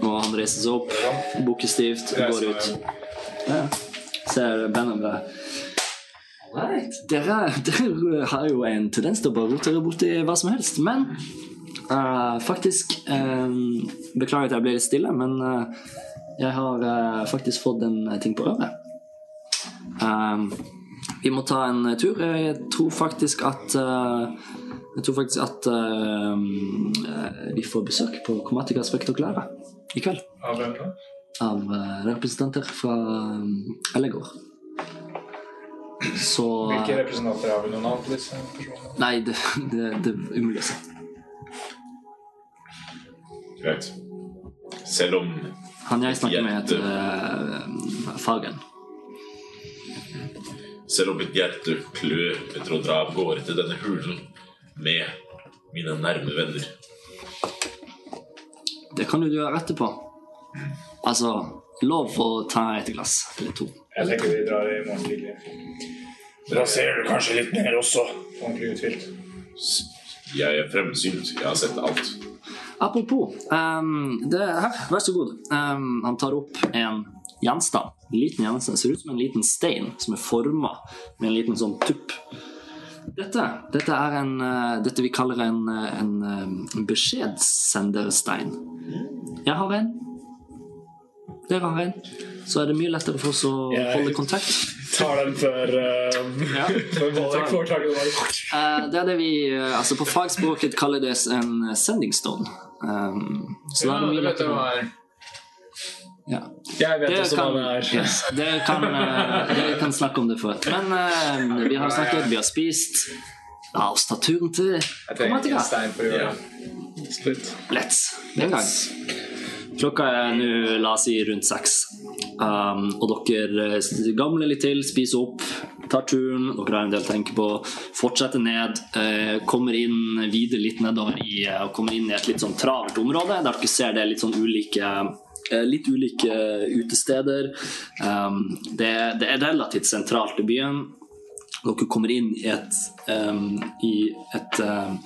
Og han reiser seg opp, bukker stivt, går ut. Ja. Ser bandet bra. Right. Dere, dere har jo en tendens til å bare rotere borti hva som helst, men uh, faktisk eh, Beklager at jeg ble litt stille, men uh, jeg har uh, faktisk fått en ting på øret. Um, vi må ta en tur. Jeg tror faktisk at uh, Jeg tror faktisk at vi får besøk på Chromatica Spektakulære i kveld. Av hvem da? Av uh, representanter fra um, Ellegård. Så Hvilke representanter har vi noen navn på disse personene? Nei, det, det, det er umulig å si. Greit. Selv om Han jeg snakker med, heter uh, Fagen. Selv om mitt hjerte klør etter å dra av gårde til denne hulen med mine nærme venner. Det kan du gjøre etterpå. Altså, lov å ta et glass eller to. Jeg tenker vi drar i morgen tidlig. Da ser du kanskje litt mer også. Ordentlig uthvilt. Jeg er fremsynt. Jeg har sett alt. Apropos, um, det her, vær så god. Um, han tar opp en gjenstand. En liten gjenstand. Ser ut som en liten stein som er forma med en liten sånn tupp. Dette, dette er en, eh, dette vi kaller en, eh, en, eh, en beskjedsenderstein. Jeg har en. Dere har en. Så er det mye lettere for oss å Jeg- holde kontakt. Tar den før, uh, ja. Får tak i den. Eh, det er det vi altså på fagspråket kaller det en sending stone. Um, så da er det mye lettere. Ja. Jeg vet også kan, hva det er. yes, dere, kan, eh, dere kan snakke om det før. Men uh, vi har snakket, vi har spist. La oss ta turen til gjøre Ja. Let's. Den gang. Klokka er nå, la oss si, rundt seks. Um, og dere eh, gamler litt til, spiser opp, tar turen. Dere har en del å tenke på. Fortsetter ned. Uh, kommer inn videre litt nedover i, uh, kommer inn i et litt sånn travelt område, der dere ser det er litt sånn ulike Litt ulike utesteder. Um, det, er relativt sentralt i byen. Dere kommer inn i et, um, i et, um,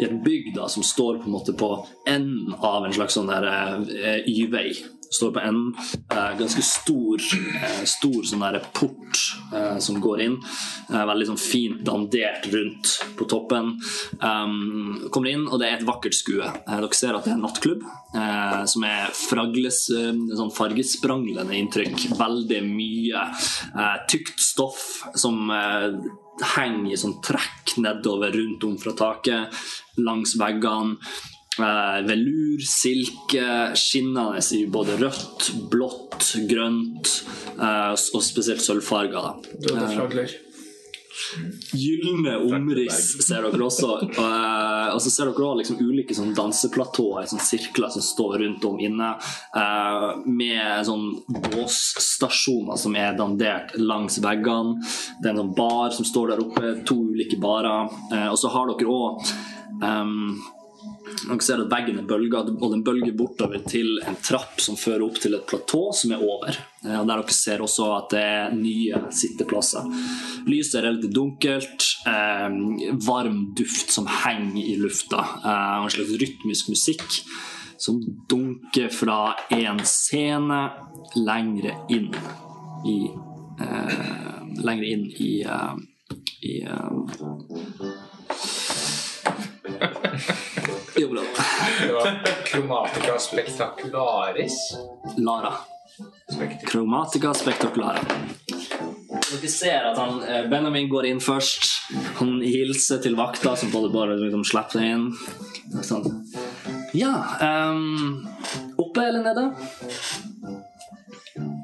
i et bygg da, som står på en måte på enden av en slags sånn eh, Y-vei. Står på en Eh, ganske stor, eh, stor sånn der port eh, som går inn. Eh, veldig sånn fint dandert rundt på toppen. Um, kommer inn, og det er et vakkert skue. Eh, dere ser at det er en nattklubb eh, som er fragles, sånn fargespranglende inntrykk. Veldig mye tykt stoff som henger i sånn trekk nedover rundt om fra taket, langs veggene. Eh, velur, silke, skinnende i både rødt, blått, grønt eh, og spesielt sølvfarger. da. Døde flagler. Gylne omriss ser dere også. Uh, og så ser dere også liksom ulike sånn danseplatåer sånn sirkler som står rundt om inne. uh, med sånn båsstasjoner som er dandert langs veggene. Det er en sånn bar som står der oppe. To ulike barer. Uh, og så har dere òg dere ser at veggen er bølga, og den bølger bortover til en trapp som fører opp til et platå som er over. Eh, der dere ser også at det er nye sitteplasser. Lyset er relativt dunkelt. Eh, varm duft som henger i lufta. Eh, og en slags rytmisk musikk som dunker fra en scene lengre inn i Lengre inn i, i Jo, bra. Det var Chromatica Spectacularis. Lara. Chromatica spectaculara. Dere ser at han, eh, Benjamin går inn først. Han hilser til vakta, som både bare liksom slipper inn. Sånn. Ja um, Oppe eller nede?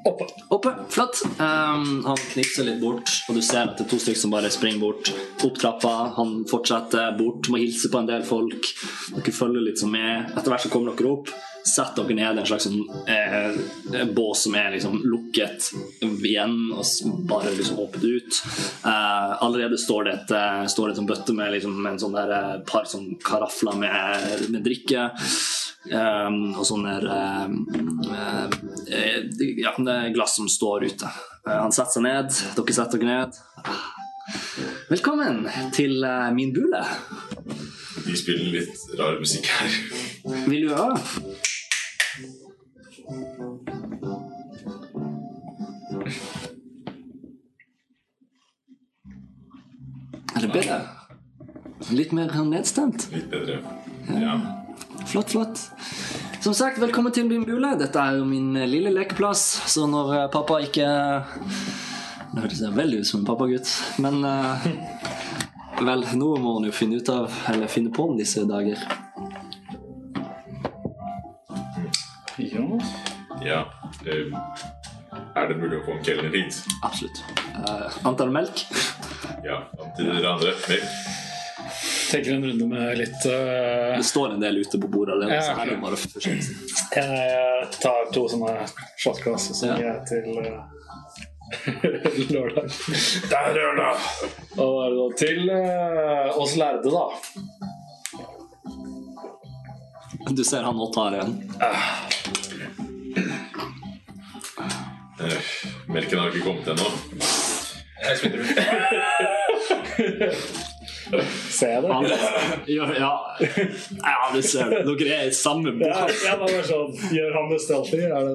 Oppe. Oppe, flott. Um, han knipser litt bort, og du ser at det er to stykker som bare springer bort. Opp trappa, han fortsetter bort, må hilse på en del folk. Dere følger litt som med. Etter hvert så kommer dere opp. Sett dere ned i en slags sånn, eh, bås som er liksom lukket igjen og bare liksom åpnet ut. Eh, allerede står det et, eh, står sånn bøtte med liksom en sånn der, eh, par sånn karafler med, med drikke. Um, og sånne uh, ja, det er glass som står ute. Eh, han setter seg ned. Dere setter dere ned. Velkommen til eh, min bule. De spiller litt rar musikk her. Vil du høre? Er det bedre? Litt mer nedstemt? Litt bedre. Ja. Flott, flott. Som sagt, velkommen til min bule. Dette er jo min eh, lille lekeplass, så når eh, pappa ikke Nå høres jeg veldig ut som en pappagutt, men uh, Vel, noe må han jo finne ut av, eller finne på om disse dager. Ja. ja. Er det mulig å få en kelner hit? Absolutt. Uh, antall melk? Ja. Antall dere andre. Mer? Tenker en runde med litt uh, Det står en del ute på bordet allerede, Ja, så her er det bare å forsyne. Jeg tar to sånne shotglass og så Ja. jeg til uh, lørdag. Det er lørdag! Og da er det da til uh, oss lærde, da. Du ser han nå tar en. Eh, melken har ikke kommet ennå. Ser jeg det? Han, ja, ja. ja, du ser det. Dere er i samme Ja, båt. ja, det var sånn. Gjør han det stealthy? Er det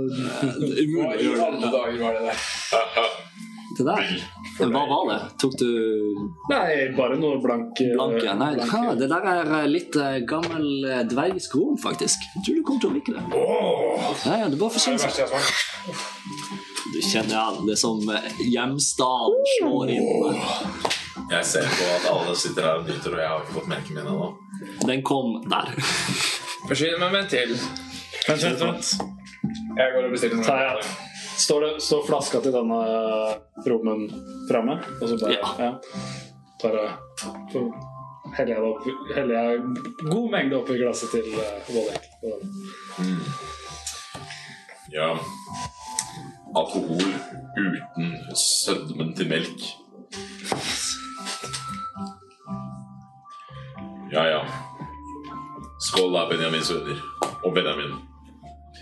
Det er umulig å I gjøre det. dager var det der. Det der? Hva var det? Tok du Nei, bare noe blank eh, blanke? Nei, blank- ha, det der er eh, litt uh, gammel eh, dvergskrom, faktisk. Jeg tror du kommer til å like det. Ja, ja, det bare Det er forsyne det seg. Du kjenner ja, det som eh, hjemstaden slår inn. Jeg ser på at alle sitter her og nyter, og jeg har ikke fått melken min ennå. Den kom der. Forsyn meg med en til. Vent, vent, vent. Jeg går og bestiller noe. Jeg. Står, det, står flaska til denne rommen framme? Og så bare Ja. Bare så heller jeg det opp Heller jeg god mengde oppi glasset til uh, mm. Ja. Alkohol uten sødmen til melk. Ja, ja. Skål da, Benjamins venner. Og Benjamin.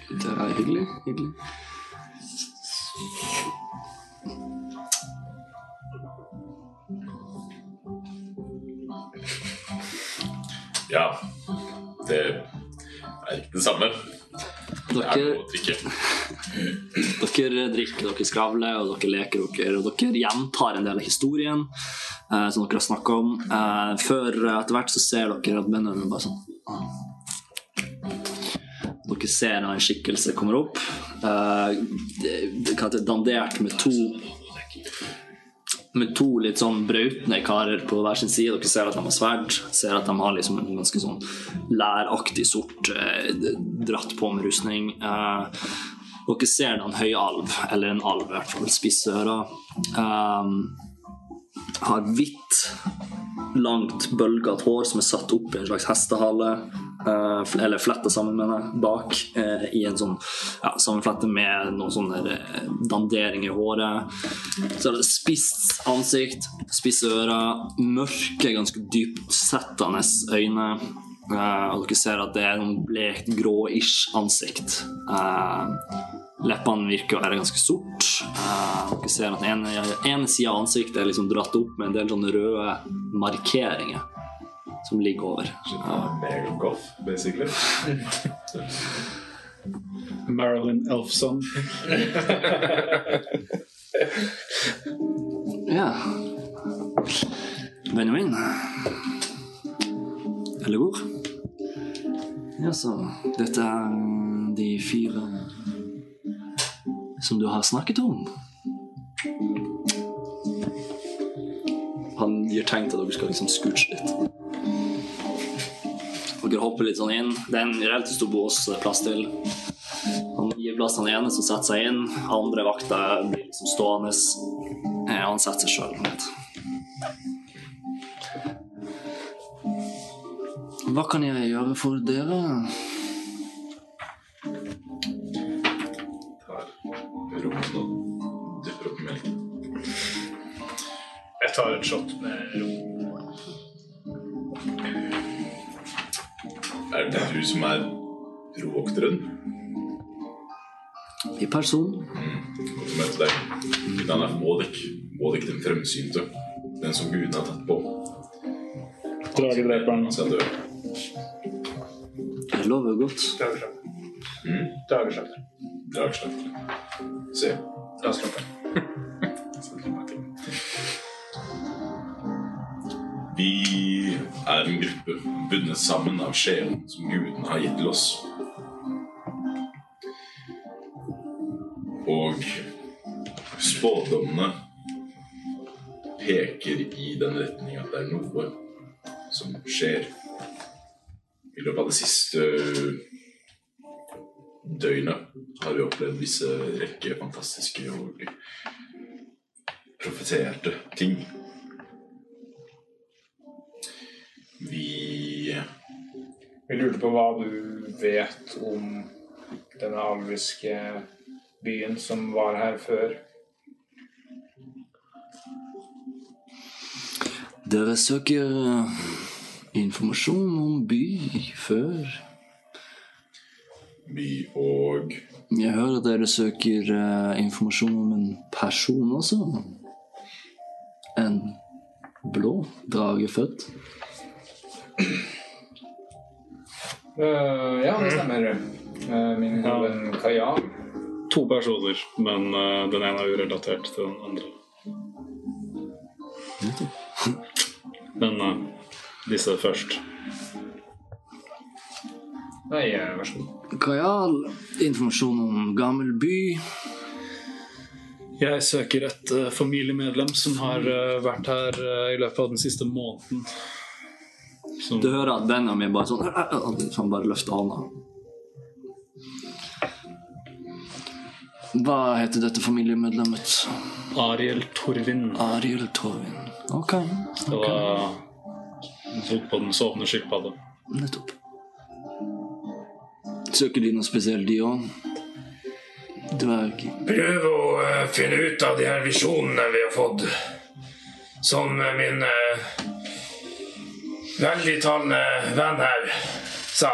Det er hyggelig. hyggelig. Ja. Det er ikke det samme. Er Dere. Dere drikker, dere skravler, og dere leker dere, og dere gjentar en del av historien eh, som dere har snakka om. Eh, før eh, etter hvert så ser dere at Benjamin bare sånn. Dere ser en skikkelse kommer opp. Eh, dandert med to med to litt sånn brautende karer på hver sin side. Dere ser at de har sverd. Ser at de har liksom en ganske sånn læraktig sort eh, dratt på med rustning. Eh, dere ser da en høyalv, eller en alv i hvert fall, spisse ører. Eh, har hvitt, langt, bølgete hår som er satt opp i en slags hestehale. Eh, eller fletta sammen med det bak eh, i en sånn ja, sammenflette med noen sånne dandering danderinger i håret. Så er det spisst ansikt, spisse ører, mørke, ganske dyptsettende øyne. Eh, og dere ser at det er noen blekt, grå-ish ansikt. Eh, leppene virker å være ganske sort. Eh, dere ser at ene, ene sida av ansiktet er liksom dratt opp med en del sånne røde markeringer som ligger over. Mega basically. Marilyn Elfson. Ja. Benjamin. Eller hvor? Ja, så Dette er de fire som du har snakket om. Han gir tegn til at dere skal liksom scooche litt. Dere hopper litt sånn inn. Det er en relativt stor bås er plass til. Han gir plass. til den ene som setter seg inn, andre vakter blir liksom stående. Eh, Han setter seg sjøl ned. Hva kan jeg gjøre for dere? Tar rommet og Jeg tar et shot med ro. Er det du som er rovokteren? I person. Godt å møte deg. Mitt navn er Vådek. Vådek den fremsynte. Den som gudene har tatt på. Dragedreperen. Han skal dø. Jeg lover godt. Drageslakter. Mm. Drageslakter. Dragslakter. Se. Drageslakter. Vi er en gruppe bundet sammen av sjelen som gudene har gitt til oss. Og spådommene peker i den retning at det er noe som skjer. I løpet av det siste døgnet har vi opplevd visse rekke fantastiske og profeterte ting. Vi Vi lurte på hva du vet om denne alviske byen som var her før. Dere søker eh, informasjon om by før. By og Jeg hører dere søker eh, informasjon om en person også. En blå dragefødt. Eh, ja, det stemmer. Uh, min Ja. venn Kaja. To personer, men uh, den ene er urelatert til den andre. Men disse først. Nei, vær så god. Kajal, informasjon om gammel by. Jeg søker et familiemedlem som har vært her i løpet av den siste måneden. Du hører at vennene mine bare sånn Han bare løfter hånda. Hva heter dette familiemedlemmet? Ariel Torvin. Ariel Torvin. Ok. Det var Hun tok på den sovende skilpadde. Nettopp. Søker de noe spesielt, de òg? Dverg. Prøv å uh, finne ut av de her visjonene vi har fått. Som uh, min uh, veldigtalende venn her sa.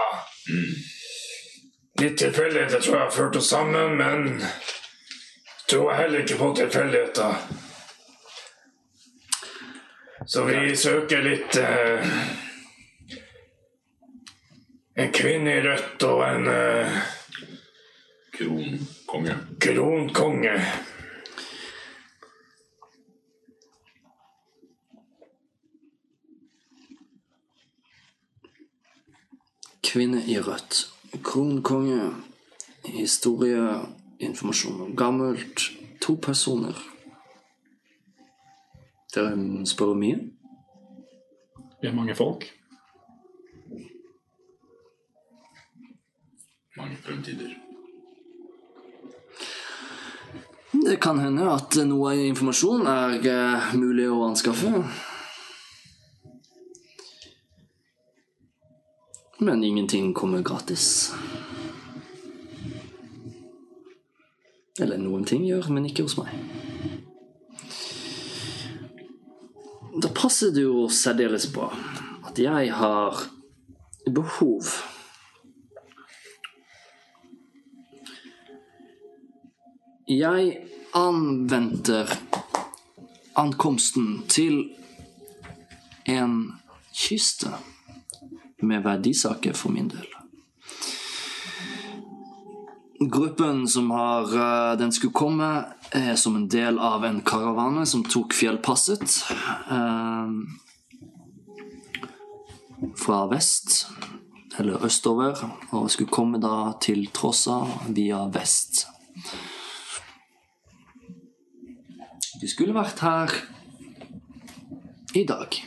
Litt tilfeldigheter tror jeg har ført oss sammen, men tror jeg heller ikke på tilfeldigheter. Så vi søker litt eh, En kvinne i rødt og en eh, kronkonge. kronkonge. Kvinne i rødt. Kronkonge. Historie. Informasjon om gammelt. To personer. Dere spør om mye? Vi er mange folk. Mange fremtider. Det kan hende at noe informasjon er eh, mulig å anskaffe. Men ingenting kommer gratis. Eller noen ting gjør, men ikke hos meg. Da passer det jo særdeles bra at jeg har behov Jeg anventer ankomsten til en kiste med verdisaker for min del. Gruppen som har eh, den skulle komme, er som en del av en karavane som tok fjellpasset eh, fra vest, eller østover, og skulle komme da til Trossa via vest. De skulle vært her i dag.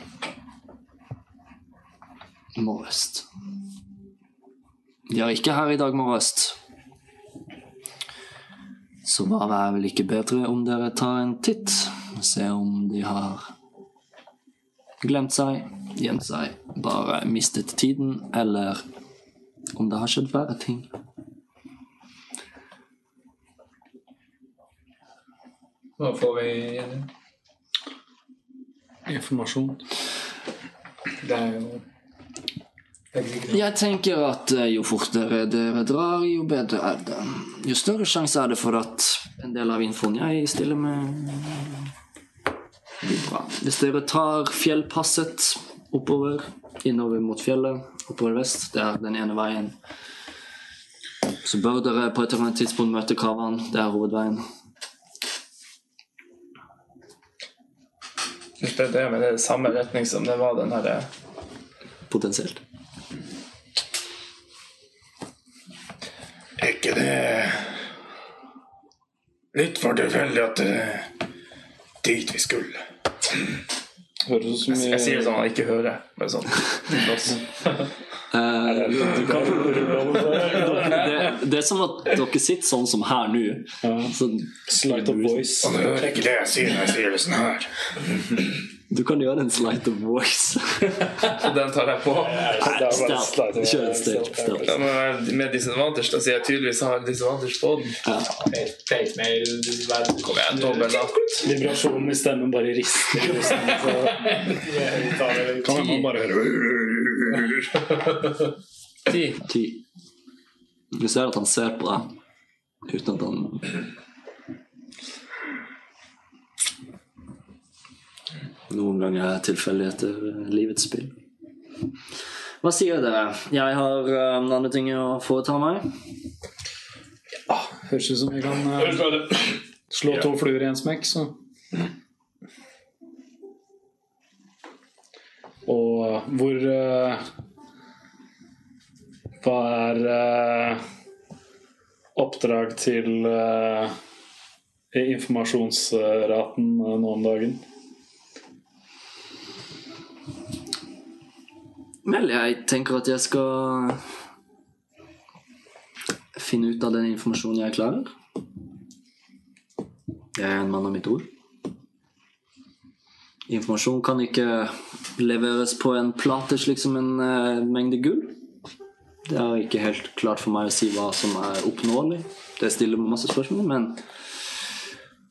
Morgest. De er ikke her i dag morges. Så hva er vel ikke bedre om dere tar en titt? og ser om de har glemt seg, gjemt seg, bare mistet tiden, eller om det har skjedd verre ting. Hva får vi? Informasjon. Det er jo. Jeg tenker at eh, jo fortere dere drar, jo bedre er det. Jo større sjanse er det for at en del av infoen jeg stiller med, blir bra. Hvis dere tar fjellpasset oppover, innover mot fjellet, oppover vest, det er den ene veien, så bør dere på et eller annet tidspunkt møte Kavan. Det er hovedveien. Det er med det samme retning som det var den her Potensielt. Er ikke det litt for tilfeldig at det er dit vi skulle? Høres ut som Jeg, jeg sier det sånn at han ikke hører. Bare sånn. Eh, det, det er som at dere sitter sånn som her nå. Sånn Slight of voice. Han hører ikke det jeg sier når jeg sier det sånn her. Du kan gjøre en slight of voice. Så den tar jeg på. Kjør en. Ja, men med disadvantage da sier jeg tydeligvis har disadvantage på den. Face mail, dessverre. Kom igjen, dobbel natt. Vibrasjonen i stemmen bare rister. Kan man bare høre Ti. Ti. Du ser at han ser på deg uten at han Noen ganger er tilfeldigheter livets spill. Hva sier dere? Jeg har um, andre ting å foreta meg. Høres ut som vi kan uh, slå to fluer i en smekk, så Og hvor uh, Hva er uh, oppdrag til eh, informasjonsraten eh, nå om dagen? Vel, jeg tenker at jeg skal finne ut av den informasjonen jeg klarer. Jeg er en mann av mitt ord. Informasjon kan ikke leveres på en plate slik som en uh, mengde gull. Det er ikke helt klart for meg å si hva som er oppnåelig. Det stiller masse spørsmål, men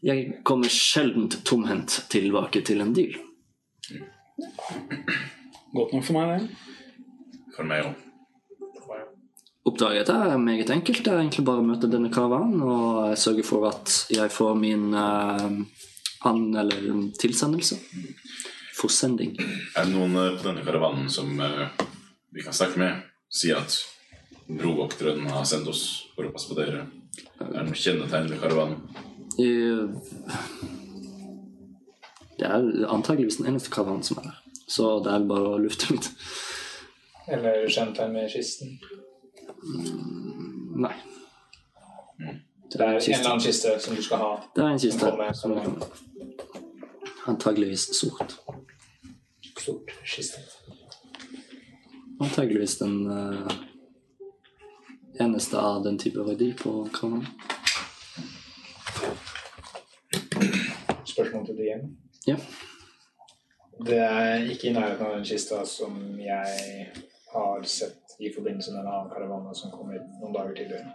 jeg kommer sjelden tomhendt tilbake til en deal. Godt nok for meg, det. For meg òg. Oppdraget er meget enkelt. Det er egentlig bare å møte denne karavanen og sørge for at jeg får min uh, an- eller tilsendelse. Forsending. Er det noen eh, på denne karavanen som uh, vi kan snakke med? Si at brovokteren har sendt oss for å passe på dere. Er det noe kjennetegn ved karavanen? Uh, Det er antageligvis den eneste karavanen som er der. Så det er bare å lufte litt. Eller kjent deg med kisten. Nei. Det er en eller annen kiste som du skal ha. Det er en kiste. Som kommer, som kommer. Antageligvis sort. Sort kiste. Antageligvis den uh, eneste av den type verdi på karavanen. Spørsmål til DM. Ja. Det er ikke i nærheten av den kista som jeg har sett i forbindelse med en annen karavane som kom hit noen dager tidligere.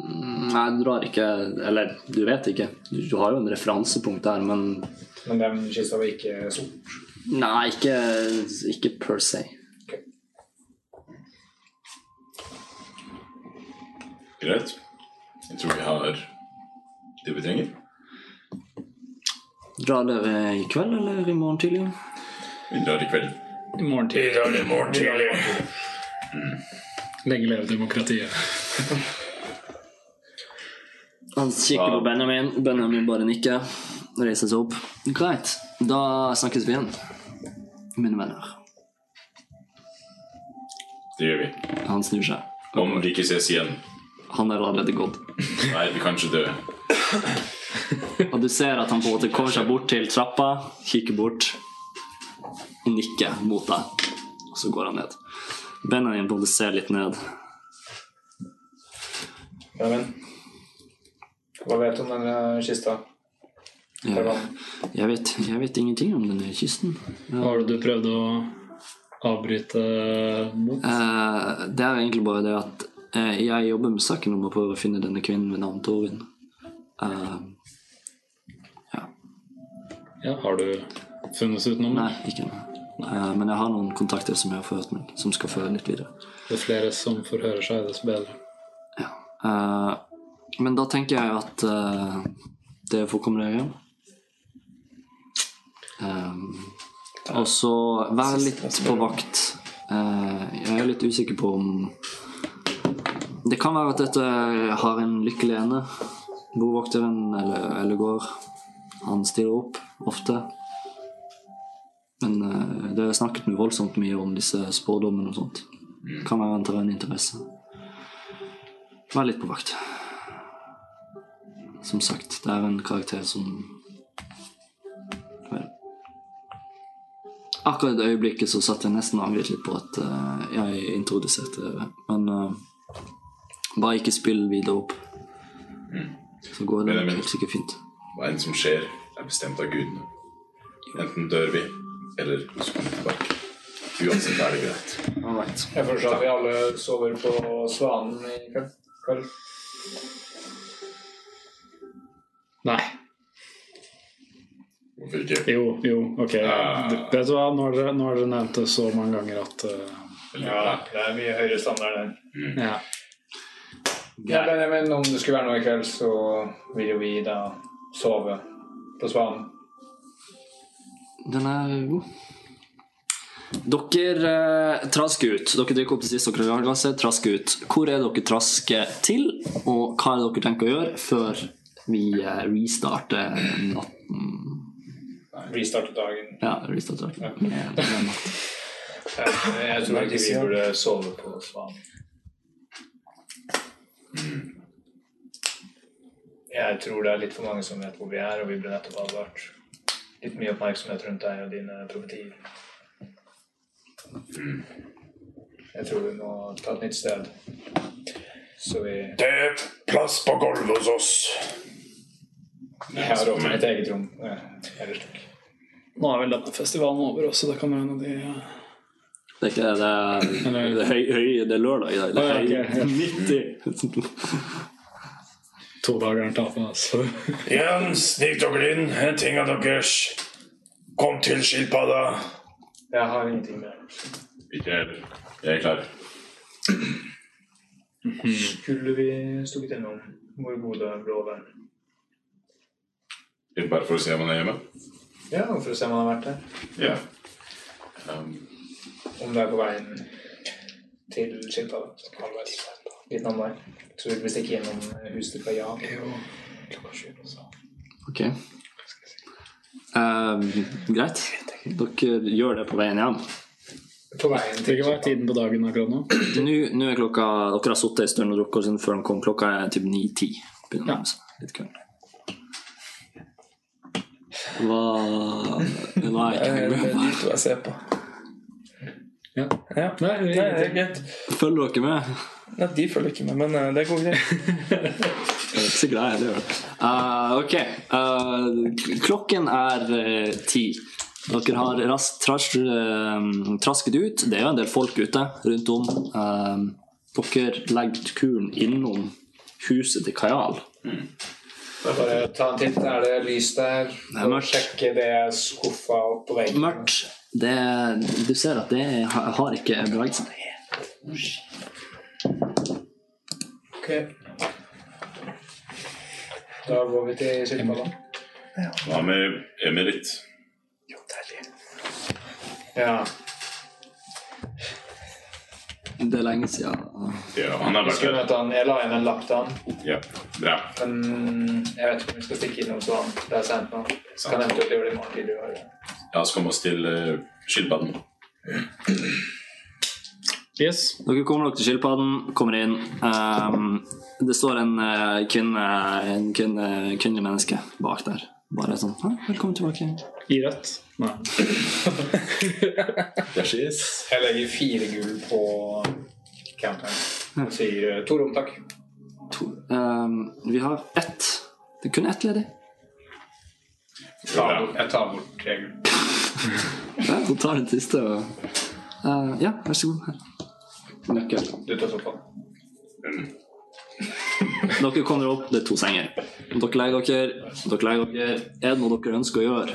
Mm, Nei, du drar ikke Eller, du vet ikke. Du, du har jo en referansepunkt der, men Men den kista var ikke sort. Nei, ikke, ikke per se. Greit. Jeg tror vi har det vi trenger. Drar dere i kveld eller i morgen tidlig? Vi drar i kveld. I morgen Vi tidlig. drar i morgen tidlig. Lenge leve demokratiet. Han kikker på Benjamin. Benjamin bare nikker. Reiser seg opp. Greit, da snakkes vi igjen, mine venner. Det gjør vi. Han snur seg. Om vi ikke ses igjen. Han er allerede gått. Nei, vi kan ikke dø. Og du ser at han på en måte kommer seg bort til trappa, kikker bort og nikker mot deg. Og så går han ned. Benjamin på en måte ser litt ned. Ja, men Hva vet du om denne kista? Jeg, jeg, vet, jeg vet ingenting om denne kisten. Hva har du prøvd å avbryte mot? Eh, det er egentlig bare det at eh, jeg jobber med saken om å prøve å finne denne kvinnen ved navn Torvin. Eh, Ja, har du funnet ut noe? nei, ikke noe. Uh, men jeg har noen kontakter som jeg har forhørt meg, som skal føre litt videre. Jo flere som forhører seg, dess bedre. Ja. Uh, men da tenker jeg at uh, det får komme deg hjem. Og så vær litt på vakt. Eh, jeg er litt usikker på om Det kan være at dette har en lykkelig ende. Bovokteren eller, eller går. Han stiller opp ofte. Men eh, det er snakket voldsomt mye om disse spådommene og sånt. Kan være en terren en interesse. Vær litt på vakt. Som sagt, det er en karakter som Vel Akkurat i det øyeblikket så satt jeg nesten angret litt på at eh, jeg introduserte det. Men eh, bare ikke spill videre opp. Så går det helt sikkert fint. Hva enn som skjer, er bestemt av gudene. Enten dør vi, eller så kommer vi tilbake. Uansett er det greit. Alright. Jeg foreslår at vi alle sover på Svanen i kveld. kveld. Nei. Hvorfor ikke? Jo, jo, ok. Vet du hva, nå har dere, nå har dere nevnt det så mange ganger at uh, Ja, det er mye høyere standard enn Ja. Ja, men, men om det skulle være noe i kveld, så vil jo vi da sove på Svanen. Den er god. Dere eh, trasker ut. Dere drikker opp det siste dere har i glasset. Trasker ut. Hvor er dere trasker til, og hva er det dere tenker å gjøre før vi eh, restarter natten? Restarte dagen. Ja, restarter dagen. Ja. natt. Jeg, jeg tror ikke vi burde sove på Svanen. Jeg tror det er litt for mange som vet hvor vi er, og vi ble nettopp advart. Litt mye oppmerksomhet rundt deg og dine profetier. Jeg tror vi må ta et nytt sted. Så vi Det er plass på gulvet hos oss. Jeg har råd til mitt eget rom. Ja, Nå er vel denne festivalen over også, da kan hende de Det er ikke det. Det er, det er, høy, høy, det er lørdag i dag. Det er høy, 90 to dager han tatt med, altså. Jens, Nikt dere inn, en ting av deres. Kom til skilpadda. Jeg har ingenting mer Ikke jeg heller. Jeg er klar. Skulle vi stukket innom vår gode blå venn? Bare for å se om han er hjemme? Ja, for å se om han har vært her. Ja. Um. Om det er på veien til skilpadda. Litt om deg. Så vil vi stikke gjennom huset til Kaja. Ok. Eh, greit. Dere gjør det på veien hjem. På veien til Hva er tiden på dagen akkurat nå? Nå, nå er klokka Dere har sittet en stund og drukket siden før den kom. Klokka er typ 9-10. Begynner å nærme seg litt kønn. Hva Nå er ikke Det er dyrt de to jeg ser på. Ja. Ja. Nei, det er greit. Følger dere med? Nei, de følger ikke med, men eh, det går greit. Jeg er ikke så glad jeg heller. Uh, ok. Uh, klokken er uh, ti. Dere har raskt tras eh, trasket ut. Det er jo en del folk ute rundt om. Uh, dere legger kuren innom huset til Kajal. Bare ta en titt. Er det lys der? er mørkt. Sjekke det skuffa opp på veggen. Mørkt. Det, du ser at det har har ikke beveget seg. Ok. Da går vi til skilpadda. hva med Emerit? Ja. Det er lenge siden. Ja, han er Husker du at han. Jeg la igjen en lapp til han. Ja, bra. Men jeg vet ikke om vi skal stikke innom sånn. Det er sent nå. Kan eventuelt gjøre det i morgen tidlig. Ja, så kom oss til uh, skilpadden. Yes. Dere kommer nok til skilpadden, kommer inn. Um, det står en uh, kvinne, en kvinne, kvinnelig menneske bak der. Bare sånn «Hei, 'Velkommen tilbake'. I rødt? Nei. Jeg legger fire gull på counteren og sier eh, to rom, takk. To, um, vi har ett Det er kun ett ledig. Jeg tar bort, jeg tar bort tre gull. Ja, hun tar den siste og uh, Ja, vær så god. Her. Nøkkel. Du tar sofaen. Dere kommer opp, det er to senger. Dere legger dere. Dere legger dere. Er det noe dere ønsker å gjøre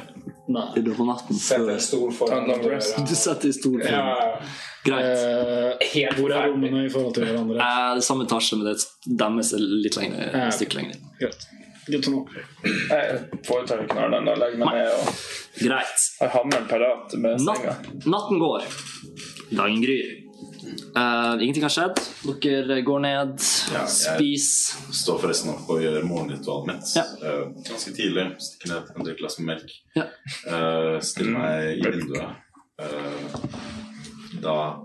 Nei. i løpet av natten? Sett en stol foran en. Du setter i stol foran. Ja. Greit. Eh, hvor er rommene i forhold til hverandre? Eh, det er samme etasje, men det er deres er litt lenger, Ja. et stykke lenger. Greit. Jeg foretar ikke noe annet enn å legge meg ned og Greit. har hammeren parat med senga. Natt, natten går. Dagen gryr. Eh, ingenting har skjedd. Dere går ned, Ja, spiser Står forresten opp og gjør morgenritualet mitt. Ja. Uh, ganske tidlig. Stikker ned en del glass med melk. Ja. Uh, stiller meg i vinduet. Eh, da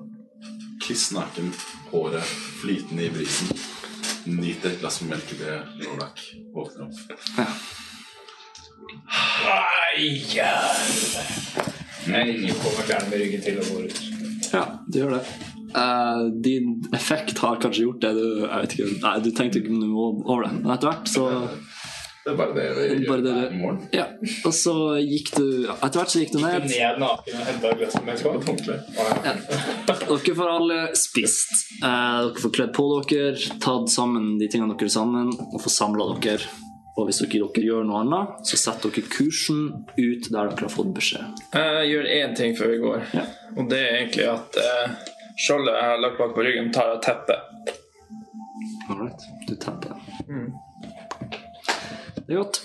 kliss naken, håret flytende i brisen. Nyter et glass med melk idet Lordak. Våkner opp. Jeg kommer klærne med ryggen til og går ut. Ja, du gjør det. Eh, din effekt har kanskje gjort det du jeg vet ikke, Nei, du tenkte ikke noe over det, men etter hvert så Det er bare det vi gjør Bare det hver morgen. Ja. Og så gikk du Etter hvert så gikk du ned. Ned naken og henta glasset med skål. Ja. Dere får alle spist. Eh, dere får kledd på dere, tatt sammen de tingene dere er sammen, og får samla dere. Og hvis dere, dere gjør noe annet, så setter dere kursen ut der dere har fått beskjed. Jeg gjør én ting før vi går, Ja. og det er egentlig at eh, skjoldet jeg har lagt bak på ryggen, tar jeg teppet. Alright, du tapper. Det er godt.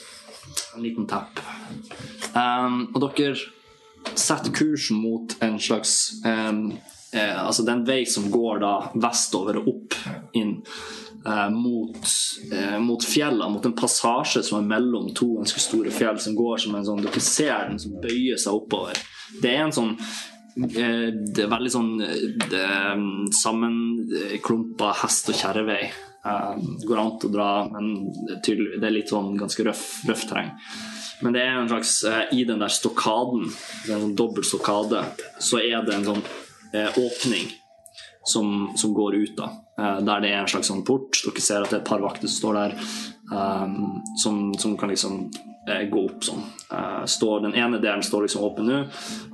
En liten tepp. Um, og dere setter kursen mot en slags um, eh, Altså det er en vei som går da vestover og opp inn eh, mot, eh, mot fjellene, mot en passasje som er mellom to ganske store fjell, som går som en sånn Dere ser den som bøyer seg oppover. Det er en sånn det er veldig sånn eh, mm, sammenklumpa hest- og kjerrevei. Eh, Det går an å dra, men det er litt sånn ganske røff, røff terreng. Men det er en slags eh, I den der er en sånn dobbelt stokkade, så er det en sånn eh, åpning som, som går ut, da. Eh, der det er en slags sånn port. Dere ser at det er et par vakter som står der, eh, som, som kan liksom eh, gå opp sånn. Uh, står, den ene delen står liksom åpen nå,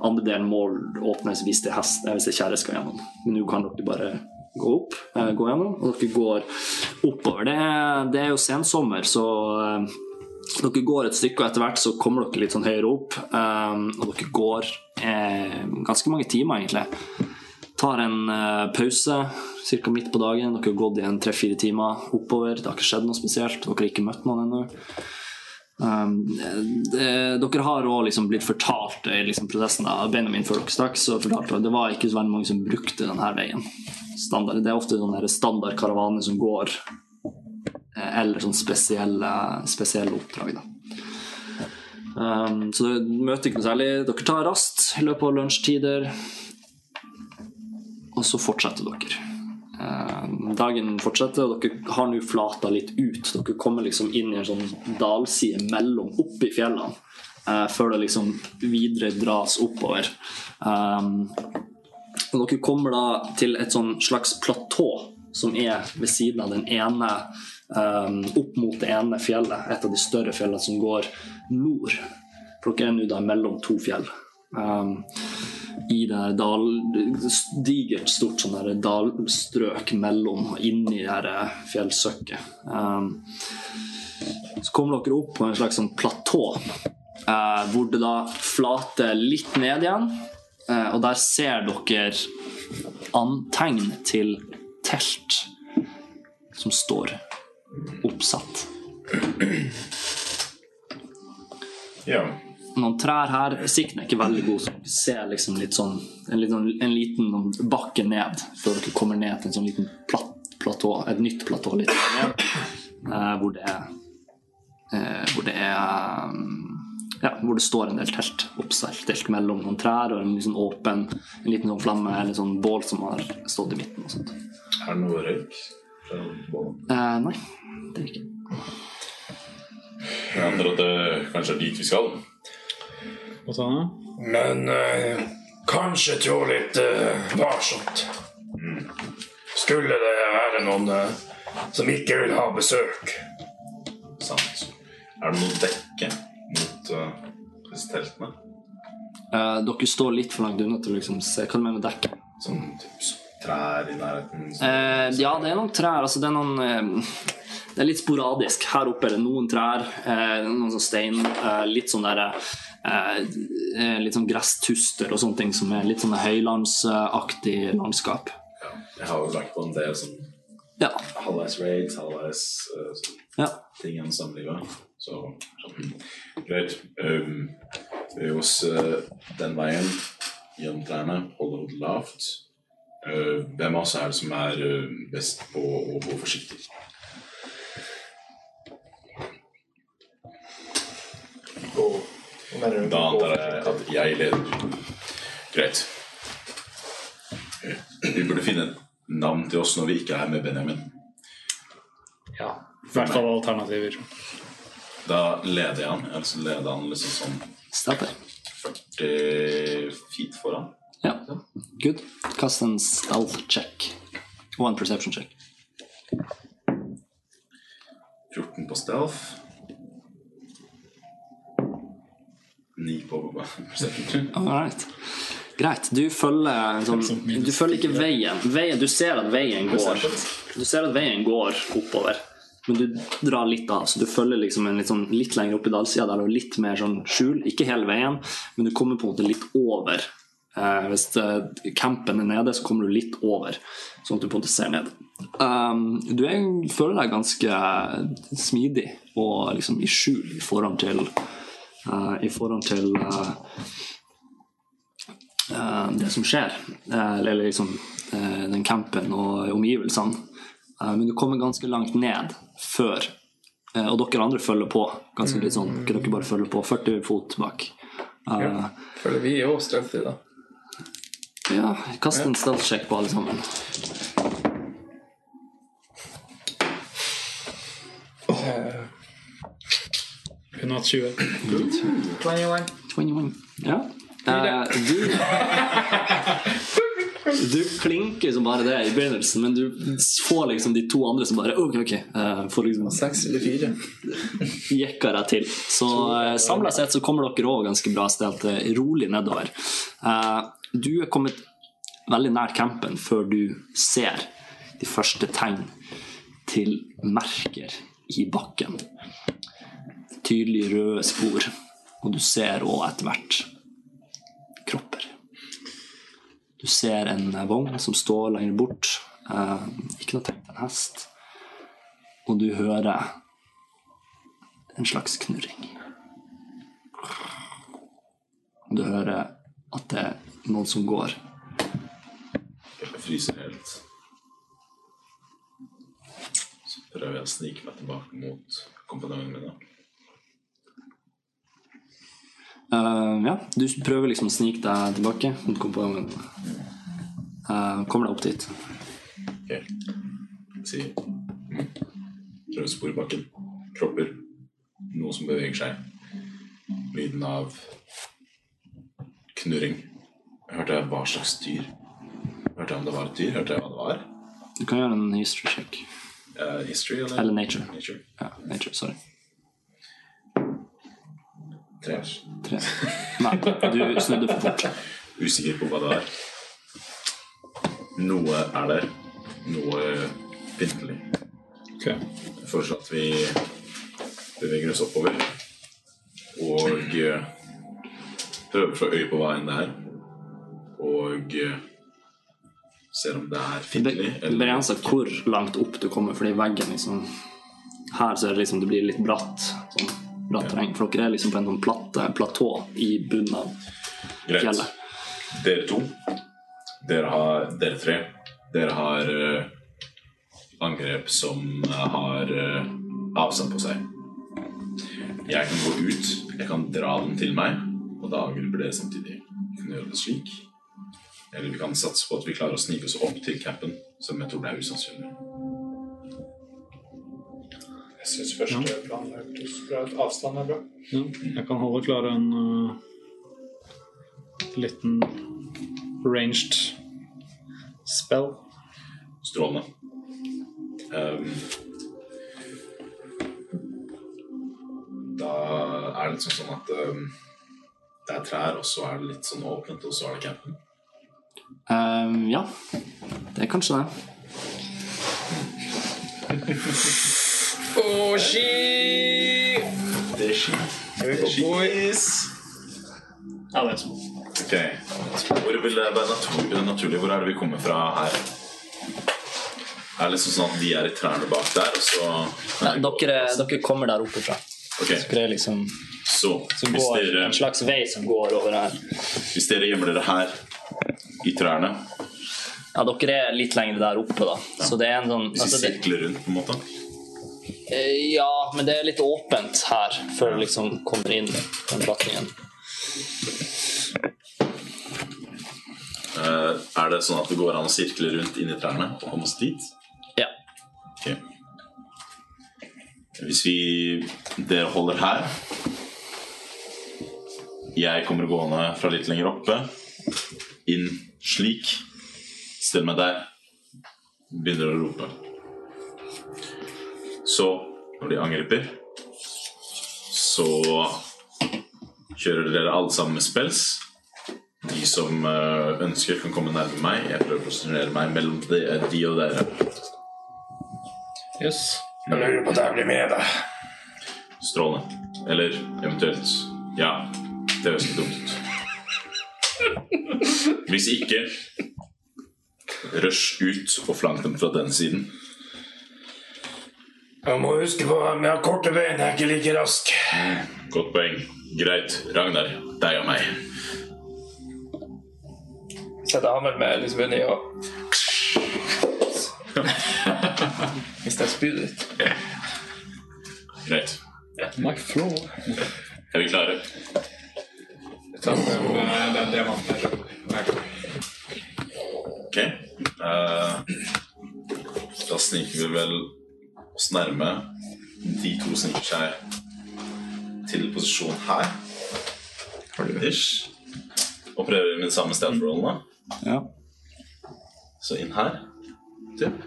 andre delen må åpnes hvis det er eh, hvis det kjerre skal gjennom. Men nå kan dere bare gå opp, eh, gå gjennom, og dere går oppover. Det er, det er jo sensommer, så eh, dere går et stykke, og etter hvert så kommer dere litt sånn høyere opp. Um, og dere går eh, ganske mange timer, egentlig. Tar en eh, pause ca. midt på dagen. Dere har gått i en tre-fire timer oppover. Det har ikke skjedd noe spesielt. Dere har ikke møtt noen ennå. Um, det, dere har òg liksom blitt fortalt i liksom prosessen av Benjamin før dere stakk, så fortalte det var ikke så veldig mange som brukte denne veien. Standard. Det er ofte sånne standard karavaner som går eh, eller sånn spesielle, spesielle oppdrag. Da. Um, så du møter ikke noe særlig. Dere tar rast i løpet av lunsjtider, og så fortsetter dere. Um, dagen fortsetter, og dere har nå flata litt ut. Dere kommer liksom inn i en sånn dalside mellom oppi fjellene. eh, før det liksom videre dras oppover. Um, og dere kommer da til et sånn slags platå som er ved siden av den ene Opp mot det ene fjellet, et av de større fjellene som går nord. For dere er nå da mellom to fjell. Um, I det dal, digert, stort sånn dalstrøk mellom inni det fjellsøkket. Um, så kommer dere opp på en slags sånn platå, uh, hvor det da flater litt ned igjen. Uh, og der ser dere antegn til telt som står oppsatt. Ja. Noen trær her. Sikten er ikke veldig god, så dere ser liksom litt sånn en, liten, en liten bakke ned før dere kommer ned til en sånn liten platt, platå, et nytt platå litt ned, eh, hvor det er eh, hvor det er um, ja, hvor det står en del telt oppstelt mellom noen trær og en liksom åpen en liten sånn flamme eller sånn bål som har stått i midten. og sånt. Er det noe røyk? fra? Eh, nei, det er ikke. Jeg antar at det kanskje er dit vi skal. Hva sa han? Men eh, kanskje trå litt eh, varsomt. Skulle det være noen eh, som ikke vil ha besøk. Sant. Er det noe dekke mot eh, disse teltene? Eh, dere står litt for langt unna til å liksom se hva du mener med dekke. Sånn typ trær i nærheten? Eh, ja, det er noen trær. Altså, det er noen eh, Det er litt sporadisk. Her oppe er det noen trær, eh, noen sånn stein, eh, litt sånn derre eh, Litt sånn gresstuster og sånne ting som er litt sånn høylandsaktig landskap. Ja, jeg har jo lagt på en del sånn Ja. halvveis raids, halvveis sånn ja. ting gjennom samlivet. Så sånn, greit. Um, vi er hos uh, den veien gjennom trærne, holde hodet lavt. Uh, hvem av oss er det som er uh, best på å gå forsiktig? Gå. Mener du? Da antar jeg at jeg leder. Greit. Vi burde finne et navn til oss når vi ikke er med Benjamin. Ja. I hvert fall alternativer. Da leder jeg han. Altså leder han liksom sånn Stepper. 40 feet foran. Ja. Good. Kast en stealth check. Og en perception check. 14 på stealth. 9 på. All right. Greit. Du følger, sånn, du følger ikke veien. veien. Du ser at veien går Du ser at veien går oppover, men du drar litt av. Så du følger liksom en litt, sånn, litt lenger opp i dalsida der det er litt mer sånn skjul. Ikke hele veien, men du kommer på en måte litt over. Eh, hvis eh, campen er nede, så kommer du litt over, sånn at du på en måte ser ned. Um, du er, føler deg ganske smidig og liksom i skjul i forhold til eh, I forhold til uh, uh, det som skjer, eller liksom den campen og omgivelsene. Men du kommer ganske langt ned før, og dere andre følger på. Ganske litt sånn, dere bare følger på 40 fot bak. ja. Føler vi òg stealthy, da. ja, kast en stealth-sjekk på alle sammen. Hun har 20. 21. Ja. Uh, du Du klinker som bare det i begynnelsen, men du får liksom de to andre som bare Ok, ok. Uh, får liksom Seks eller fire. jekka deg til. Så uh, samla sett så kommer dere òg ganske bra stelt eh, rolig nedover. Uh, du er kommet veldig nær campen før du ser de første tegn til merker i bakken. Tydelige røde spor, og du ser òg etter hvert kropper. Du ser en vogn som står lenger bort. Eh, ikke noe tegn til en hest. Og du hører en slags knurring. Og Du hører at det er noen som går. Jeg fryser helt. Så prøver jeg å snike meg tilbake mot kompanjongene mine. Eh, ja, du prøver liksom å snike deg tilbake. mot kompanjongen. Uh, kommer deg opp dit. Ok. Si mm. Prøver å spore bakken. Kropper. Noe som beveger seg. Lyden av knurring. Hørte jeg hva slags dyr? Hørte jeg om det var et dyr? Hørte jeg hva det var? Du kan gjøre en history check. Uh, history, eller? Eller nature. Nature. Ja, nature, sorry. Tre. Tre. Nei, du snudde for fort. Usikker på hva det er. Noe er der. Noe pyntelig. Ok. Jeg foreslår at vi beveger oss oppover og eh, prøver å få øye på hva enn det er. Og eh, ser om det er Det fiendtlig det begrenser hvor langt opp du kommer, fordi veggen liksom Her så er det liksom det blir litt bratt. Sånn bratt terreng. For dere er liksom på en sånn platte, platå i bunnen av Greit. fjellet. Dere to, dere, har, dere tre, dere har eh, angrep som har eh, avstand på seg. Jeg kan gå ut, jeg kan dra den til meg, og da angriper dere samtidig. Vi kan gjøre det slik. Eller vi kan satse på at vi klarer å snike oss opp til capen, som jeg tror det er usannsynlig. Jeg syns første plan hørtes bra ut. Avstand er bra. Ja, jeg kan holde klar en uh, liten ranged spell. Strålende. Da er det liksom sånn at um, det er trær, og så er det litt sånn åpent, og så er det campen. Um, ja, det er kanskje det. Oh, shit! Det er ski. Er vi på boys? Ja, det er sånn. Ok. Hvor vil det være naturlig, naturlig? Hvor er det vi kommer fra her? Er det liksom sånn at de er i trærne bak der, og så Nei, dere, dere kommer der oppe fra. Ok, Dere er liksom så som hvis går, dere, en slags vei som går over her. hvis dere gjemmer dere her i trærne Ja, dere er litt lenger der oppe, da. Så det er en sånn Hvis vi altså sirkler rundt, på en måte Ja, men det er litt åpent her før det liksom kommer inn den retningen. Uh, Er det sånn at det går an å sirkle rundt inn i trærne og komme oss dit? Ja. Okay. Hvis vi Dere holder her. Jeg kommer gående fra litt lenger oppe. Inn slik. Stell meg der. Begynner å rope. Så, når de angriper, så kjører dere alle sammen med spels. De som eh, ønsker, kan komme nærme meg. Jeg prøver å posisjonere meg mellom de, de og dere. Yes. Jeg lurer på at jeg blir med deg. Strålende. Eller eventuelt Ja, det høres ikke dumt ut. Hvis ikke Rush ut og flank dem fra den siden. Jeg må huske på at jeg har korte bein, jeg er ikke like rask. Godt poeng. Greit. Ragnar, deg og meg. Setter hammeren med liksom under i og Hvis jeg spyr ut. Greit. My floor. Er vi klare? Ok. Eh, da sniker vi vel oss nærme. De to sniker seg til posisjon her. Ish. Og prøver med de samme stealth-rollene. Ja. Så inn her. Typ.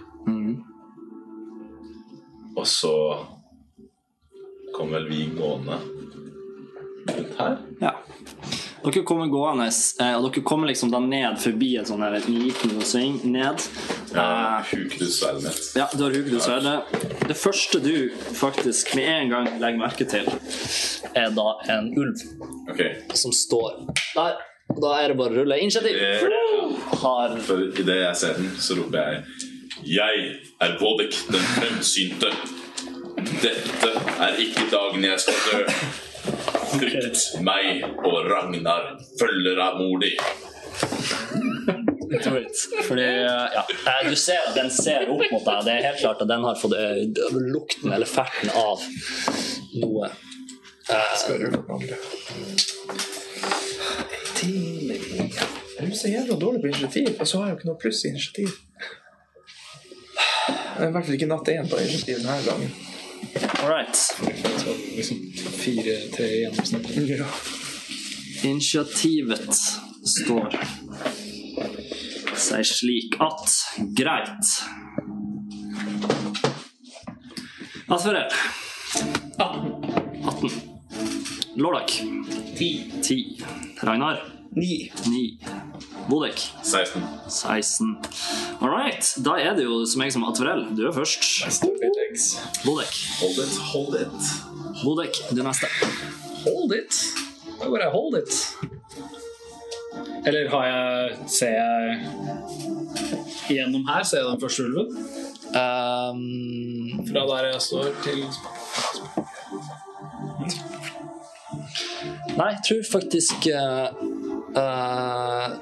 Og så kommer vel vi gående rundt her. ja. Dere kommer gående, eh, og dere kommer liksom da ned forbi en sånn her liten sving ned. Ja, Eh, Huker du sverdet mitt? Ja, du har huket sverdet. Det første du faktisk med en gang legger merke til, er da en ulv Ok. som står der. Og da er det bare å rulle initiativ. Det- Har For idet jeg ser den, så roper jeg Jeg er Vodek den fremsynte. Dette er ikke dagen jeg skal dø. Frykt meg og Ragnar følger av mor di. Fordi, ja, eh, du ser at den ser opp mot deg. Det er helt klart at den har fått eh, lukten eller ferten av noe. Jeg er så jævla dårlig på initiativ, og så har jeg jo ikke noe pluss i initiativ. I hvert fall ikke natt én på initiativ denne gangen. All right. Så liksom fire-tre i gjennomsnitt. Ja. Initiativet står seg slik at Greit. Asferel. 18. Lordak. 10. Ragnar. Ni. 9. Bodek. 16. 16. All right. Da er det jo som jeg som Atverell. Du er først. Bodek. Hold it, hold it. Bodek, du er neste. Hold it. Da går jeg hold it. Eller har jeg Ser jeg Gjennom her ser jeg den første ulven? Um, Fra der jeg står til nei, jeg tror faktisk uh, eh,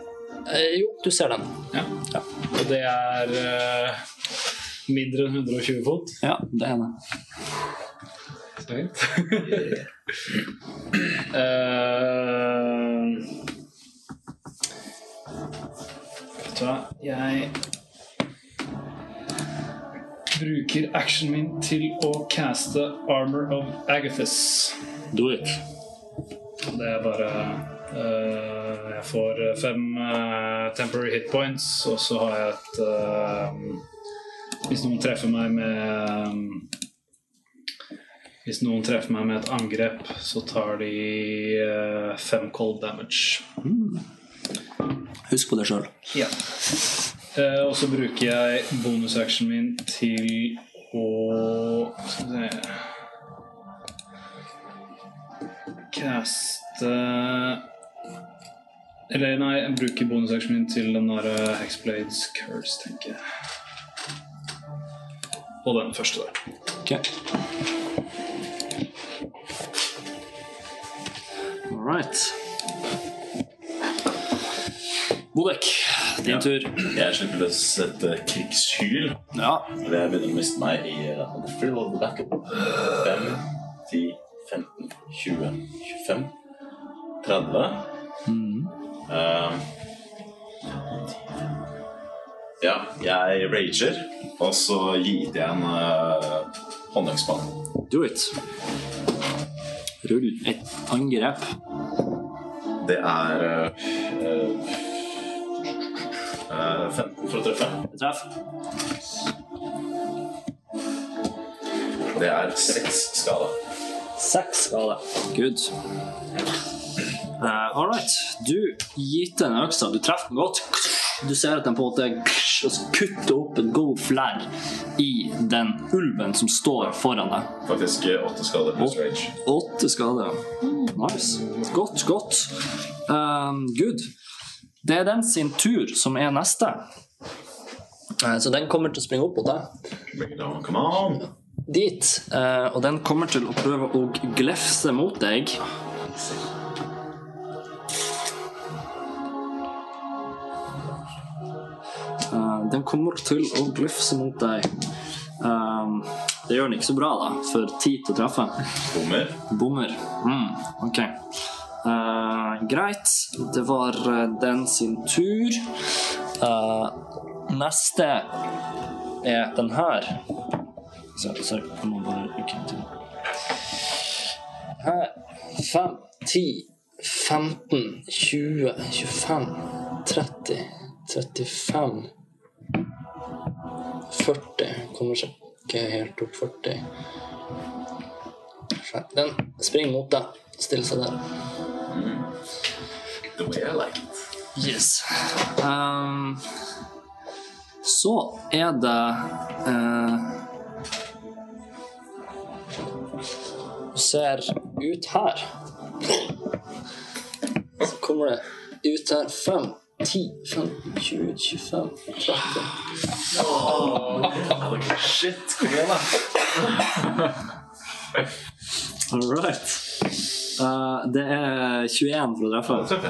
eh, Jo, du ser den. Ja. Og det er eh, mindre enn 120 fot. Ja, det er det. Eh, Vet du hva, jeg bruker actionen min til å caste Armor of Agathis. Do it. Det er bare Jeg får fem eh, temporary hit points, og så har jeg et eh, Hvis noen treffer meg med Hvis noen treffer meg med et angrep, så tar de eh, fem cold damage. Husk på det sjøl. Ja. Eh, og så bruker jeg bonusactionen min til å Skal vi se Caste Eller nei, jeg bruker bonusactionen min til den der eh, Hexblades Curse, tenker jeg. Og den første der. Ok. All right. Bodek, din tur. Jeg slipper løs et uh, krigshyl. Ja. Eller jeg begynner å miste meg i uh, backup. 5, 10, 15, 20, 25, 30 Eh, Ja, jeg rager, og så gir jeg en uh, håndøkspann. Do it. Rull et angrep. Det er uh, uh, eh, 15 for å treffe. Treff. Det er seks skade. Seks skade. Good. Uh, all right. Du gir den øksa. Du treffer den godt. Du ser at den på en måte kutter opp en god flær i den ulven som står foran deg. Faktisk 8 skader pluss rage. Åtte skader. Nice. Godt, godt. Um, good. Det er den sin tur som er neste. Eh, Så den kommer til å springe opp mot deg. Bring it on, come on! Dit. eh, Og den kommer til å prøve å glefse mot deg. Den kommer til å glufse mot deg. Um, Det gjør den ikke så bra, da, for tid til å treffe. Bommer. Bommer. Mm, ok. Uh, greit. Det var eh, den sin tur. Uh, neste er den her. Sorry, sorry. Jeg må bare rykke til. Her. 5, 10, 15, 20, 25, 30, 35 40. Kommer seg ikke helt opp 40. Den springer mot deg. Stiller seg der. The way I like it. Yes. Um, så er det eh, Du ser ut her. Så kommer det ut her 5, 10, 15, 20, 25, 30 Shit, kom igjen, da. All right. Uh, det er 21 for å treffe.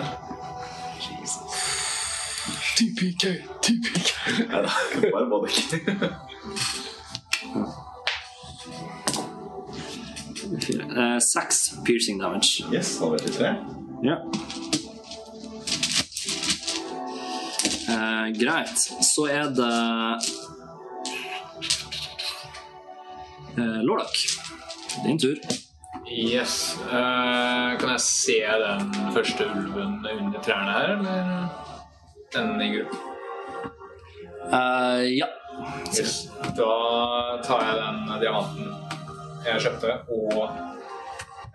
TPK, TPK. Nei da, bare ikke. Eh, Seks piercing damage. Yes, da vet vi tre. Ja. Eh, greit. Så er det eh, Lordak. Din tur. Yes. Eh, kan jeg se den første ulven under trærne her, eller den i gruppen? Eh, ja. Yes. Da tar jeg den diamanten jeg kjøpte, og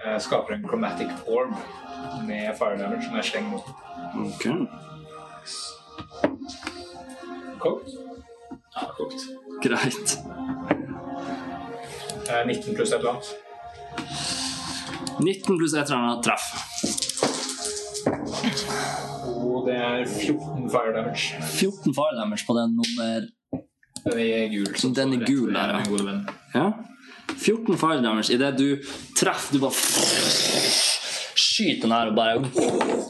eh, skaper en chromatic orb med fire damage som jeg slenger mot den. Ok. Kokt. Ja, kokt. Greit. Eh, 19 pluss et eller annet. 19 pluss et eller annet treff. Og det er 14 fire damage. 14 fire damage på den nummer Den er gul. Så Den er gul der. Ja. 14 fire damage idet du treffer Du bare skyter den her og bare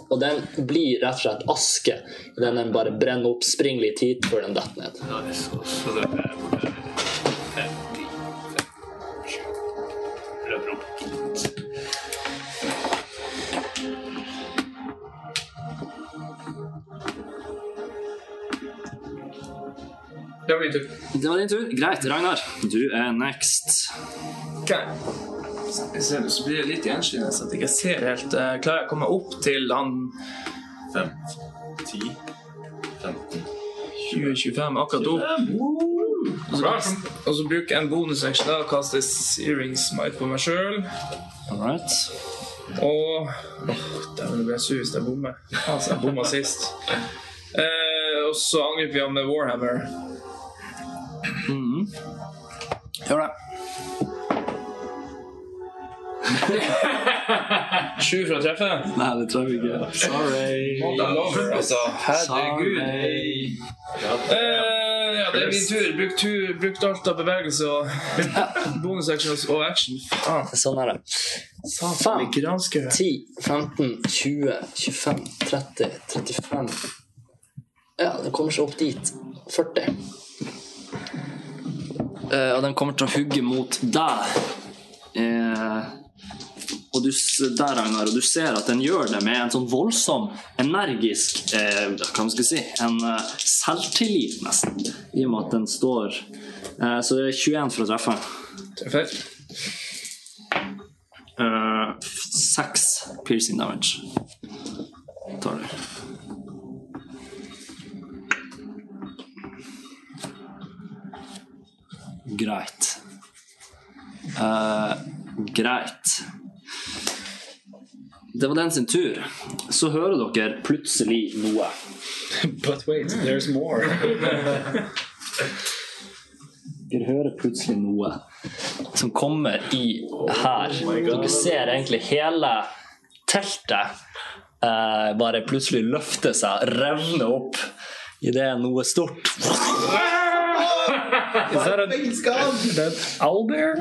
Og den blir rett og slett aske idet den bare brenner opp, springer litt hit før den detter ned. Nice. Så setter jeg bort der. 50, 50, Løper opp hit. Det var min tur. Det var din tur. Greit, Ragnar. Du er next. Ok. Jeg ser det, så blir det litt så at jeg ikke ser helt eh, Klarer jeg å komme opp til han 5, 10, 15, 2025 akkurat opp? Og så, og så bruker jeg en bonusaction da, og kaster Searing Smite på meg sjøl. All right. Og Åh, Dæven, det ble jeg sur hvis jeg bommer. Altså, jeg bomma sist. Eh, og så angriper vi ham med Warhammer. Mm. Gjør det. Sju for å treffe. Nei, det tror jeg ikke. Sorry. Altså, herregud. Eh, ja, det er min tur. Bruk tur. Brukt alt av bevegelse og bonusaction og- action. Faen. Sånn er det. Satan, 10, 15, 20, 25, 30, 35 Ja, den kommer seg opp dit. 40. Uh, og den kommer til å hugge mot deg. Eh, og du, der, Ragnar, og du ser at den gjør det med en sånn voldsom, energisk eh, Hva skal jeg si En eh, selvtillit, nesten, i og med at den står eh, Så det er 21 for å treffe. Treffer. Eh, Seks piercing damage. Tar du. Greit. Eh, greit. Det var den sin tur. Så hører dere plutselig noe. But wait, there's more. Dere hører plutselig noe som kommer i her. Dere ser egentlig hele teltet eh, bare plutselig løfte seg, revne opp idet noe stort Is that a, that owlbear?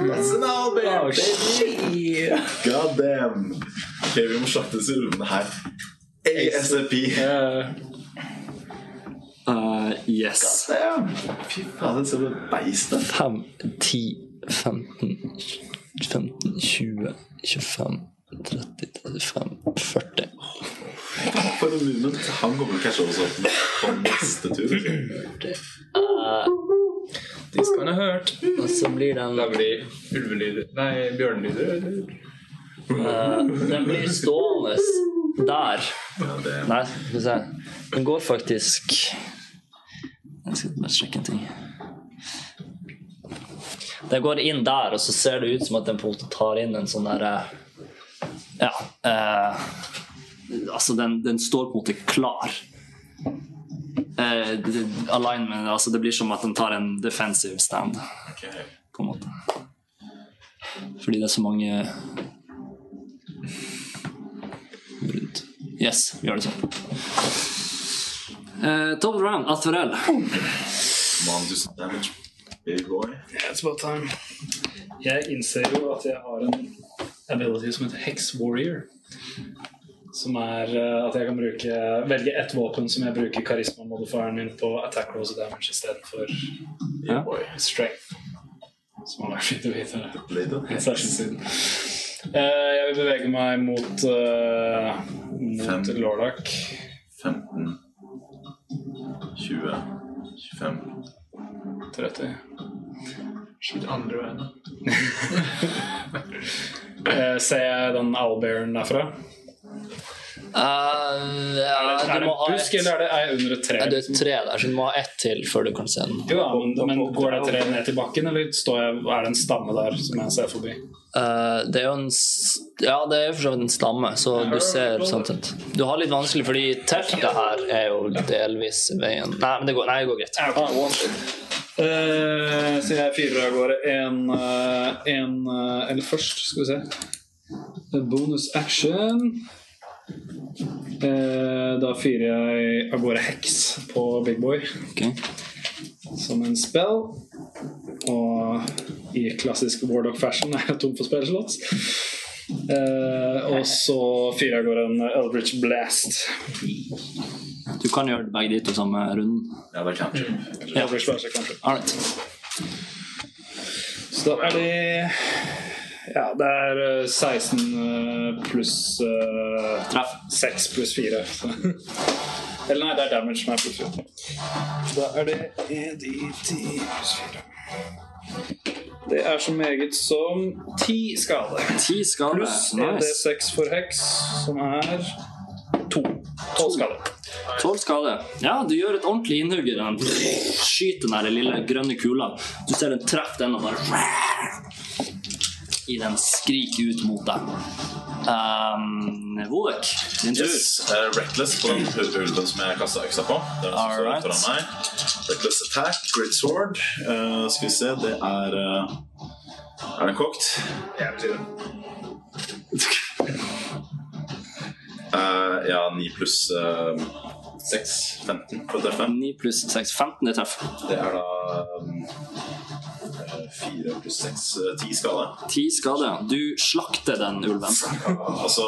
Oh, shit. God damn. Ok, vi må slakte disse ulvene her. ASAP. Uh, Eh, Yes. Damn. Fy faen, se det beistet. 5, 10, 15, 15, 20, 25, 30, 35, 40. For en moment. Han kommer kanskje også på neste tur. De skal ha hørt. Og så blir den Det blir ulvelyder Nei, bjørnelyder, eller? Eh, Den blir stående der. Nei, skal vi se. Den går faktisk Jeg skal bare sjekke en ting. Den går inn der, og så ser det ut som at den på en måte tar inn en sånn derre Ja. eh, altså, den, den står på en måte klar. Uh, alignment, altså det blir som at den tar en defensive stand, på en måte. Fordi det er så mange rundt. Yes, vi gjør det sånn. Uh, top round, Atverell. Man, do damage, big boy. It's about time. Jeg innser jo at jeg har en ability som heter Hex Warrior. Som er eh, at jeg kan bruke, velge ett våpen som jeg bruker karisma-modifieren min på attack rolls og damage istedenfor Ja. Strength. Som har vært fint å vite. Særskilt siden. Eh, jeg vil bevege meg mot, uh, mot Lordak. 15 20 25 30. Skyt andre veien. Eh, ser jeg den owlbearen derfra? Uh, ja, Er du det en busk, et, eller er det, ei under et tre? Er det er liksom? tre der, så du må ha ett til før du kan se den. Jo, ja, men, men går det tre ned til bakken, eller står jeg, er det en stamme der som jeg ser forbi? Uh, det er jo en Ja, det er for så vidt en stamme, så du ser sånn sett. Du har litt vanskelig, fordi teltet her er jo delvis veien Nei, men det går, nei, det går greit. Uh, så jeg fyrer av gårde en, eh, en eh, Eller først, skal vi se. Bonus action. Eh, da fyrer jeg av gårde heks på Big Boy okay. som en spell. Og i klassisk Warlock fashion er jeg tom for spillslots. Eh, og så fyrer jeg av gårde en Eldritch Blast. Du kan gjøre begge de to samme runden. Ja, det kan du. Eldritch Blast kanskje. Så da er det Ja, det er eh, 16 eh, pluss uh, Treff. 6 pluss 4. Eller nei, det er damage som er pluss 4. Da er det 1d10 pluss 4. Det er så meget som 10 skade. 10 skade. Pluss Nice. 1d6 for heks, som er to. Tolv skade. 12 skade. Ja, du gjør et ordentlig innhugg i den. Skyter den der lille grønne kula. Du ser den treffer den og bare I den skriker ut mot deg. Um, Volek, din tur. Yes. Uh, reckless på den ul- ulven som jeg kasta øksa på. Det er den som står Alright. foran meg. Reckless attack, great sword. Uh, skal vi se, det er uh, Er den kokt? Jeg betyr det. uh, ja, 9 pluss uh, 6. 15 for å treffe. 9 pluss 6. 15 det treff. Det er da um, 4 pluss 6 10 skade. 10 skade. Du slakter den ulven. Altså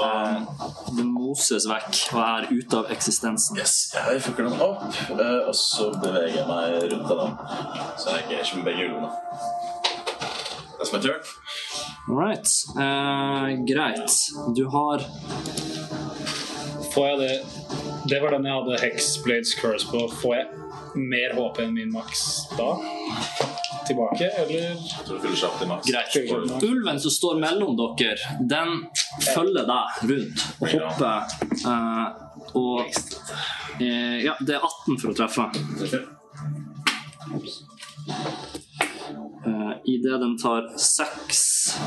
Den moses vekk og er ute av eksistensen. Yes, jeg fucker den opp, eh, og så beveger jeg meg rundt av den. Så jeg engasjerer med begge ulvene. That's my turn. All right. Eh, greit. Du har Får jeg det Det var den jeg hadde Hexblades Curse på. Får jeg mer HP enn min maks da? Tilbake, eller? Jeg tror det fyller seg opp til maks. Greit. Ulven som står mellom dere, den følger deg rundt og hopper. eh, og eh, Ja, det er 18 for å treffe. Uh, Idet den tar 6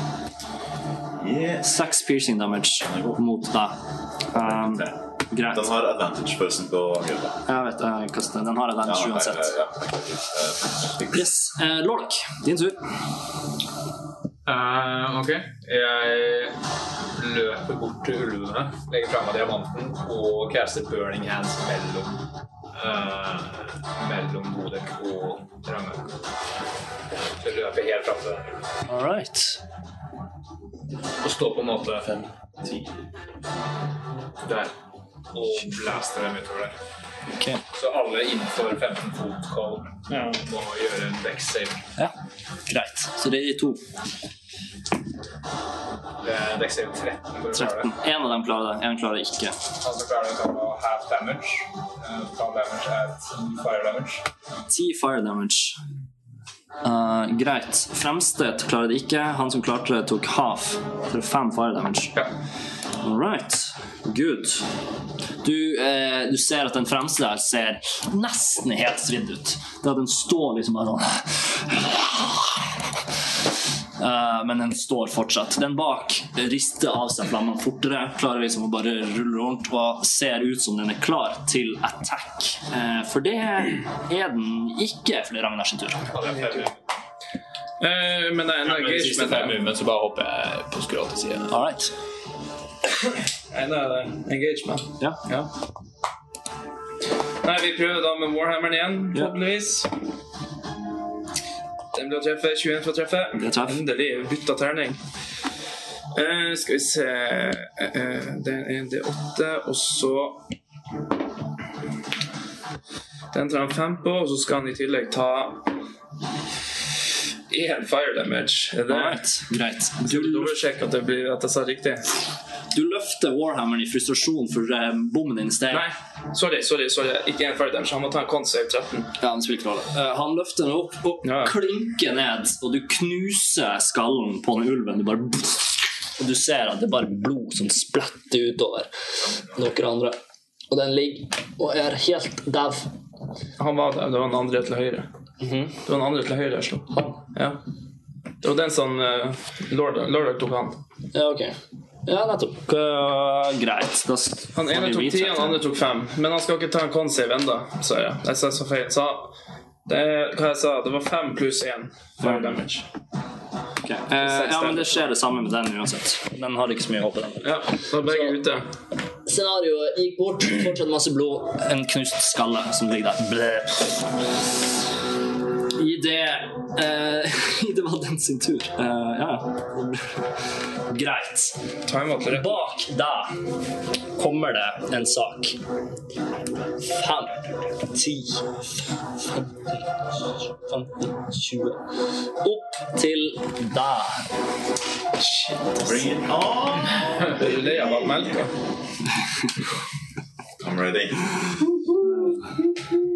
Yes. Seks piercing damage mot deg. Um, greit. Den har advantage person på angrepet. Jeg vet jeg kaster. Den har advantage Ja, uansett. ja, ja. Eh, Yes. Uh, Lork, din tur. Uh, ok. Jeg løper bort til ulvene, legger fra meg diamanten og caster Burning Hands mellom uh, mellom Bodek og Ragnarok. Så jeg løper helt fram til den. All right. Og står på en måte Fem, ti. der og blaster dem utover der. Okay. Så alle innenfor 15 fot call Ja. må gjøre en dex save. Ja, greit. Så det er de to. Det er Dex save 13 13. En av dem klarer det, en klarer det ikke. Andre klarer det kan ha half damage. Half damage er 10 fire damage. 10 fire damage. Uh, greit. Fremstedt klarer det ikke. Han som klarte det, tok half. Er 5 fire damage. Ja. All right. Good. Du, eh, du ser at den fremste der ser nesten helt svidd ut. Det at den står liksom bare sånn uh, men den står fortsatt. Den bak rister av seg flammene fortere, klarer liksom å bare rulle rundt og ser ut som den er klar til attack. Uh, for det er den ikke for det er Ragnar sin tur. Uh, men det er en Men de siste fem engagement. movement så bare hopper jeg på skrål til siden. Det En er engagement. Ja. Ja. Nei, vi prøver da med Warhammeren igjen, forhåpentligvis. Den blir å treffe. 21 for å treffe. Det. Endelig bytta terning. Uh, skal vi se uh, Det er en D8, og så Den tar han fem på, og så skal han i tillegg ta én fire damage. Er det right. Greit. Du Du, at, det blir- at jeg sa riktig. du løfter Warhammeren i frustrasjon for eh, bommen din sted. Nei, sorry, sorry, sorry. ikke en fire damage. Han må ta en consave 13. Ja, han. Eh, han løfter den opp og Ja. klinker ned, og du knuser skallen på den ulven. Du bare og du ser at det er bare blod som spletter utover dere andre. Og den ligger og er helt dau. Han var der. Det var den andre til høyre. Mhm. Det var den andre til høyre jeg slo. Ja. Det var den som uh, Lord, Lord tok han. Ja, ok. Ja, nettopp. Uh, greit. Da Han ene tok ti, han andre tok fem. Men han skal ikke ta en con save ennå, sa jeg. Jeg sa så feil. Så det, hva jeg sa, det var fem pluss én fire damage. Okay. Eh, ja, men det skjer det samme med den uansett. Den har ikke så mye håp i den. Ja, da er begge ute. Scenarioet gikk bort, fortsatt masse blod, en knust skalle som ligger der. Bleh. I det eh, I det var den sin tur. Eh, ja. Greit. Bak deg kommer det en sak. Fem, ti, femten, femten, tjue Opp til deg. Bring it on! Er du lei av all melka? I'm ready.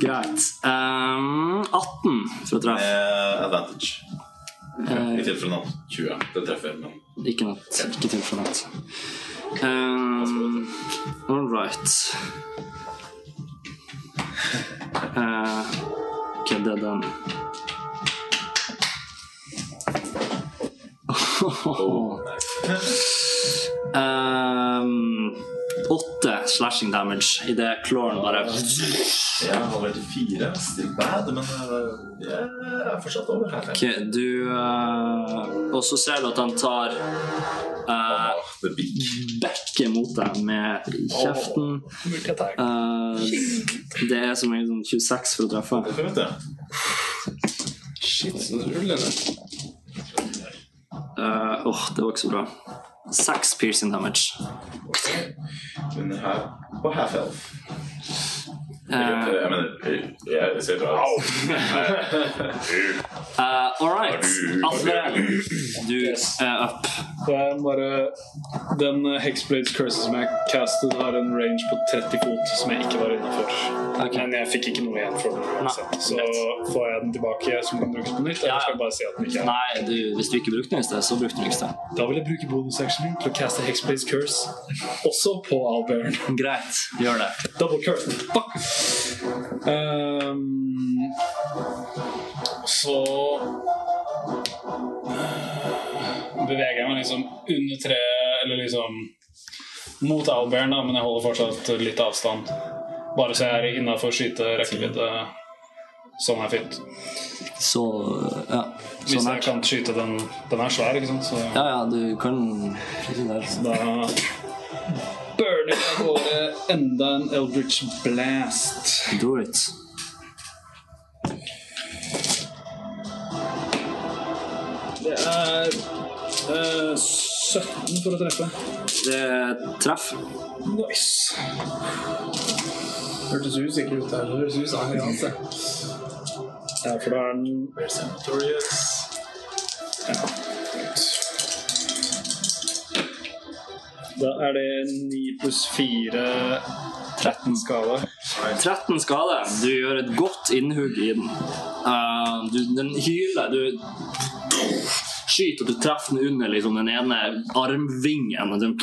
Greit. Um, 18 for å treffe. Med advantage. Eh, I tilfelle natt 20. Det treffer. Men Ikke natt. ikke tilfellet. Um, all right. Uh, ok, det er den. um, åtte slashing damage idet clawen bare Jeg har halvert til fire. Still bad, men jeg er fortsatt over her. Ok, du uh, Og så ser du at han tar uh, bekker mot deg med kjeften. Uh, det er som en sånn 26 for å treffe. Shit, så rullende. Eh, Åh, det var ikke så bra. Seks piercing damage. Men her på half elf. Eh, Jeg mener, jeg ser bra ut. eh, all right. Atle, du er up. Det er bare Den Hexblades Curse som jeg castet, har en range på 30 fot som jeg ikke var innafor. Men jeg fikk ikke noe igjen for den. Så får jeg den tilbake som kan brukes på nytt, eller skal jeg bare si at den ikke er Nei, du, hvis du ikke brukte den i sted, så brukte du den ikke i sted. Da vil jeg bruke bonusactionen til å caste Hexblades Curse også på Alberen. Greit, gjør det. Double curse. Fuck! Ehm, så beveger jeg meg liksom under treet, eller liksom mot Alberen, da, men jeg holder fortsatt litt avstand. Bare så jeg er innafor skyterekkevidde. Sånn er fint. Så ja. Hvis Sånn jeg kan skyte den Den er svær, ikke sant? Så Ja, ja, du kan skyte der. da burner jeg gårde enda en Eldritch Blast. Do it. Det er uh, 17 for å treffe. Det treff. Nice. Hørtes usikker ut der. Det høres ut som han ganske. Ja, for da er den Da er det 9 pluss 4 13 skade. 13 skade. Du gjør et godt innhugg i den. Uh, du, den hyler. Du skyter og du treffer den under liksom, den ene armvingen. Og den,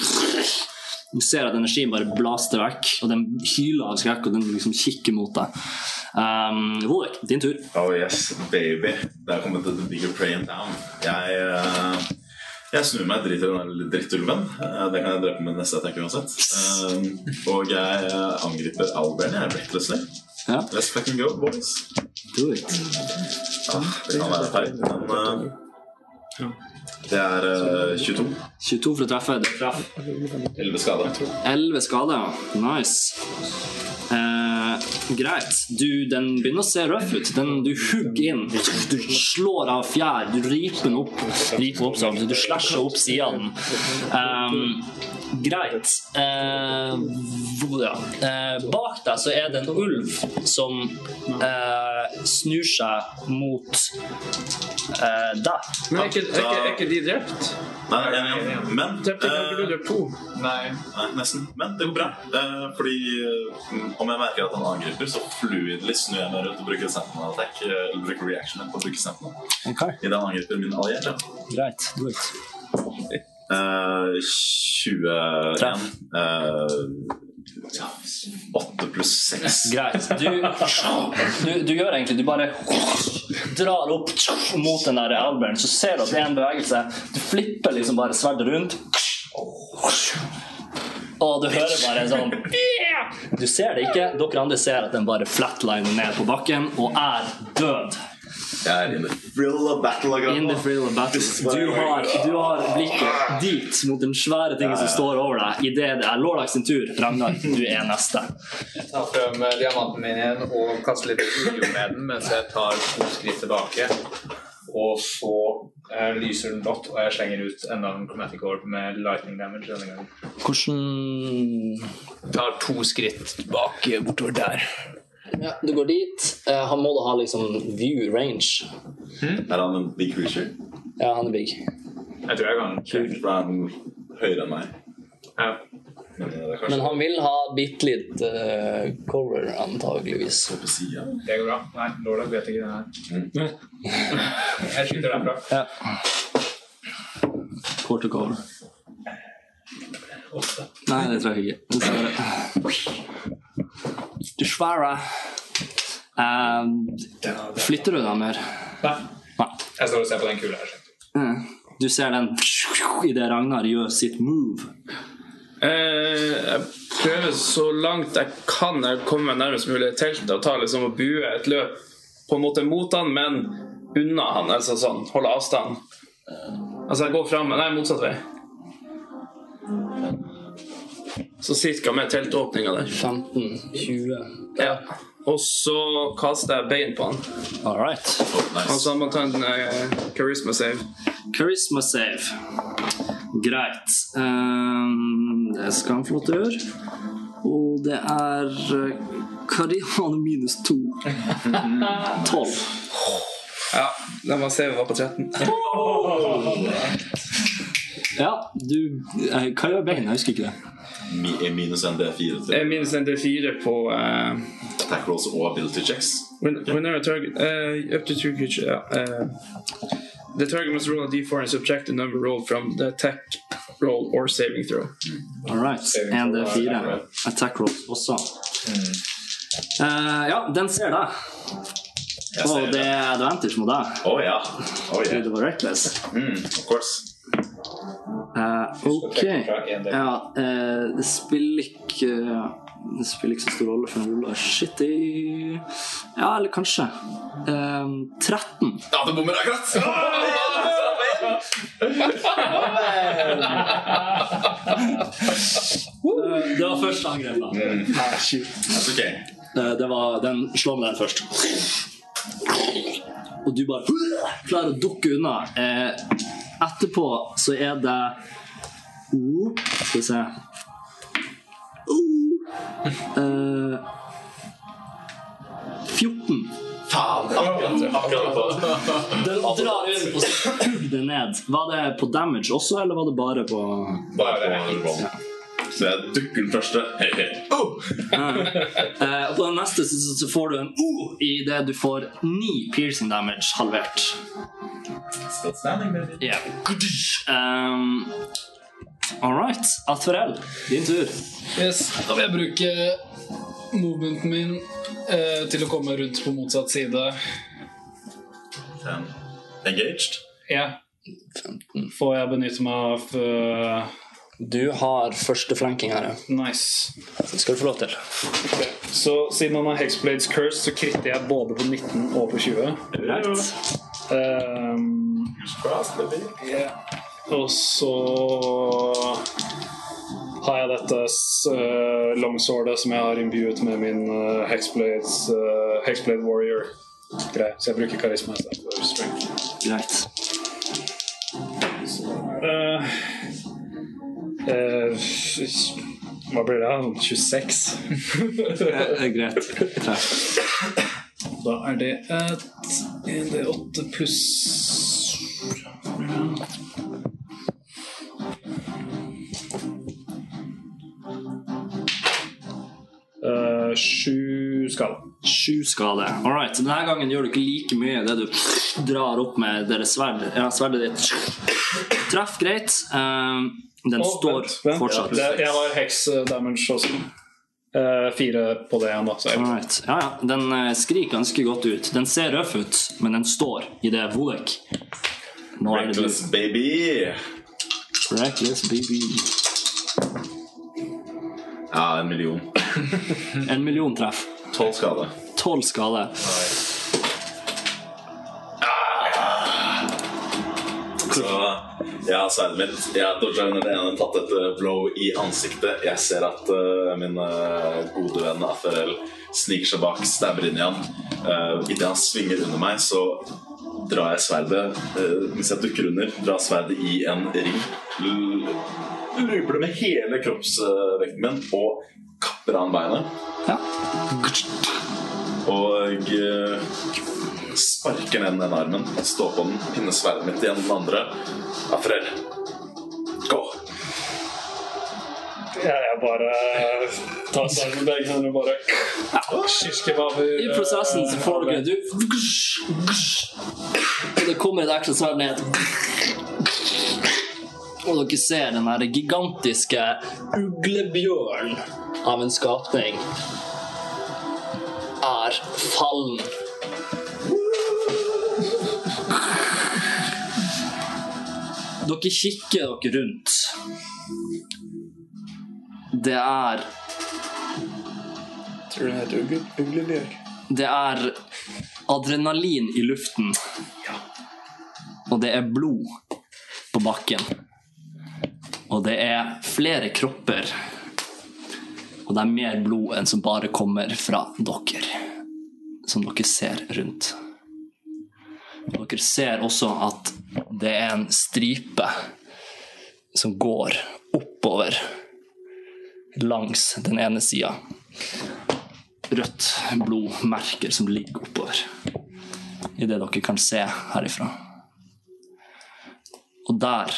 du ser at energien bare blaster vekk, og den hyler av skrekk, og den liksom kikker mot deg. Um, Volek, din tur. Oh yes, baby. Der kommer the bigger praying down. Jeg, eh, jeg snur meg, driter i den der drittulven. Eh, Det kan jeg drepe med neste attack uansett. Eh, Og jeg eh, angriper Alberen. Jeg er recklessly. Ja, Let's fucking go, boys. do it. Ah, det kan være feil, men det er eh, 22. 22 for å treffe. Det traff. 11 skade. 11 skader. Nice. Greit. Du, den begynner å se røff ut. Den, du hugger inn. Du slår av fjær. Du riper den opp. Riper opp sånn, du slasher opp sidene. Um, greit. Eh, ja. Eh, bak deg så er det en ulv som eh, snur seg mot eh, deg. Men er ikke, er, ikke, er ikke de drept? Nei, jeg, jeg, Men Drepte ikke eh, du drept to? Nei. Nei, nesten. Men det går bra. Eh, fordi om jeg merker at han angriper, så fluidly snur jeg meg rundt og bruker sentinel attack. Eller bruker reaction på å bruke sentinel. Okay. Idet han angriper min allierte. Greit. Do it. Eh, 21 uh, 8 pluss 6. Greit. Du, du, du gjør egentlig Du bare drar opp mot den der alberen, så ser du at det er en bevegelse. Du flipper liksom bare sverdet rundt. Og du hører bare sånn Du ser det ikke. Dere andre ser at den bare flatliner ned på bakken og er død. Jeg er in the thrill of battle akkurat In the thrill of battle. Du har, du har blikket dit mot den svære tingen som står over deg idet det er Lordak sin tur. Ragnar, du er neste. Jeg tar frem eh, diamanten min igjen og kaster litt olje med den mens jeg tar to skritt tilbake. Og så eh, lyser den blått, og jeg slenger ut enda en chromatic orb med lightning damage denne gangen. Hvordan tar to skritt tilbake bortover der. Ja, du går dit. Eh, han må da ha liksom view range. Er han en big creature? Ja, han er big. Jeg tror jeg kan han er høyere enn meg. ja. Men eh, kanskje Men han vil ha bitte litt uh, cover, antageligvis. Det går bra. Nei, Lola vet ikke det her. Jeg skyter derfra. Ja. Quarter cover. Nei, det tror jeg ikke. Dessverre. Dessverre. Eh, flytter du deg mer? Nei. Nei. Jeg står og ser på den kula her. Du ser den idet Ragnar gjør sitt move. Eh, jeg prøver så langt jeg kan jeg komme nærmest mulig teltet og ta liksom og bue et løp på en måte mot han, men unna han. Altså sånn, holde avstand. Altså jeg går fram, nei, motsatt vei. Så cirka med teltåpninga der. 15, 20 Ja. Og så kaster jeg bein på han. All right. Altså han må ta en uh, charisma save. Charisma save. Greit. Um, det skal han få lov til å gjøre. Og det er Karian minus to. Tolv. Ja, den var save var på 13. Ja, du eh, Hva gjør bein? Jeg husker ikke det. Mi- Minus en D4 til Eh, Minus en D4 på uh, attack rolls og ability checks. when, Whenever a target uh, up to two uh, uh, The target must roll a d4 and subtract the number rolled from the attack roll or saving throw. All right. Saving En throw, D4. attack roll. Attack roll også. Eh, ja, den ser deg. Og ser det er advantage mot deg. Å ja. Oh, yeah. Det var reckless. mm, of course. Eh, ok. Ja, uh, det spiller ikke Det spiller ikke så stor rolle for en ruller shit i Ja, eller kanskje. Uh, 13. Ja, det bommer akkurat! Eh, det var første angrep, da. Okay. Eh, det var, den slår med den først. Og du bare klarer å dukke unna. Eh, etterpå så er det oh, Skal vi se Uh... eh, 14. Faen! Akkurat, akkurat på. Den drar inn og skrur det ned. Var det på damage også, eller var det bare på Bare på roll. Så jeg dukker den første. Hei, hei. Oh! uh, Og på den neste så, får du en O i det du får ni piercing damage halvert. Still standing, baby. Yeah. Um, all right. Atfarel, din tur. Yes, Da vil jeg bruke movementen min uh, til å komme rundt på motsatt side. Ten. Engaged. Ja. Får jeg benytte meg av eh, Du har første flanking her, ja. Nice. Det skal du få lov til. Så siden han har Hexblades Curse, så kritter jeg både på 19 og på 20. Greit. Um, yeah. og så har jeg dette uh, longswordet som jeg har imbuet med min uh, Hexblades, uh, Hexblade Warrior. Greit. Så jeg bruker karisma istedenfor strength. Greit. Eh, eh, hva blir det? 26? Eh, greit. Treff. Da er det et 1D8 pluss Eh, Sju skade. Sju skade. All right. Denne gangen gjør du ikke like mye det du drar opp med deres sverd. Ja, sverdet ditt treff greit. Um, den oh, står vent, vent. fortsatt. Det, jeg har hex damage også. Uh, fire på det igjen, da. Så jeg, Alright. Ja, ja. Den uh, skriker ganske godt ut. Den ser røff ut, men den står i det Volek. Nå det. Reckless, baby. Reckless baby. Ja, en million. En million treff. Tolv skade. Tolv skade. Så jeg har sverdet mitt. Jeg har dodga under det ene, tatt et eh, blow i ansiktet. Jeg ser at uh, min uh, gode venn Aferel sniker seg bak, stabber inn i han. Uh, Idet han svinger under meg, så drar jeg sverdet uh, mens jeg dukker under, drar sverdet i en ring. L- det med hele kroppsvekten min og kapper av han beinet. Ja. Og eh, sparker ned den armen, står på den, pinner sverdet mitt igjen den andre. Afrel, gå! jeg, jeg bare tar seg med begge hendene og bare Kirkebaber I prosessen så får dere du Og det kommer et ekstra sverd ned. Og Og dere ser den her gigantiske uglebjørn av en skapning er fallen. Dere kikker dere rundt. Det er Tror du det heter uglebjørk? Det er adrenalin i luften. Og det er blod på bakken. Og det er flere kropper. Og det er mer blod enn som bare kommer fra dere. Som dere ser rundt. Og dere ser også at det er en stripe som går oppover langs den ene sida rødt blodmerker som ligger oppover. I det dere kan se herifra. Og der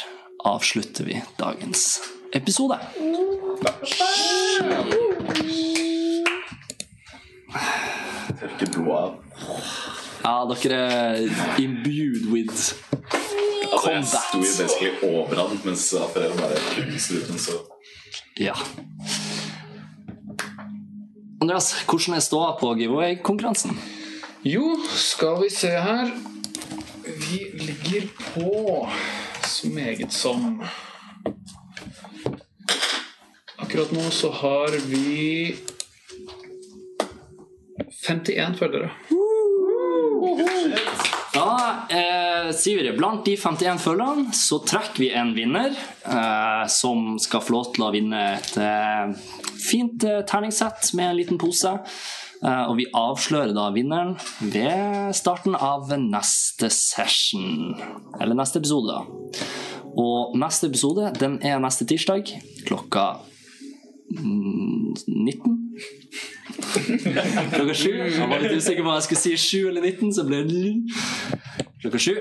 avslutter vi dagens episode. Tørker blodet av. Ja, dere er imbued with Altså, jeg sto jo basically over han, mens Aferel bare pustet ut så Ja. Andreas, hvordan er ståa på giveaway-konkurransen? Jo, skal vi se her Vi ligger på så meget som Akkurat nå så har vi 51 følgere. Da eh, sier vi det. Blant de 51 følgerne så trekker vi en vinner eh, som skal få lov til å vinne et eh, fint eh, terningssett med en liten pose. Eh, og vi avslører da vinneren ved starten av neste session. Eller neste episode, da. Og neste episode den er neste tirsdag klokka 19. Klokka sju. Jeg var litt usikker på om jeg skulle si sju eller 19, så ble det klokka sju.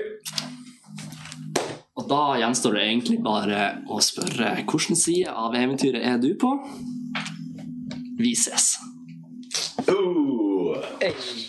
Og da gjenstår det egentlig bare å spørre hvilken side av eventyret er du på? Vi ses. oh.